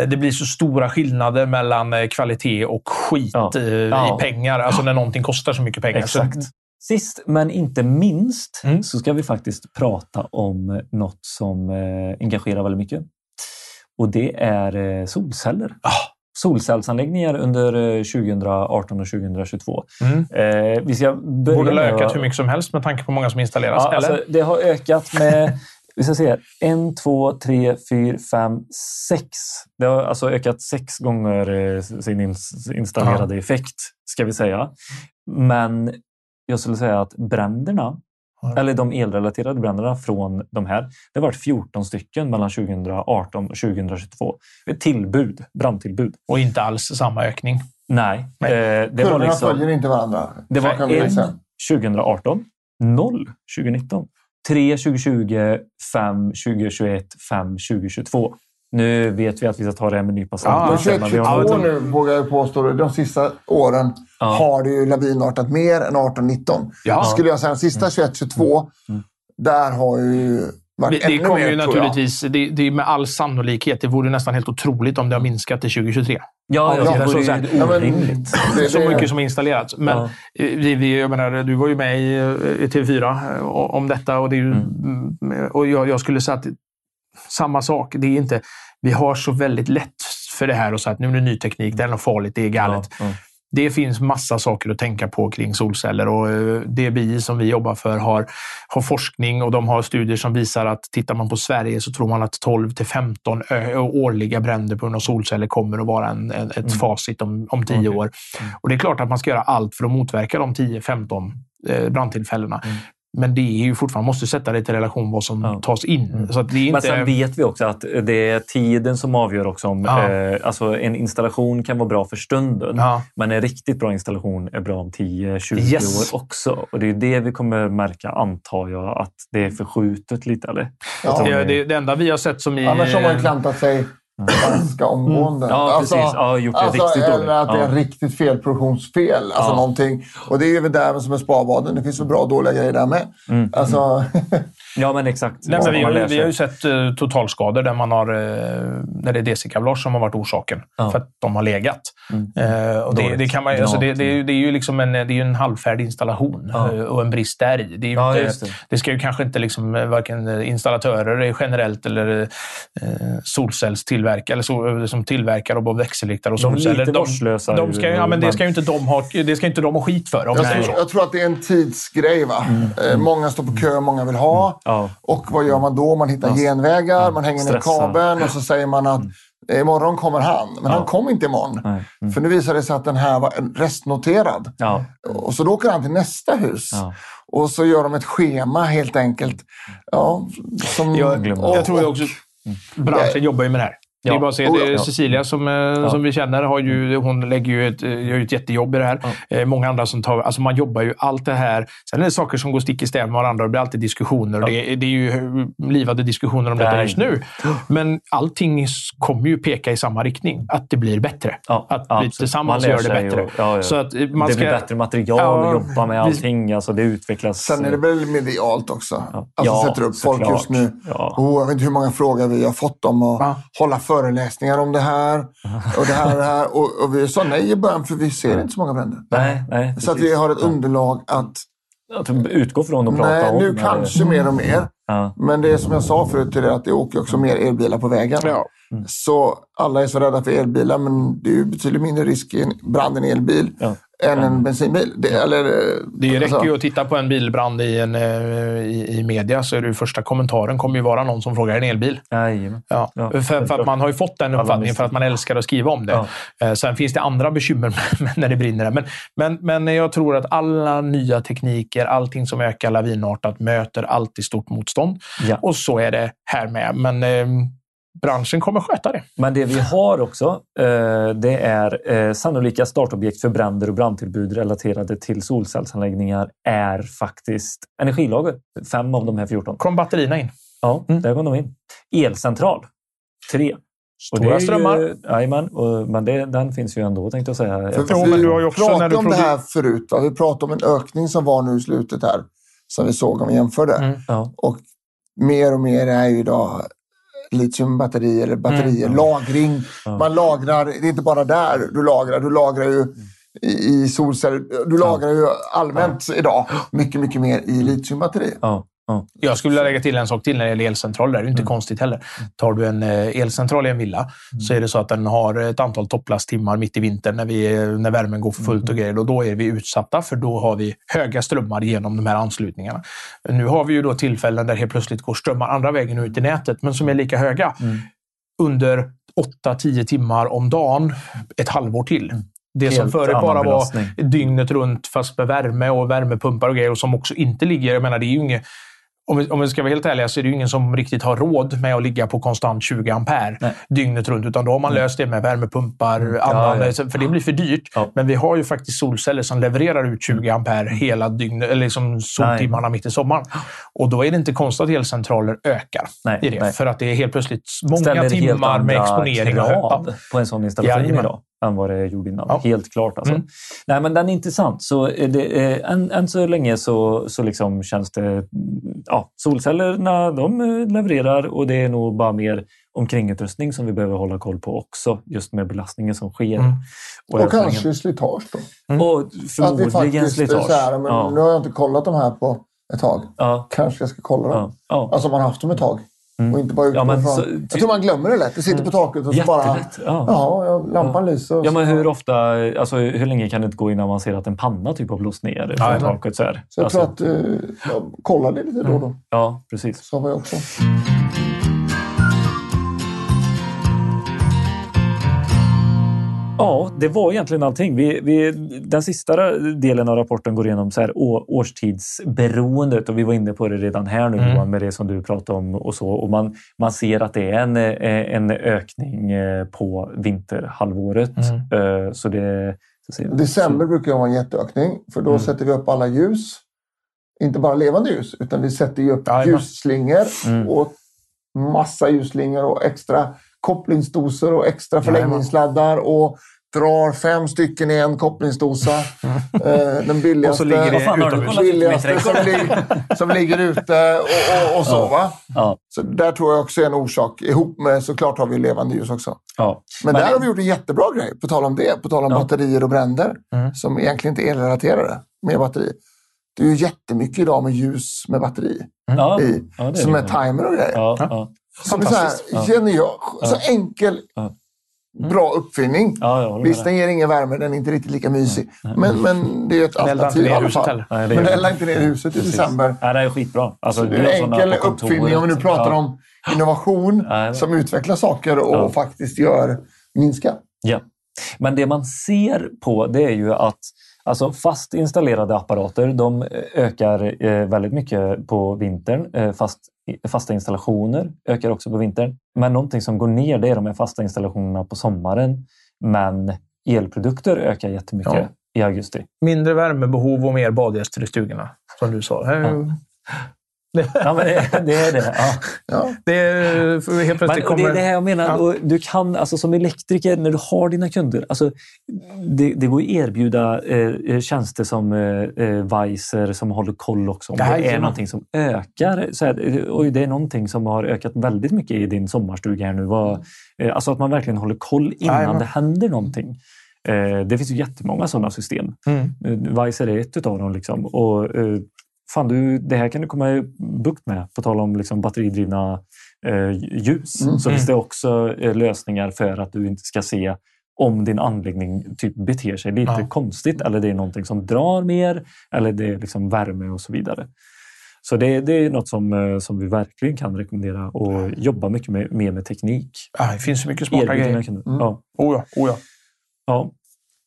[SPEAKER 2] det blir så stora skillnader mellan eh, kvalitet och skit
[SPEAKER 1] Ja.
[SPEAKER 2] eh,
[SPEAKER 1] Ja.
[SPEAKER 2] i pengar. Alltså när någonting kostar så mycket pengar.
[SPEAKER 1] Exakt.
[SPEAKER 2] Så,
[SPEAKER 1] Sist men inte minst
[SPEAKER 2] Mm.
[SPEAKER 1] så ska vi faktiskt prata om något som eh, engagerar väldigt mycket. Och det är eh, solceller.
[SPEAKER 2] Ah.
[SPEAKER 1] Solcellsanläggningar under eh, 2018 och 2022.
[SPEAKER 2] mm.
[SPEAKER 1] Eh, vi ska börja
[SPEAKER 2] Borde ha ökat hur mycket som helst med tanke på hur många som installeras.
[SPEAKER 1] Ja,
[SPEAKER 2] eller?
[SPEAKER 1] alltså, det har ökat med vi ska se här, en, två, tre, fyra, fem, sex. Det har alltså ökat sex gånger eh, sin ins- installerade effekt, ska vi säga. Men jag skulle säga att bränderna eller de elrelaterade bränderna från de här. Det har varit 14 stycken mellan 2018 och 2022. Ett tillbud, brandtillbud.
[SPEAKER 2] Och inte alls samma ökning.
[SPEAKER 1] Nej,
[SPEAKER 2] Nej.
[SPEAKER 1] eh, det var
[SPEAKER 3] Kurvorna
[SPEAKER 1] liksom...
[SPEAKER 3] följer inte varandra.
[SPEAKER 1] Det var en
[SPEAKER 3] säga.
[SPEAKER 1] 2018, noll 2019, tre 2020, fem 2021, fem 2022. Nu vet vi att vi ska ta det här med en nypa salt.
[SPEAKER 2] Ja,
[SPEAKER 3] Men
[SPEAKER 1] sen, men vi har
[SPEAKER 3] 2022
[SPEAKER 1] något-
[SPEAKER 3] nu vågar jag påstå, de sista åren
[SPEAKER 1] Ja.
[SPEAKER 3] har det ju lavinartat mer än 18-19.
[SPEAKER 2] Ja.
[SPEAKER 3] Skulle jag säga de sista 21-22,
[SPEAKER 1] Mm.
[SPEAKER 3] där har ju varit
[SPEAKER 2] Det, det kommer
[SPEAKER 3] mer,
[SPEAKER 2] ju naturligtvis, det, det är med all sannolikhet, det vore nästan helt otroligt om det har minskat till 2023.
[SPEAKER 1] Ja, ja,
[SPEAKER 2] Ja,
[SPEAKER 1] det
[SPEAKER 2] så
[SPEAKER 1] vore ju orimligt.
[SPEAKER 2] Så mycket som är installerat. Men
[SPEAKER 1] Ja.
[SPEAKER 2] eh, vi, vi, jag menar, du var ju med i, eh, i TV4 eh, om detta och, det är ju,
[SPEAKER 1] Mm.
[SPEAKER 2] mm, och jag, jag skulle säga att samma sak. Det är inte, vi har så väldigt lätt för det här och så att nu är det ny teknik, det är något farligt, det är galet.
[SPEAKER 1] Ja, ja.
[SPEAKER 2] Det finns massa saker att tänka på kring solceller och eh, DBI som vi jobbar för har, har forskning och de har studier som visar att tittar man på Sverige så tror man att 12 till 15 ö- årliga bränder på grund av solceller kommer att vara en, en, ett facit om, om 10
[SPEAKER 1] Okej.
[SPEAKER 2] år. Och det är klart att man ska göra allt för att motverka de 10-15 eh, brandtillfällena. Men det är ju fortfarande, man måste sätta det till relation vad som
[SPEAKER 1] Ja.
[SPEAKER 2] tas in. Så att det är
[SPEAKER 1] Men
[SPEAKER 2] inte...
[SPEAKER 1] sen vet vi också att det är tiden som avgör också. Om,
[SPEAKER 2] Ja.
[SPEAKER 1] eh, alltså en installation kan vara bra för stunden,
[SPEAKER 2] Ja.
[SPEAKER 1] men en riktigt bra installation är bra om 10-20
[SPEAKER 2] Yes.
[SPEAKER 1] år också. Och det är det vi kommer märka, antar jag, att det är förskjutet lite. Eller?
[SPEAKER 3] Ja.
[SPEAKER 2] det, det, det enda vi har sett som i...
[SPEAKER 3] Annars har man ju klantat sig ganska omgående.
[SPEAKER 1] Mm. Ja, precis. Ja, gjort det
[SPEAKER 3] alltså,
[SPEAKER 1] riktigt
[SPEAKER 3] eller
[SPEAKER 1] dåligt.
[SPEAKER 3] att det är
[SPEAKER 1] Ja.
[SPEAKER 3] en riktigt felproduktionsfel. Alltså
[SPEAKER 1] Ja.
[SPEAKER 3] någonting. Och det är ju väl där som är sparbaden. Det finns väl bra och dåliga grejer där med.
[SPEAKER 1] Mm.
[SPEAKER 3] Alltså,
[SPEAKER 1] Ja, men exakt.
[SPEAKER 2] Nej, men vi, har, vi har ju sett eh, totalskador där, man har, eh, där det är DC-kablage som har varit orsaken.
[SPEAKER 1] Ja.
[SPEAKER 2] För att de har legat.
[SPEAKER 1] Mm.
[SPEAKER 2] Och det,
[SPEAKER 1] Dåligt.
[SPEAKER 2] det, kan man, alltså det,
[SPEAKER 1] Gnat.
[SPEAKER 2] det, är ju- det är ju liksom en, det är en halvfärdig installation
[SPEAKER 1] Ja.
[SPEAKER 2] eh, och en brist där i. Det, är ju
[SPEAKER 1] Ja,
[SPEAKER 2] inte,
[SPEAKER 1] det.
[SPEAKER 2] det ska ju kanske inte liksom, varken installatörer generellt eller solcellstillverkare eller så, som tillverkare av både växelriktare och
[SPEAKER 1] De är lite
[SPEAKER 2] solceller.
[SPEAKER 1] vårdslösa
[SPEAKER 2] de ska, ju- ja, men det ska ju inte de ha, det ska inte de ha skit för.
[SPEAKER 3] Jag, jag tror att det är en tidsgrej. Va? Eh, många står på kö, många vill ha.
[SPEAKER 1] Ja.
[SPEAKER 3] Och vad gör man då? Man hittar
[SPEAKER 1] Ja.
[SPEAKER 3] genvägar, man hänger ner kabeln och så säger man att eh, imorgon kommer han. Men han kom inte imorgon.
[SPEAKER 1] Nej. Mm.
[SPEAKER 3] För nu visade det sig att den här var restnoterad.
[SPEAKER 1] Ja.
[SPEAKER 3] Och så då åker han till nästa hus.
[SPEAKER 1] Ja.
[SPEAKER 3] Och så gör de ett schema helt enkelt. Ja, som,
[SPEAKER 1] Jag
[SPEAKER 2] Jag tror ju också branschen jobbar ju med det här. Det är
[SPEAKER 1] Ja.
[SPEAKER 2] bara att se,
[SPEAKER 3] Oh,
[SPEAKER 2] det
[SPEAKER 1] ja.
[SPEAKER 2] Cecilia som, eh, som vi känner, har ju, hon lägger ju ett, gör ju ett jättejobb i det här. Eh, många andra som tar... Alltså man jobbar ju allt det här. Sen är det saker som går stick i stäv med varandra och det blir alltid diskussioner. Det, är- det är ju livade diskussioner om detta
[SPEAKER 1] Nej.
[SPEAKER 2] just nu. Men allting kommer ju peka i samma riktning. Att det blir bättre.
[SPEAKER 1] Ja,
[SPEAKER 2] att vi tillsammans gör det bättre.
[SPEAKER 1] och- ja, ja.
[SPEAKER 2] Så att eh, man
[SPEAKER 1] det
[SPEAKER 2] ska,
[SPEAKER 1] blir bättre material
[SPEAKER 2] Ja,
[SPEAKER 1] att jobba med
[SPEAKER 2] vi-
[SPEAKER 1] allting. Alltså, det utvecklas.
[SPEAKER 3] Sen är det väl medialt också.
[SPEAKER 1] Ja.
[SPEAKER 3] Alltså
[SPEAKER 1] Ja,
[SPEAKER 3] sätter upp folk
[SPEAKER 1] såklart.
[SPEAKER 3] just nu.
[SPEAKER 1] Ja.
[SPEAKER 3] Oh, jag vet inte hur många frågor vi har fått om att
[SPEAKER 2] Ja.
[SPEAKER 3] hålla föreläsningar om det här. Och det här, och det här. Och, och vi sa nej i början för vi ser inte så många bränder.
[SPEAKER 1] Nej, nej,
[SPEAKER 3] Så att vi har ett underlag att
[SPEAKER 1] Att utgå från och prata
[SPEAKER 3] nej,
[SPEAKER 1] om.
[SPEAKER 3] nu kanske mer och mer.
[SPEAKER 1] Ja.
[SPEAKER 3] Men det är som jag sa förut till dig att det åker också mer elbilar på vägen.
[SPEAKER 2] Ja.
[SPEAKER 3] Så alla är så rädda för elbilar men det är ju betydligt mindre risk i en brand i en elbil
[SPEAKER 1] Ja.
[SPEAKER 3] än en bensinbil. Det, eller,
[SPEAKER 2] Det räcker
[SPEAKER 3] alltså,
[SPEAKER 2] ju att titta på en bilbrand i, en, eh, i, i media så är det ju första kommentaren kommer ju vara någon som frågar en elbil.
[SPEAKER 1] Jajamän.
[SPEAKER 2] Ja.
[SPEAKER 1] Ja,
[SPEAKER 2] för, för att man har ju fått den uppfattningen för att man älskar att skriva om det.
[SPEAKER 1] Ja.
[SPEAKER 2] Eh, Sen finns det andra bekymmer när det brinner. Men, men, men jag tror att alla nya tekniker, allting som ökar lavinartat möter alltid stort motstånd.
[SPEAKER 1] Ja.
[SPEAKER 2] Och så är det här med. Men eh, branschen kommer sköta det.
[SPEAKER 1] Men det vi har också, eh, det är eh, sannolika startobjekt för bränder och brandtillbud relaterade till solcellsanläggningar är faktiskt energilager. Fem av de här 14.
[SPEAKER 2] Kom batterierna in.
[SPEAKER 1] Ja, där kom de in. Elcentral. Tre. Och det
[SPEAKER 2] Stora
[SPEAKER 1] är ju-
[SPEAKER 2] strömmar.
[SPEAKER 1] Jajamän, och- men det, den finns ju ändå tänkte jag säga.
[SPEAKER 3] För
[SPEAKER 2] Jo,
[SPEAKER 3] vi
[SPEAKER 2] men du har ju också när
[SPEAKER 3] pratade
[SPEAKER 2] du
[SPEAKER 3] om det här förut. Va? Vi pratade om en ökning som var nu i slutet här. Som vi såg om vi jämförde.
[SPEAKER 2] Mm.
[SPEAKER 1] Ja.
[SPEAKER 3] Och mer och mer är ju idag litiumbatterier eller batterier.
[SPEAKER 2] Mm.
[SPEAKER 3] Lagring.
[SPEAKER 1] Ja.
[SPEAKER 3] Man lagrar, det är inte bara där du lagrar. Du lagrar ju i, i solceller. Du lagrar ju allmänt idag mycket, mycket mer i litiumbatterier.
[SPEAKER 1] Ja, ja.
[SPEAKER 2] Jag skulle vilja lägga till en sak till när det gäller elcentraler. Det är ju
[SPEAKER 1] Mm.
[SPEAKER 2] inte konstigt heller. Tar du en eh, elcentral i en villa så är det så att den har ett antal topplasttimmar mitt i vintern när, vi, när värmen går för fullt
[SPEAKER 1] Mm.
[SPEAKER 2] och grejer. Och då är vi utsatta för då har vi höga strömmar genom de här anslutningarna. Nu har vi ju då tillfällen där helt plötsligt går strömmar andra vägen ut i nätet, men som är lika höga.
[SPEAKER 1] Mm.
[SPEAKER 2] Under 8-10 timmar om dagen ett halvår till. Det som
[SPEAKER 1] Helt
[SPEAKER 2] förut
[SPEAKER 1] annan
[SPEAKER 2] bara var dygnet runt fast med värme och värmepumpar och grejer och som också inte ligger... Jag menar, det är ju inget, om, vi, om vi ska vara helt ärliga så är det ju ingen som riktigt har råd med att ligga på konstant 20 ampere
[SPEAKER 1] Nej.
[SPEAKER 2] dygnet runt. Utan då har man löst det med värmepumpar, annan,
[SPEAKER 1] ja.
[SPEAKER 2] för det blir för dyrt.
[SPEAKER 1] Ja.
[SPEAKER 2] Men vi har ju faktiskt solceller som levererar ut 20 ampere hela dygnet, eller liksom soltimmarna mitt i sommaren. Och då är det inte konstigt att elcentraler ökar
[SPEAKER 1] Nej,
[SPEAKER 2] i det.
[SPEAKER 1] nej.
[SPEAKER 2] För att det är helt plötsligt många
[SPEAKER 1] ställer helt
[SPEAKER 2] timmar med
[SPEAKER 1] andra
[SPEAKER 2] exponering. och-
[SPEAKER 1] krav
[SPEAKER 2] ja.
[SPEAKER 1] på en sån installation idag än vad det gjorde innan.
[SPEAKER 2] Ja.
[SPEAKER 1] Helt klart. Alltså.
[SPEAKER 2] Mm.
[SPEAKER 1] Nej, men den är intressant. Så det, eh, än, än så länge så, så liksom känns det... Ja, solcellerna de eh, levererar och det är nog bara mer omkringutrustning som vi behöver hålla koll på också. Just med belastningen som sker.
[SPEAKER 2] Mm.
[SPEAKER 3] Och
[SPEAKER 1] överföringen.
[SPEAKER 3] kanske slitage då.
[SPEAKER 2] Mm.
[SPEAKER 1] Och förmodligen slitage.
[SPEAKER 3] Här, men
[SPEAKER 1] ja,
[SPEAKER 3] Nu har jag inte kollat de här på ett tag.
[SPEAKER 1] ja,
[SPEAKER 3] Kanske jag ska kolla dem.
[SPEAKER 1] ja.
[SPEAKER 3] Alltså man har haft dem ett tag.
[SPEAKER 1] Mm.
[SPEAKER 3] Och inte bara utgå
[SPEAKER 1] Ja, så-
[SPEAKER 3] jag tror man glömmer det lätt. Det sitter på taket och så bara...
[SPEAKER 1] Ja.
[SPEAKER 3] Ja, ja, lampan lyser. och
[SPEAKER 1] Ja, men hur ofta, alltså hur länge kan det inte gå innan man ser att en panna typ har blåst ner från
[SPEAKER 2] Ja, ja.
[SPEAKER 1] taket? Så, här?
[SPEAKER 3] Så jag
[SPEAKER 1] alltså,
[SPEAKER 3] tror att... Eh, jag det lite då och då.
[SPEAKER 1] Ja, precis.
[SPEAKER 3] Så har vi också.
[SPEAKER 1] Ja, det var egentligen allting. Vi, vi, den sista delen av rapporten går igenom så här å, årstidsberoendet och vi var inne på det redan här nu
[SPEAKER 2] Mm.
[SPEAKER 1] Johan, med det som du pratade om och så. Och man, man ser att det är en, eh, en ökning eh, på vinterhalvåret.
[SPEAKER 2] Mm.
[SPEAKER 1] Eh, Så det, så ser-
[SPEAKER 3] December brukar vara en jätteökning. För då
[SPEAKER 1] Mm.
[SPEAKER 3] sätter vi upp alla ljus. Inte bara levande ljus, utan vi sätter ju upp
[SPEAKER 2] Jajamän.
[SPEAKER 3] ljusslingor.
[SPEAKER 1] Mm.
[SPEAKER 3] Och massa ljusslingor och extra kopplingsdoser och extra förlängningssladdar. Och drar fem stycken i en kopplingsdosa. eh, den billigaste.
[SPEAKER 2] Och så ligger det
[SPEAKER 3] billigaste som, ligger, som ligger ute och, och, och så.
[SPEAKER 1] Ja.
[SPEAKER 3] Va?
[SPEAKER 1] Ja,
[SPEAKER 3] Så där tror jag också är en orsak. Ihop med såklart har vi levande ljus också.
[SPEAKER 1] ja.
[SPEAKER 3] Men,
[SPEAKER 1] Men-
[SPEAKER 3] där har vi gjort en jättebra grej, på tal om det. På tal om
[SPEAKER 1] Ja.
[SPEAKER 3] batterier och bränder.
[SPEAKER 2] Mm.
[SPEAKER 3] Som egentligen inte är elrelaterade med batteri. Det är ju jättemycket idag med ljus med batteri
[SPEAKER 1] ja.
[SPEAKER 3] i.
[SPEAKER 1] ja, det är
[SPEAKER 3] som
[SPEAKER 1] det.
[SPEAKER 3] är timer och grejer.
[SPEAKER 1] Ja, ja.
[SPEAKER 3] Som är så här genial, så enkel,
[SPEAKER 1] Ja.
[SPEAKER 3] Bra uppfinning.
[SPEAKER 1] ja,
[SPEAKER 3] den ger ingen värme, den är inte riktigt lika mysig. Men, men det är ett alternativ i alla fall.
[SPEAKER 1] Nej,
[SPEAKER 3] Men eldar inte ner huset i december.
[SPEAKER 1] Nej, det är skitbra. Alltså,
[SPEAKER 3] Så det är en enkel uppfinning om vi nu pratar
[SPEAKER 1] Ja.
[SPEAKER 3] om innovation som utvecklar saker och
[SPEAKER 1] Ja.
[SPEAKER 3] faktiskt gör minska.
[SPEAKER 1] Ja. Men det man ser på det är ju att alltså fast installerade apparater de ökar eh, väldigt mycket på vintern. Eh, fast, fasta installationer ökar också på vintern. Men någonting som går ner det är de här fasta installationerna på sommaren. Men elprodukter ökar jättemycket
[SPEAKER 2] Ja.
[SPEAKER 1] i augusti.
[SPEAKER 2] Mindre värmebehov och mer badgäster i stugorna, som du sa.
[SPEAKER 1] Ja. Ja, men det, det är det. Ja.
[SPEAKER 3] Ja.
[SPEAKER 2] Det är, helt plötsligt
[SPEAKER 1] och det är
[SPEAKER 2] kommer...
[SPEAKER 1] det här jag menar.
[SPEAKER 2] Ja.
[SPEAKER 1] Och du kan, alltså, som elektriker, när du har dina kunder, alltså, det, det går att erbjuda eh, tjänster som eh, eh, Weiser som håller koll också. Om det är
[SPEAKER 2] Jajamän.
[SPEAKER 1] någonting som ökar. Så här, eh, oj, det är någonting som har ökat väldigt mycket i din sommarstuga här nu. Vad, eh, alltså att man verkligen håller koll innan
[SPEAKER 2] Jajamän.
[SPEAKER 1] det händer någonting. Eh, det finns ju jättemånga sådana system.
[SPEAKER 2] Mm.
[SPEAKER 1] Eh, Weiser är ett av dem. Liksom. Och, eh, fan, du, det här kan du komma i bukt med, på tal om liksom, batteridrivna eh, ljus.
[SPEAKER 3] Mm.
[SPEAKER 1] Så finns det också eh, lösningar för att du inte ska se om din anläggning typ beter sig lite
[SPEAKER 2] Ja.
[SPEAKER 1] konstigt eller det är någonting som drar mer eller det är liksom värme och så vidare. Så det, det är något som, eh, som vi verkligen kan rekommendera och jobba mycket med, mer med teknik.
[SPEAKER 2] Ja, det finns så mycket smarta grejer.
[SPEAKER 3] Mm.
[SPEAKER 1] Ja.
[SPEAKER 2] Oh ja, oh ja.
[SPEAKER 1] Ja.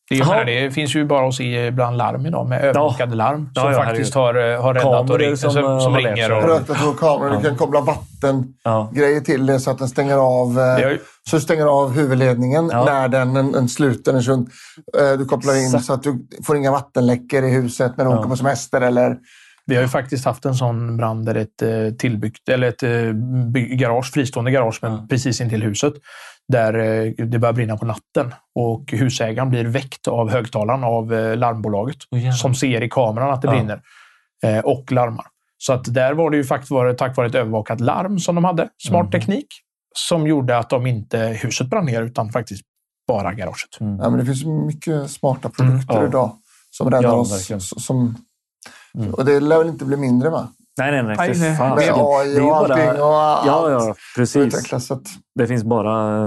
[SPEAKER 2] Det, menar, det finns ju bara att se ibland larm idag med övervakade larm
[SPEAKER 1] Ja,
[SPEAKER 2] som
[SPEAKER 1] ja,
[SPEAKER 2] faktiskt har, eh, har räddat och
[SPEAKER 1] Kameror
[SPEAKER 2] ringt,
[SPEAKER 1] som,
[SPEAKER 2] som,
[SPEAKER 1] eh,
[SPEAKER 2] som, ringer. Och,
[SPEAKER 3] Rökdatorkameror,
[SPEAKER 1] Ja.
[SPEAKER 3] du kan koppla vattengrejer
[SPEAKER 1] Ja.
[SPEAKER 3] till det så att den stänger av. eh,
[SPEAKER 2] ju-
[SPEAKER 3] Så du stänger av huvudledningen
[SPEAKER 1] Ja.
[SPEAKER 3] när den, den, den sluter. Den, sund- du kopplar in så att du får inga vattenläckor i huset när du
[SPEAKER 1] Ja.
[SPEAKER 3] åker på semester. Eller,
[SPEAKER 2] Vi har ju faktiskt haft en sån brand där ett tillbyggt, eller ett garage, fristående garage, men
[SPEAKER 1] Ja.
[SPEAKER 2] precis intill huset. Där eh, det börjar brinna på natten och husägaren blir väckt av högtalaren av eh, larmbolaget
[SPEAKER 1] jävlar.
[SPEAKER 2] som ser i kameran att det
[SPEAKER 1] Ja.
[SPEAKER 2] brinner eh, och larmar. Så att där var det ju faktiskt tack vare ett övervakat larm som de hade, smart
[SPEAKER 1] Mhm.
[SPEAKER 2] teknik, som gjorde att de inte huset brann ner utan faktiskt bara garaget.
[SPEAKER 1] Mm.
[SPEAKER 3] ja, men det finns mycket smarta produkter
[SPEAKER 1] Ja.
[SPEAKER 3] idag som räddar
[SPEAKER 1] Ja,
[SPEAKER 3] oss. Som,
[SPEAKER 1] Mm.
[SPEAKER 3] Och det lär väl inte bli mindre va?
[SPEAKER 1] Nej, nej, nej. För
[SPEAKER 2] nej.
[SPEAKER 1] fan.
[SPEAKER 3] Med AI och allting och allt
[SPEAKER 1] Ja, ja, precis.
[SPEAKER 3] utvecklas. Så att,
[SPEAKER 1] Det finns bara...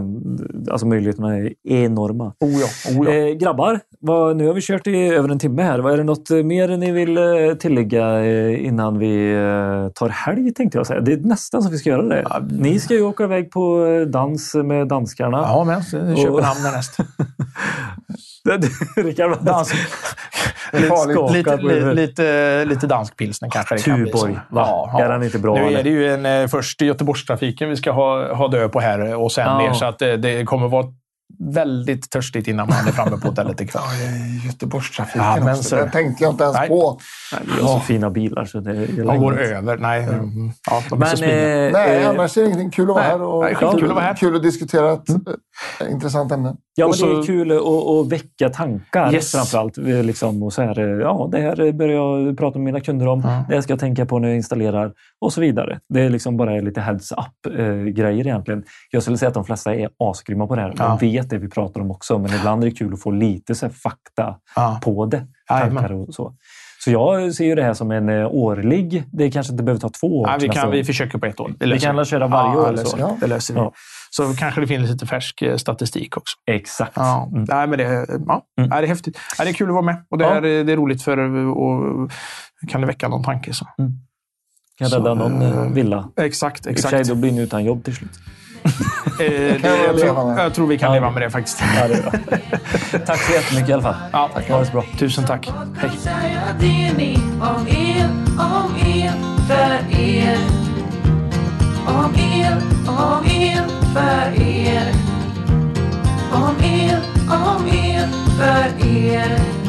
[SPEAKER 1] Alltså möjligheterna är enorma.
[SPEAKER 2] Oh ja, oh ja.
[SPEAKER 1] Eh, grabbar, vad, nu har vi kört i över en timme här. Vad är det något mer ni vill eh, tillägga eh, innan vi eh, tar helg tänkte jag säga. Det är nästan så vi ska göra det.
[SPEAKER 2] Ja,
[SPEAKER 1] Ni ska ju åka iväg på dans med danskarna.
[SPEAKER 2] Ja, men Köpenhamn är näst.
[SPEAKER 1] Rickard
[SPEAKER 2] Dansk, lite,
[SPEAKER 1] skakar på
[SPEAKER 2] li,
[SPEAKER 1] huvudet.
[SPEAKER 2] lite, lite dansk pilsner kanske det kan bli.
[SPEAKER 1] Tuborg,
[SPEAKER 2] så.
[SPEAKER 1] va? Är den inte bra,
[SPEAKER 2] Nu är det ju en, först Göteborgstrafiken vi ska ha, ha dö på här och sen
[SPEAKER 1] Ja.
[SPEAKER 2] ner. Så att det, det kommer vara väldigt törstigt innan man är framme på hotellet ikväll.
[SPEAKER 3] Ja, Göteborgstrafiken
[SPEAKER 2] Ja, men
[SPEAKER 3] också.
[SPEAKER 2] så-
[SPEAKER 3] Det tänkte jag inte ens
[SPEAKER 2] Nej.
[SPEAKER 3] på.
[SPEAKER 1] Vi har så fina bilar så det är
[SPEAKER 2] De går över. Nej, mm, ja, de är så
[SPEAKER 1] Men, eh,
[SPEAKER 3] Nej,
[SPEAKER 1] eh,
[SPEAKER 3] annars är det ingenting. Kul att vara
[SPEAKER 2] nej,
[SPEAKER 3] här. Och
[SPEAKER 2] nej, skitkul att vara här.
[SPEAKER 3] Kul att diskutera ett eh, intressant ämne.
[SPEAKER 1] Ja, men
[SPEAKER 2] Och
[SPEAKER 1] det är
[SPEAKER 2] så-
[SPEAKER 1] kul att, att väcka tankar
[SPEAKER 2] Yes.
[SPEAKER 1] framförallt. Eh, Liksom, och så här, ja, det här börjar jag prata med mina kunder om.
[SPEAKER 2] Ja.
[SPEAKER 1] Det här ska jag tänka på när jag installerar och så vidare. Det är liksom bara lite heads-up-grejer egentligen. Jag skulle säga att de flesta är asgrymma på det här.
[SPEAKER 2] Ja.
[SPEAKER 1] De vet det vi pratar om också, men ibland är det kul att få lite så fakta
[SPEAKER 2] Ja.
[SPEAKER 1] på det. Tankar och så. Så jag ser ju det här som en eh, årlig. Det kanske inte behöver ta två år.
[SPEAKER 2] Ja, vi, kan, vi försöker på ett år. Det
[SPEAKER 1] vi kan köra varje
[SPEAKER 2] ja,
[SPEAKER 1] år. Så.
[SPEAKER 2] löser,
[SPEAKER 3] Ja.
[SPEAKER 2] det löser vi.
[SPEAKER 1] Ja.
[SPEAKER 2] Så kanske det finns lite färsk eh, statistik också.
[SPEAKER 1] Exakt.
[SPEAKER 2] Ja.
[SPEAKER 1] Mm.
[SPEAKER 2] Nej, men det, ja.
[SPEAKER 1] Mm.
[SPEAKER 2] Nej, det är häftigt. Nej, det är kul att vara med och det, är, det är roligt för och kan det väcka någon tanke. Så.
[SPEAKER 1] Kan
[SPEAKER 2] Så,
[SPEAKER 1] rädda någon
[SPEAKER 2] eh,
[SPEAKER 1] eh, villa.
[SPEAKER 2] Exakt,
[SPEAKER 1] I och för sig,
[SPEAKER 2] exakt.
[SPEAKER 1] då blir ni utan jobb till slut.
[SPEAKER 2] Eh, det,
[SPEAKER 3] kan jag
[SPEAKER 2] tror, jag tror vi kan
[SPEAKER 1] Ja.
[SPEAKER 2] leva med det faktiskt.
[SPEAKER 1] Ja, det är bra. Tack så jättemycket i alla fall.
[SPEAKER 2] Ja,
[SPEAKER 1] Ha det så bra.
[SPEAKER 2] Tusen tack. Hej.
[SPEAKER 7] säga det ni om er, om er, för er. Om er, om er, för er. Om er, om er, för er.